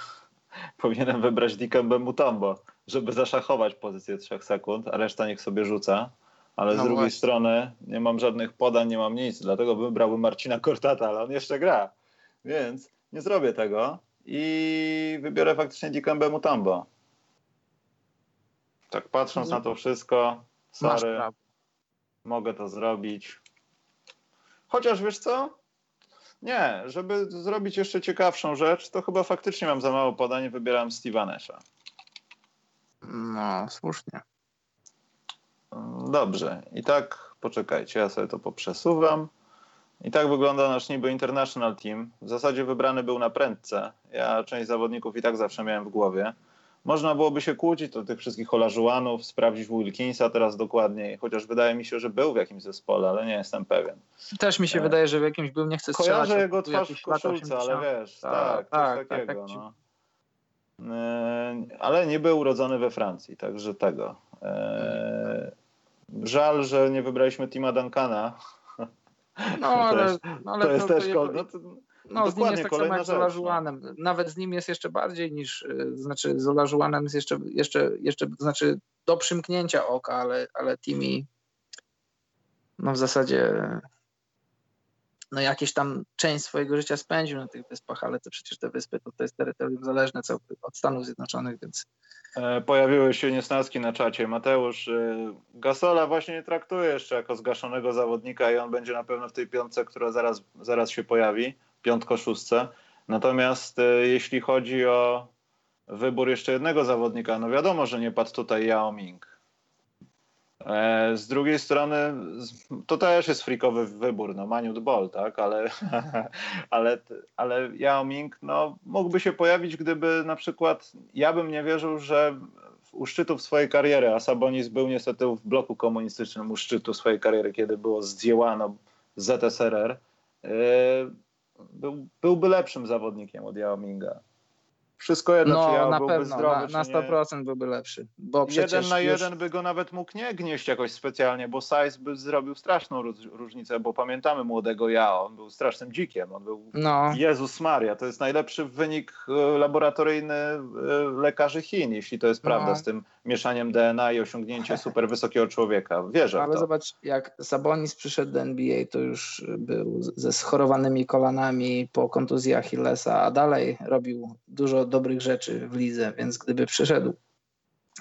Powinienem wybrać Dikembe Mutombo, żeby zaszachować pozycję 3 sekund, a reszta niech sobie rzuca. Ale No z drugiej właśnie. strony nie mam żadnych podań, nie mam nic. Dlatego wybrałbym Marcina Kortata, ale on jeszcze gra. Więc nie zrobię tego i wybiorę faktycznie Dikembe Mutombo. Tak patrząc na to wszystko, masz sorry, prawo. Mogę to zrobić. Chociaż wiesz co? Nie, żeby zrobić jeszcze ciekawszą rzecz, to chyba faktycznie mam za mało podań i wybieram Steve'a Nasha. No, słusznie. Dobrze. I tak, poczekajcie, ja sobie to poprzesuwam. I tak wygląda nasz niby international team. W zasadzie wybrany był na prędce. Ja część zawodników i tak zawsze miałem w głowie. Można byłoby się kłócić o tych wszystkich Olażuanów, sprawdzić Wilkinsa teraz dokładniej, chociaż wydaje mi się, że był w jakimś zespole, ale nie jestem pewien. Też mi się E, wydaje, że w jakimś był, nie chcę strzelać. Kojarzę jego twarz w koszulce, ale 80. wiesz, Tak, tak, tak, coś tak, takiego. tak no. E, Ale nie był urodzony we Francji, także tego. E, Żal, że nie wybraliśmy Tima Duncana. No, To ale, jest- no, ale To jest to, też to, kol- no to, no, z nim jest tak samo jak z Olażuanem. Nawet z nim jest jeszcze bardziej niż, y, znaczy z Olażuanem jest jeszcze, jeszcze, jeszcze, znaczy do przymknięcia oka, ale, ale Timi no w zasadzie no jakieś tam część swojego życia spędził na tych wyspach, ale to przecież te wyspy to, to jest terytorium zależne od Stanów Zjednoczonych, więc E, Pojawiły się niesnaski na czacie. Mateusz e, Gasola właśnie nie traktuje jeszcze jako zgaszonego zawodnika i on będzie na pewno w tej piątce, która zaraz, zaraz się pojawi, piątko-szóstce. Natomiast e, jeśli chodzi o wybór jeszcze jednego zawodnika, no wiadomo, że nie padł tutaj Yao Ming. E, z drugiej strony to też jest frikowy wybór, no Maniut Ball, tak, ale, ale, ale Yao Ming no, mógłby się pojawić, gdyby na przykład ja bym nie wierzył, że u szczytów swojej kariery, a Sabonis był niestety w bloku komunistycznym u szczytu swojej kariery, kiedy było zdjęłano ZSRR, był, byłby lepszym zawodnikiem od Yao Minga. Wszystko jedno, no, czy ja na byłby pewno, zdrowy, na, na 100% nie. byłby lepszy. Bo przecież jeden na już... jeden by go nawet mógł nie gnieść jakoś specjalnie, bo Size by zrobił straszną różnicę, bo pamiętamy młodego ja, on był strasznym dzikiem, on był no. Jezus Maria, to jest najlepszy wynik e, laboratoryjny e, lekarzy Chin, jeśli to jest no. prawda, z tym mieszaniem DNA i osiągnięcie super wysokiego człowieka. Wierzę Ale zobacz, jak Sabonis przyszedł do NBA, to już był ze schorowanymi kolanami po kontuzji Achillesa, a dalej robił dużo dobrych rzeczy w lidze, więc gdyby przyszedł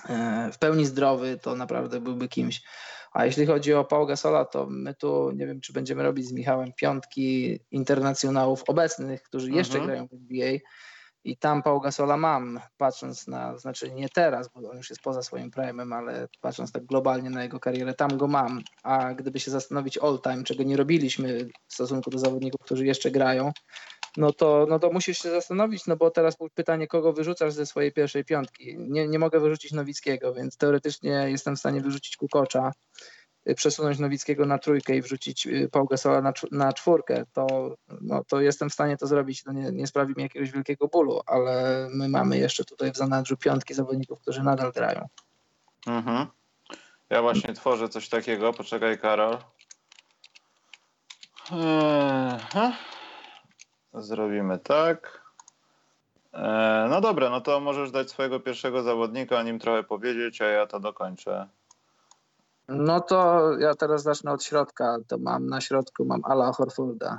e, w pełni zdrowy, to naprawdę byłby kimś. A jeśli chodzi o Paul Gasola, to my tu nie wiem, czy będziemy robić z Michałem piątki internacjonałów obecnych, którzy jeszcze mhm. grają w NBA. I tam Paul Gasola mam, patrząc na, znaczy nie teraz, bo on już jest poza swoim prime'em, ale patrząc tak globalnie na jego karierę, tam go mam. A gdyby się zastanowić all time, czego nie robiliśmy w stosunku do zawodników, którzy jeszcze grają, no to, no to musisz się zastanowić, no bo teraz pytanie, kogo wyrzucasz ze swojej pierwszej piątki. Nie, nie mogę wyrzucić Nowickiego, więc teoretycznie jestem w stanie wyrzucić Kukocza, y, przesunąć Nowickiego na trójkę i wrzucić y, Paul Gasola na, na czwórkę, to, no, to jestem w stanie to zrobić. To nie, nie sprawi mi jakiegoś wielkiego bólu, ale my mamy jeszcze tutaj w zanadrzu piątki zawodników, którzy nadal grają. Mhm. Ja właśnie tworzę coś takiego. Poczekaj, Karol. Eee, Zrobimy tak. E, no dobra, no to możesz dać swojego pierwszego zawodnika, o nim trochę powiedzieć, a ja to dokończę. No to ja teraz zacznę od środka. To mam na środku mam Ala Horforda,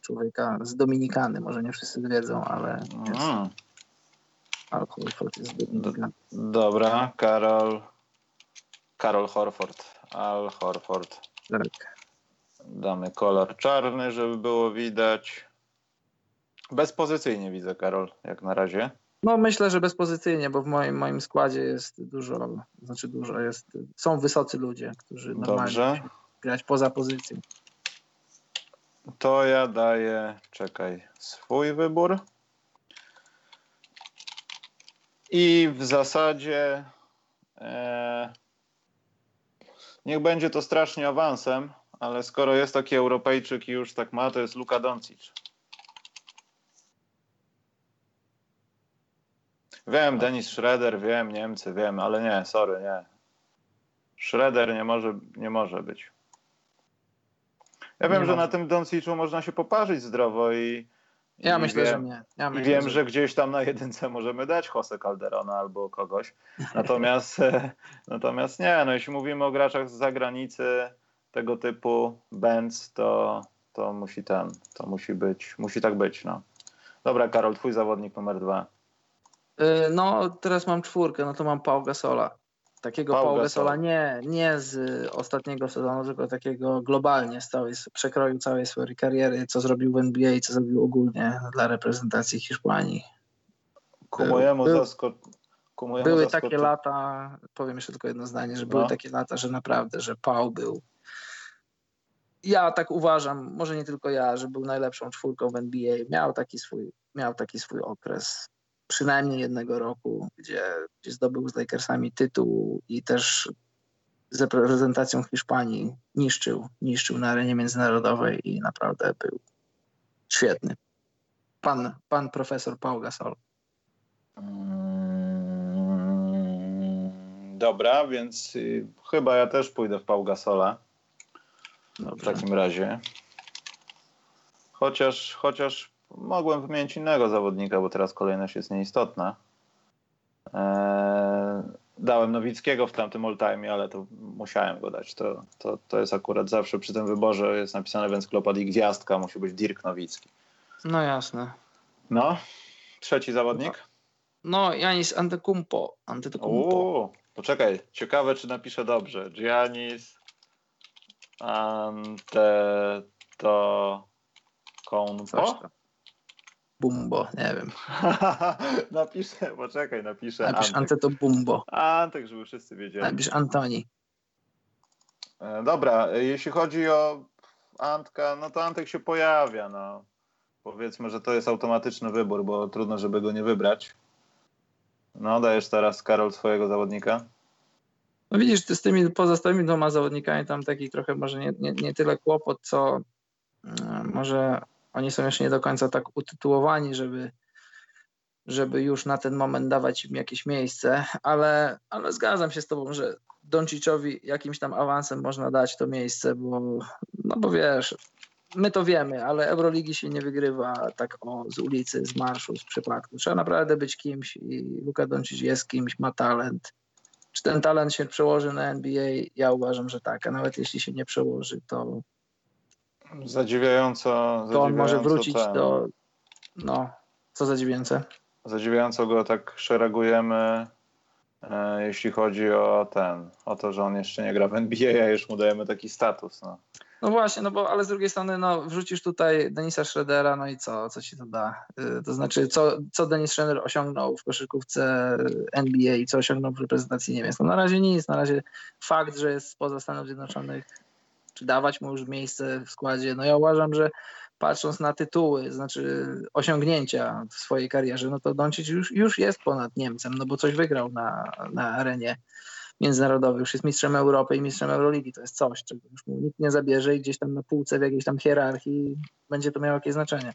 człowieka z Dominikany. Może nie wszyscy wiedzą, ale. Mm. Al Horford jest z Dominikany. Dobra, Karol. Karol Horford. Al Horford. Tak. Damy kolor czarny, żeby było widać. Bezpozycyjnie widzę, Karol, jak na razie. No myślę, że bezpozycyjnie, bo w moim, moim składzie jest dużo, znaczy dużo jest, są wysocy ludzie, którzy normalnie grać poza pozycją. To ja daję, czekaj, swój wybór. I w zasadzie e, niech będzie to strasznie awansem, ale skoro jest taki Europejczyk i już tak ma, to jest Luka Doncic. Wiem, Denis Schroeder, wiem, Niemcy, wiem, ale nie, sorry, nie. Schroeder nie może, nie może być. Ja wiem, że na tym Donciczu można się poparzyć zdrowo i. Ja i myślę, wiem, że nie. Ja myślę, wiem, że... że... gdzieś tam na jedynce możemy dać Jose Calderona albo kogoś. Natomiast, natomiast nie, no jeśli mówimy o graczach z zagranicy tego typu Benz, to, to musi ten, to musi być, musi tak być, no. Dobra, Karol, twój zawodnik numer dwa. Y, no, teraz mam czwórkę, no to mam Pau Gasola. Takiego Pau, Pau Gasola nie, nie z ostatniego sezonu, tylko takiego globalnie z całej, przekroju całej swojej kariery, co zrobił w NBA i co zrobił ogólnie dla reprezentacji Hiszpanii. Ku mojemu Był, Były takie lata, powiem jeszcze tylko jedno zdanie, że no. były takie lata, że naprawdę, że Pau był ja tak uważam, może nie tylko ja, że był najlepszą czwórką w NBA. Miał taki swój, miał taki swój okres przynajmniej jednego roku, gdzie, gdzie zdobył z Lakersami tytuł i też z reprezentacją Hiszpanii niszczył, niszczył na arenie międzynarodowej i naprawdę był świetny. Pan, pan profesor Paul Gasol. Mm, dobra, więc y, chyba ja też pójdę w Paul Gasola. W takim razie. Chociaż, chociaż mogłem wymienić innego zawodnika, bo teraz kolejność jest nieistotna. Eee, dałem Nowickiego w tamtym all-time, ale to musiałem go dać. To, to, to jest akurat zawsze przy tym wyborze jest napisane w encyklopedii gwiazdka, musi być Dirk Nowicki. No jasne. No, trzeci zawodnik? No, Janis Antetokounmpo. Antetokounmpo. Poczekaj, ciekawe czy napiszę dobrze. Giannis Antetokounmpo? Bumbo, nie wiem. napiszę, poczekaj, napiszę. Napisz Ante to Bumbo. Antek, żeby wszyscy wiedzieli. Napisz Antoni. E, dobra, jeśli chodzi o Antka, no to Antek się pojawia. No. Powiedzmy, że to jest automatyczny wybór, bo trudno, żeby go nie wybrać. No, dajesz teraz, Karol, swojego zawodnika. No widzisz, ty z tymi pozostałymi dwoma zawodnikami tam taki trochę może nie, nie, nie tyle kłopot, co mm, może oni są jeszcze nie do końca tak utytułowani, żeby, żeby już na ten moment dawać im jakieś miejsce, ale, ale zgadzam się z tobą, że Donciczowi jakimś tam awansem można dać to miejsce, bo no bo wiesz, my to wiemy, ale Euroligi się nie wygrywa tak o, z ulicy, z marszu, z przypadku. Trzeba naprawdę być kimś i Luka Doncic jest kimś, ma talent. Czy ten talent się przełoży na NBA? Ja uważam, że tak, a nawet jeśli się nie przełoży, to zadziwiająco, to on może wrócić ten. do no, co zadziwiające? Zadziwiająco go tak szeregujemy e, jeśli chodzi o ten, o to, że on jeszcze nie gra w NBA, a już mu dajemy taki status. No. No właśnie, no bo ale z drugiej strony no, wrzucisz tutaj Denisa Schroedera, no i co, co ci to da? Y, to znaczy, co, co Denis Schroeder osiągnął w koszykówce NBA i co osiągnął w reprezentacji Niemiec? No na razie nic, na razie fakt, że jest poza Stanów Zjednoczonych, czy dawać mu już miejsce w składzie, no ja uważam, że patrząc na tytuły, znaczy osiągnięcia w swojej karierze, no to Doncic już, już jest ponad Niemcem, no bo coś wygrał na, na arenie międzynarodowy, już jest mistrzem Europy i mistrzem Euroligi. To jest coś, czego już mu nikt nie zabierze i gdzieś tam na półce w jakiejś tam hierarchii będzie to miało jakieś znaczenie.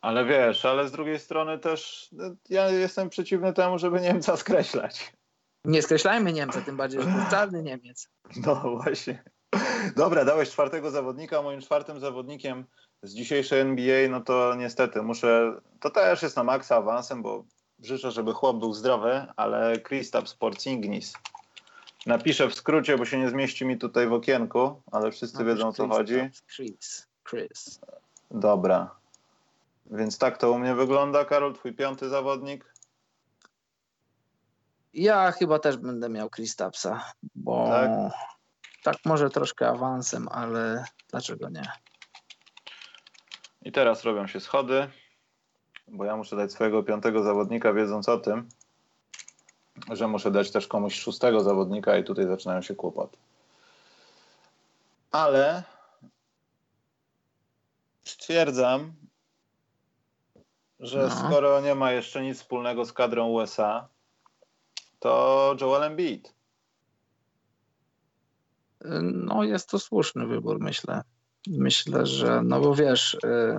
Ale wiesz, ale z drugiej strony też no, ja jestem przeciwny temu, żeby Niemca skreślać. Nie skreślajmy Niemca, tym bardziej, że to jest czarny Niemiec. No właśnie. Dobra, dałeś czwartego zawodnika. Moim czwartym zawodnikiem z dzisiejszej NBA, no to niestety muszę, to też jest na maksa awansem, bo życzę, żeby chłop był zdrowy, ale Kristaps Porzingis Napiszę w skrócie, bo się nie zmieści mi tutaj w okienku, ale wszyscy Napisz wiedzą o co chodzi. Chris, Chris. Dobra. Więc tak to u mnie wygląda. Karol, twój piąty zawodnik? Ja chyba też będę miał Kristapsa, bo tak? Tak może troszkę awansem, ale dlaczego nie? I teraz robią się schody, bo ja muszę dać swojego piątego zawodnika, wiedząc o tym, że muszę dać też komuś szóstego zawodnika i tutaj zaczynają się kłopoty. Ale stwierdzam, że no. skoro nie ma jeszcze nic wspólnego z kadrą USA, to Joel Embiid. No jest to słuszny wybór, myślę. Myślę, że, no bo wiesz, y,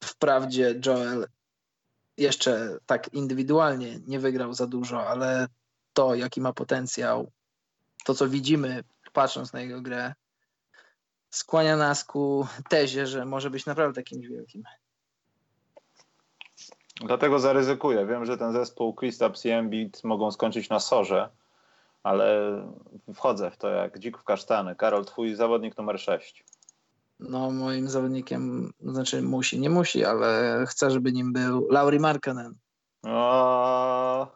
wprawdzie Joel jeszcze tak indywidualnie nie wygrał za dużo, ale to, jaki ma potencjał, to co widzimy, patrząc na jego grę, skłania nas ku tezie, że może być naprawdę kimś wielkim. Dlatego zaryzykuję. Wiem, że ten zespół Kristaps i Embiid mogą skończyć na sorze, ale wchodzę w to jak dzik w kasztany. Karol, twój zawodnik numer 6 no moim zawodnikiem, znaczy musi, nie musi, ale chcę, żeby nim był Lauri Markkanen. O...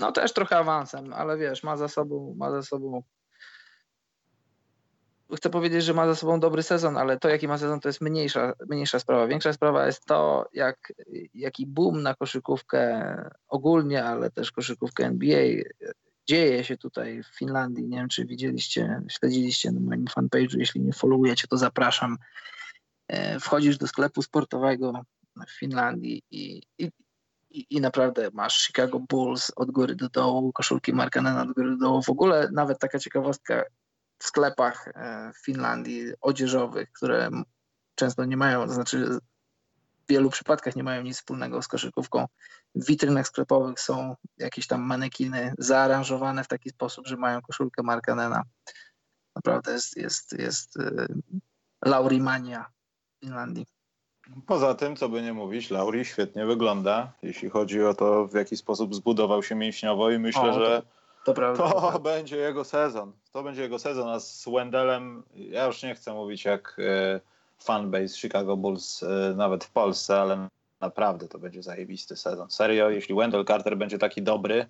No też trochę awansem, ale wiesz, ma za sobą, ma za sobą chcę powiedzieć, że ma za sobą dobry sezon, ale to, jaki ma sezon, to jest mniejsza, mniejsza sprawa. Większa sprawa jest to, jak, jaki boom na koszykówkę ogólnie, ale też koszykówkę NBA dzieje się tutaj w Finlandii. Nie wiem, czy widzieliście, śledziliście na moim fanpage'u. Jeśli nie followujecie, to zapraszam. E, wchodzisz do sklepu sportowego w Finlandii i, i, i, naprawdę masz Chicago Bulls od góry do dołu, koszulki Markanena od góry do dołu. W ogóle nawet taka ciekawostka w sklepach e, w Finlandii odzieżowych, które często nie mają, to znaczy wielu przypadkach nie mają nic wspólnego z koszykówką. W witrynach sklepowych są jakieś tam manekiny zaaranżowane w taki sposób, że mają koszulkę Markanena. Naprawdę jest, jest, jest y, Laurimania w Finlandii. Poza tym, co by nie mówić, Lauri świetnie wygląda, jeśli chodzi o to, w jaki sposób zbudował się mięśniowo i myślę, o, to, że to, prawda, to, to będzie jego sezon. To będzie jego sezon, a z Wendelem ja już nie chcę mówić jak... Y, fanbase Chicago Bulls y, nawet w Polsce, ale naprawdę to będzie zajebisty sezon. Serio, jeśli Wendell Carter będzie taki dobry,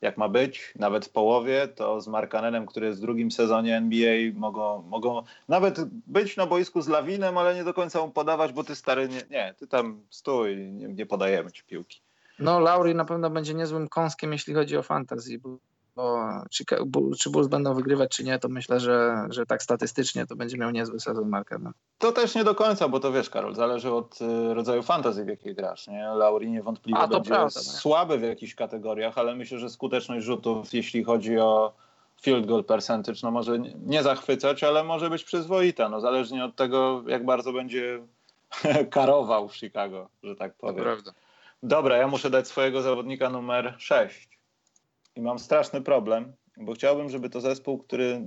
jak ma być, nawet w połowie, to z Markanenem, który jest w drugim sezonie NBA, mogą, mogą nawet być na boisku z Lawinem, ale nie do końca mu podawać, bo ty stary, nie, nie ty tam stój, nie, nie podajemy ci piłki. No, Lauri na pewno będzie niezłym kąskiem, jeśli chodzi o fantasy, bo bo czy, czy Bulls będą wygrywać, czy nie, to myślę, że, że tak statystycznie to będzie miał niezły sezon Markanen. To też nie do końca, bo to wiesz, Karol, zależy od y, rodzaju fantazji, w jakiej grasz. Nie? Lauri niewątpliwie A, będzie prawda, no słaby w jakichś kategoriach, ale myślę, że skuteczność rzutów, jeśli chodzi o field goal percentage, no może nie zachwycać, ale może być przyzwoita, no zależnie od tego, jak bardzo będzie karował w Chicago, że tak powiem. To prawda. Dobra, ja muszę dać swojego zawodnika numer 6 i mam straszny problem, bo chciałbym, żeby to zespół, który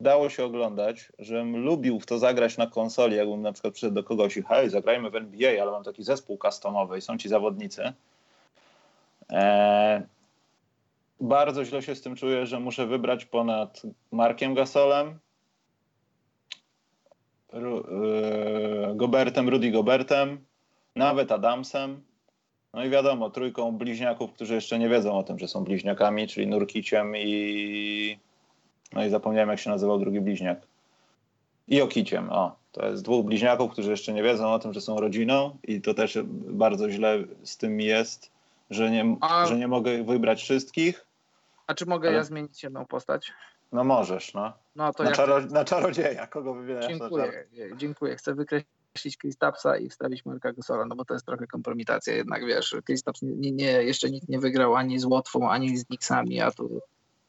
dało się oglądać, żebym lubił w to zagrać na konsoli, jakbym na przykład przyszedł do kogoś i hej, zagrajmy w NBA, ale mam taki zespół customowy i są ci zawodnicy. Eee, bardzo źle się z tym czuję, że muszę wybrać ponad Markiem Gasolem, Ru, yy, Gobertem, Rudy Gobertem, nawet Adamsem, no i wiadomo, trójką bliźniaków, którzy jeszcze nie wiedzą o tym, że są bliźniakami, czyli Nurkiciem i... No i zapomniałem, jak się nazywał drugi bliźniak. I Okiciem, o. To jest dwóch bliźniaków, którzy jeszcze nie wiedzą o tym, że są rodziną i to też bardzo źle z tym jest, że nie, A... że nie mogę wybrać wszystkich. A czy mogę ale... ja zmienić jedną postać? No możesz, no. no to na, czaro... na czarodzieja, kogo wybierasz? Dziękuję, dziękuję. Chcę wykreślić skreślić Kristapsa i wstawić Marka Gasola, no bo to jest trochę kompromitacja jednak, wiesz, Kristaps nie, nie, jeszcze nikt nie wygrał ani z Łotwą, ani z Knicksami, a tu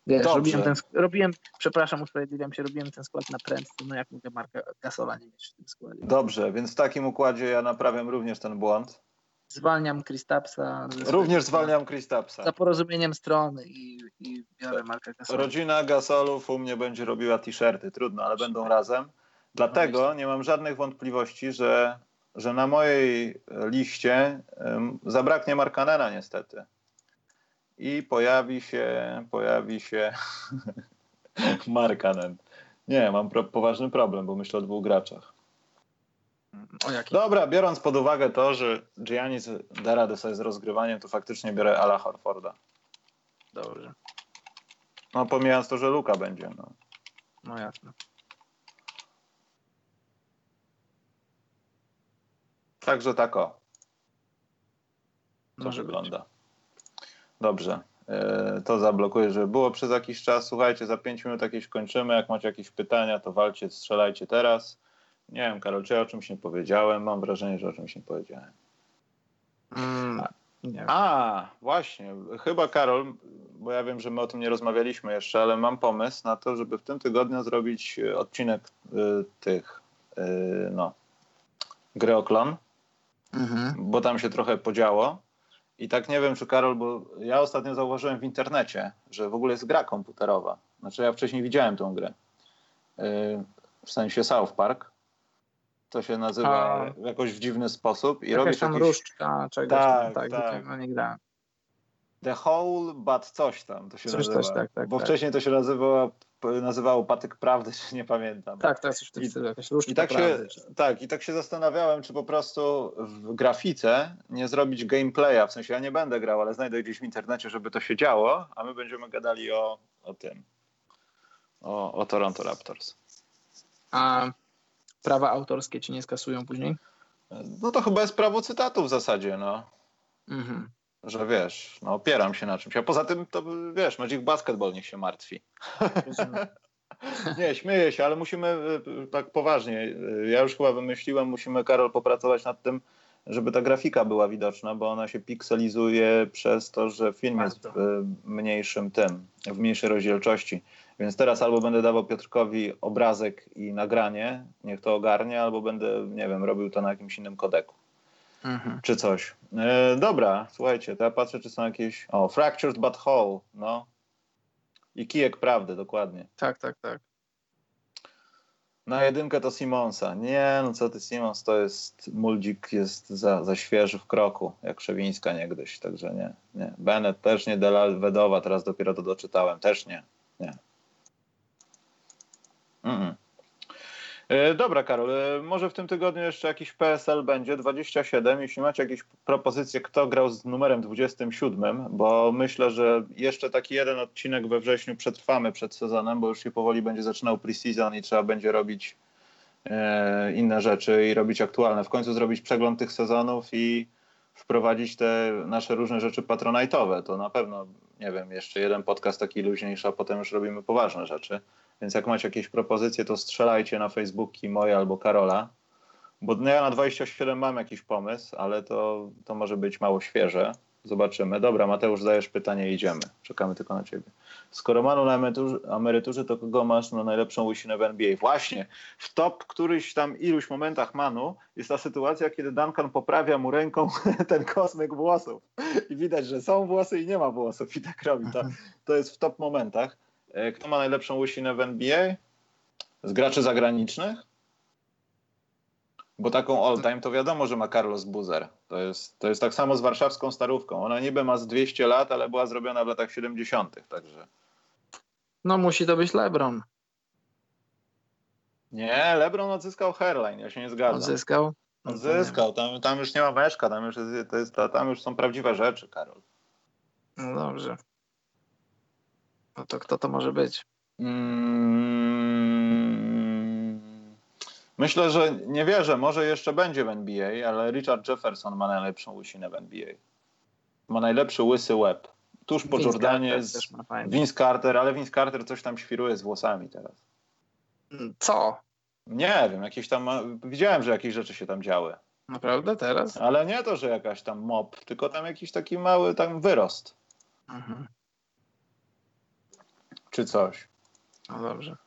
wiesz, robiłem, ten, robiłem, przepraszam, usprawiedliwiam się, robiłem ten skład na prędce, no jak mogę Marka Gasola nie mieć w tym składzie. Dobrze, więc w takim układzie ja naprawiam również ten błąd. Zwalniam Kristapsa. Również zwalniam Kristapsa. Za porozumieniem strony i, i biorę Marka Gasola. Rodzina Gasolów u mnie będzie robiła t-shirty, trudno, ale będą razem. Dlatego nie mam żadnych wątpliwości, że, że na mojej liście um, zabraknie Markanena niestety. I pojawi się, pojawi się Markanen. Nie, mam pro, poważny problem, bo myślę o dwóch graczach. Dobra, biorąc pod uwagę to, że Giannis da radę sobie z rozgrywaniem, to faktycznie biorę Ala Horforda. Dobrze. No pomijając to, że Luka będzie. No, no jasne. Także tak o. To Może wygląda. Być. Dobrze. E, to zablokuję, żeby było przez jakiś czas. Słuchajcie, za 5 minut jakieś kończymy. Jak macie jakieś pytania, to walcie, strzelajcie teraz. Nie wiem, Karol, czy ja o czymś nie powiedziałem? Mam wrażenie, że o czymś nie powiedziałem. Mm, nie A, właśnie. Chyba, Karol, bo ja wiem, że my o tym nie rozmawialiśmy jeszcze, ale mam pomysł na to, żeby w tym tygodniu zrobić odcinek y, tych, y, no, gry o klon mhm. bo tam się trochę podziało. I tak nie wiem, czy Karol, bo ja ostatnio zauważyłem w internecie, że w ogóle jest gra komputerowa. Znaczy ja wcześniej widziałem tą grę. Y, w sensie South Park. To się nazywa A, jakoś w dziwny sposób. I robi tam jakiś... różdżka czegoś tak, tam, tak, tak. nie gra. The Whole, but coś tam to się coś, nazywa. Coś, tak, tak, bo tak. wcześniej to się nazywało nazywało Patyk Prawdy, czy nie pamiętam. Tak, teraz już w tym stylu, jakaś i tak się, Tak, i tak się zastanawiałem, czy po prostu w grafice nie zrobić gameplaya, w sensie ja nie będę grał, ale znajdę gdzieś w internecie, żeby to się działo, a my będziemy gadali o, o tym, o, o Toronto Raptors. A prawa autorskie ci nie skasują później? No to chyba jest prawo cytatu w zasadzie, no. Mhm że wiesz, no opieram się na czymś. A poza tym to wiesz, Magic Basketball niech się martwi. Nie, śmieję się, ale musimy y, tak poważnie. Y, ja już chyba wymyśliłem, musimy Karol popracować nad tym, żeby ta grafika była widoczna, bo ona się pikselizuje przez to, że film jest w mniejszym tym, w mniejszej rozdzielczości. Więc teraz albo będę dawał Piotrkowi obrazek i nagranie, niech to ogarnie, albo będę, nie wiem, robił to na jakimś innym kodeku mhm. czy coś. E, dobra, słuchajcie, to ja patrzę, czy są jakieś... O, Fractured But Whole, no. I kijek prawdy, dokładnie. Tak, tak, tak. Na jedynkę to Simonsa. Nie, no co ty Simons, to jest, Muldzik jest za, za świeży w kroku, jak Szewińska niegdyś, także nie, nie. Bennett też nie, Delal Wedowa, teraz dopiero to doczytałem, też nie, nie. Mm -mm. E, dobra, Karol, e, może w tym tygodniu jeszcze jakiś PSL będzie 27. Jeśli macie jakieś propozycje, kto grał z numerem 27, bo myślę, że jeszcze taki jeden odcinek we wrześniu przetrwamy przed sezonem, bo już się powoli będzie zaczynał preseason i trzeba będzie robić e, inne rzeczy i robić aktualne. W końcu zrobić przegląd tych sezonów i wprowadzić te nasze różne rzeczy patronajtowe. To na pewno, nie wiem, jeszcze jeden podcast taki luźniejszy, a potem już robimy poważne rzeczy. Więc jak macie jakieś propozycje, to strzelajcie na Facebooki moje albo Karola. Bo no ja na 27 mam jakiś pomysł, ale to, to może być mało świeże. Zobaczymy. Dobra, Mateusz, zadajesz pytanie, idziemy. Czekamy tylko na ciebie. Skoro Manu na emeryturze, emeryturze, to kogo masz na najlepszą łysinę w NBA? Właśnie, w top któryś tam iluś momentach Manu jest ta sytuacja, kiedy Duncan poprawia mu ręką ten kosmyk włosów. I widać, że są włosy i nie ma włosów i tak robi. To, to jest w top momentach. E, kto ma najlepszą łysinę w NBA? Z graczy zagranicznych? Bo taką all-time to wiadomo, że ma Carlos Buzer. To jest, to jest tak samo z warszawską starówką. Ona niby ma z 200 lat, ale była zrobiona w latach 70., także. No musi to być LeBron. Nie, LeBron odzyskał hairline, ja się nie zgadzam. Odzyskał? No odzyskał, tam, tam już nie ma weszka, tam już, jest, to jest, tam już są prawdziwe rzeczy, Karol. No dobrze. No to kto to może być? Mm, myślę, że nie wierzę, może jeszcze będzie w NBA, ale Richard Jefferson ma najlepszą łysinę w NBA. Ma najlepszy łysy łeb. Tuż po Vince Jordanie jest Vince Carter, ale Vince Carter coś tam świruje z włosami teraz. Co? Nie wiem, jakieś tam. Widziałem, że jakieś rzeczy się tam działy. Naprawdę teraz? Ale nie to, że jakaś tam mop, tylko tam jakiś taki mały tam wyrost. Mhm czy coś. No dobrze.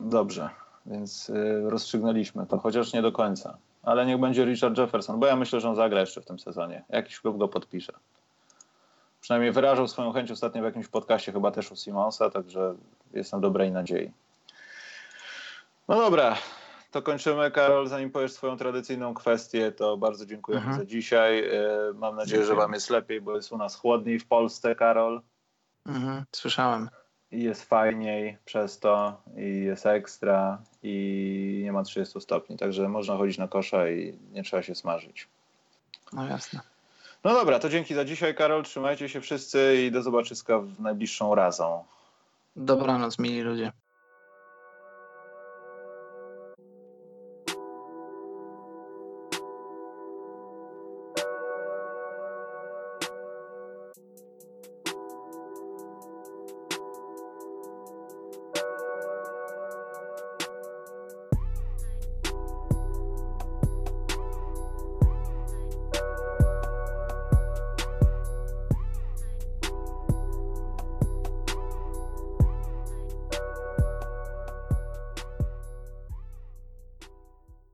Dobrze, więc y, rozstrzygnęliśmy to, chociaż nie do końca. Ale niech będzie Richard Jefferson, bo ja myślę, że on zagra jeszcze w tym sezonie. Jakiś klub go podpisze. Przynajmniej wyrażał swoją chęć ostatnio w jakimś podcaście, chyba też u Simonsa, także jestem dobrej nadziei. No dobra, to kończymy. Karol, zanim powiesz swoją tradycyjną kwestię, to bardzo dziękujemy mhm. za dzisiaj. Y, mam nadzieję, że wam jest lepiej, bo jest u nas chłodniej w Polsce, Karol. Mhm, słyszałem i jest fajniej przez to i jest ekstra i nie ma 30 stopni, także można chodzić na kosza i nie trzeba się smażyć. No jasne. No dobra, to dzięki za dzisiaj Karol, trzymajcie się wszyscy i do zobaczyska w najbliższą razą. Dobranoc mili ludzie.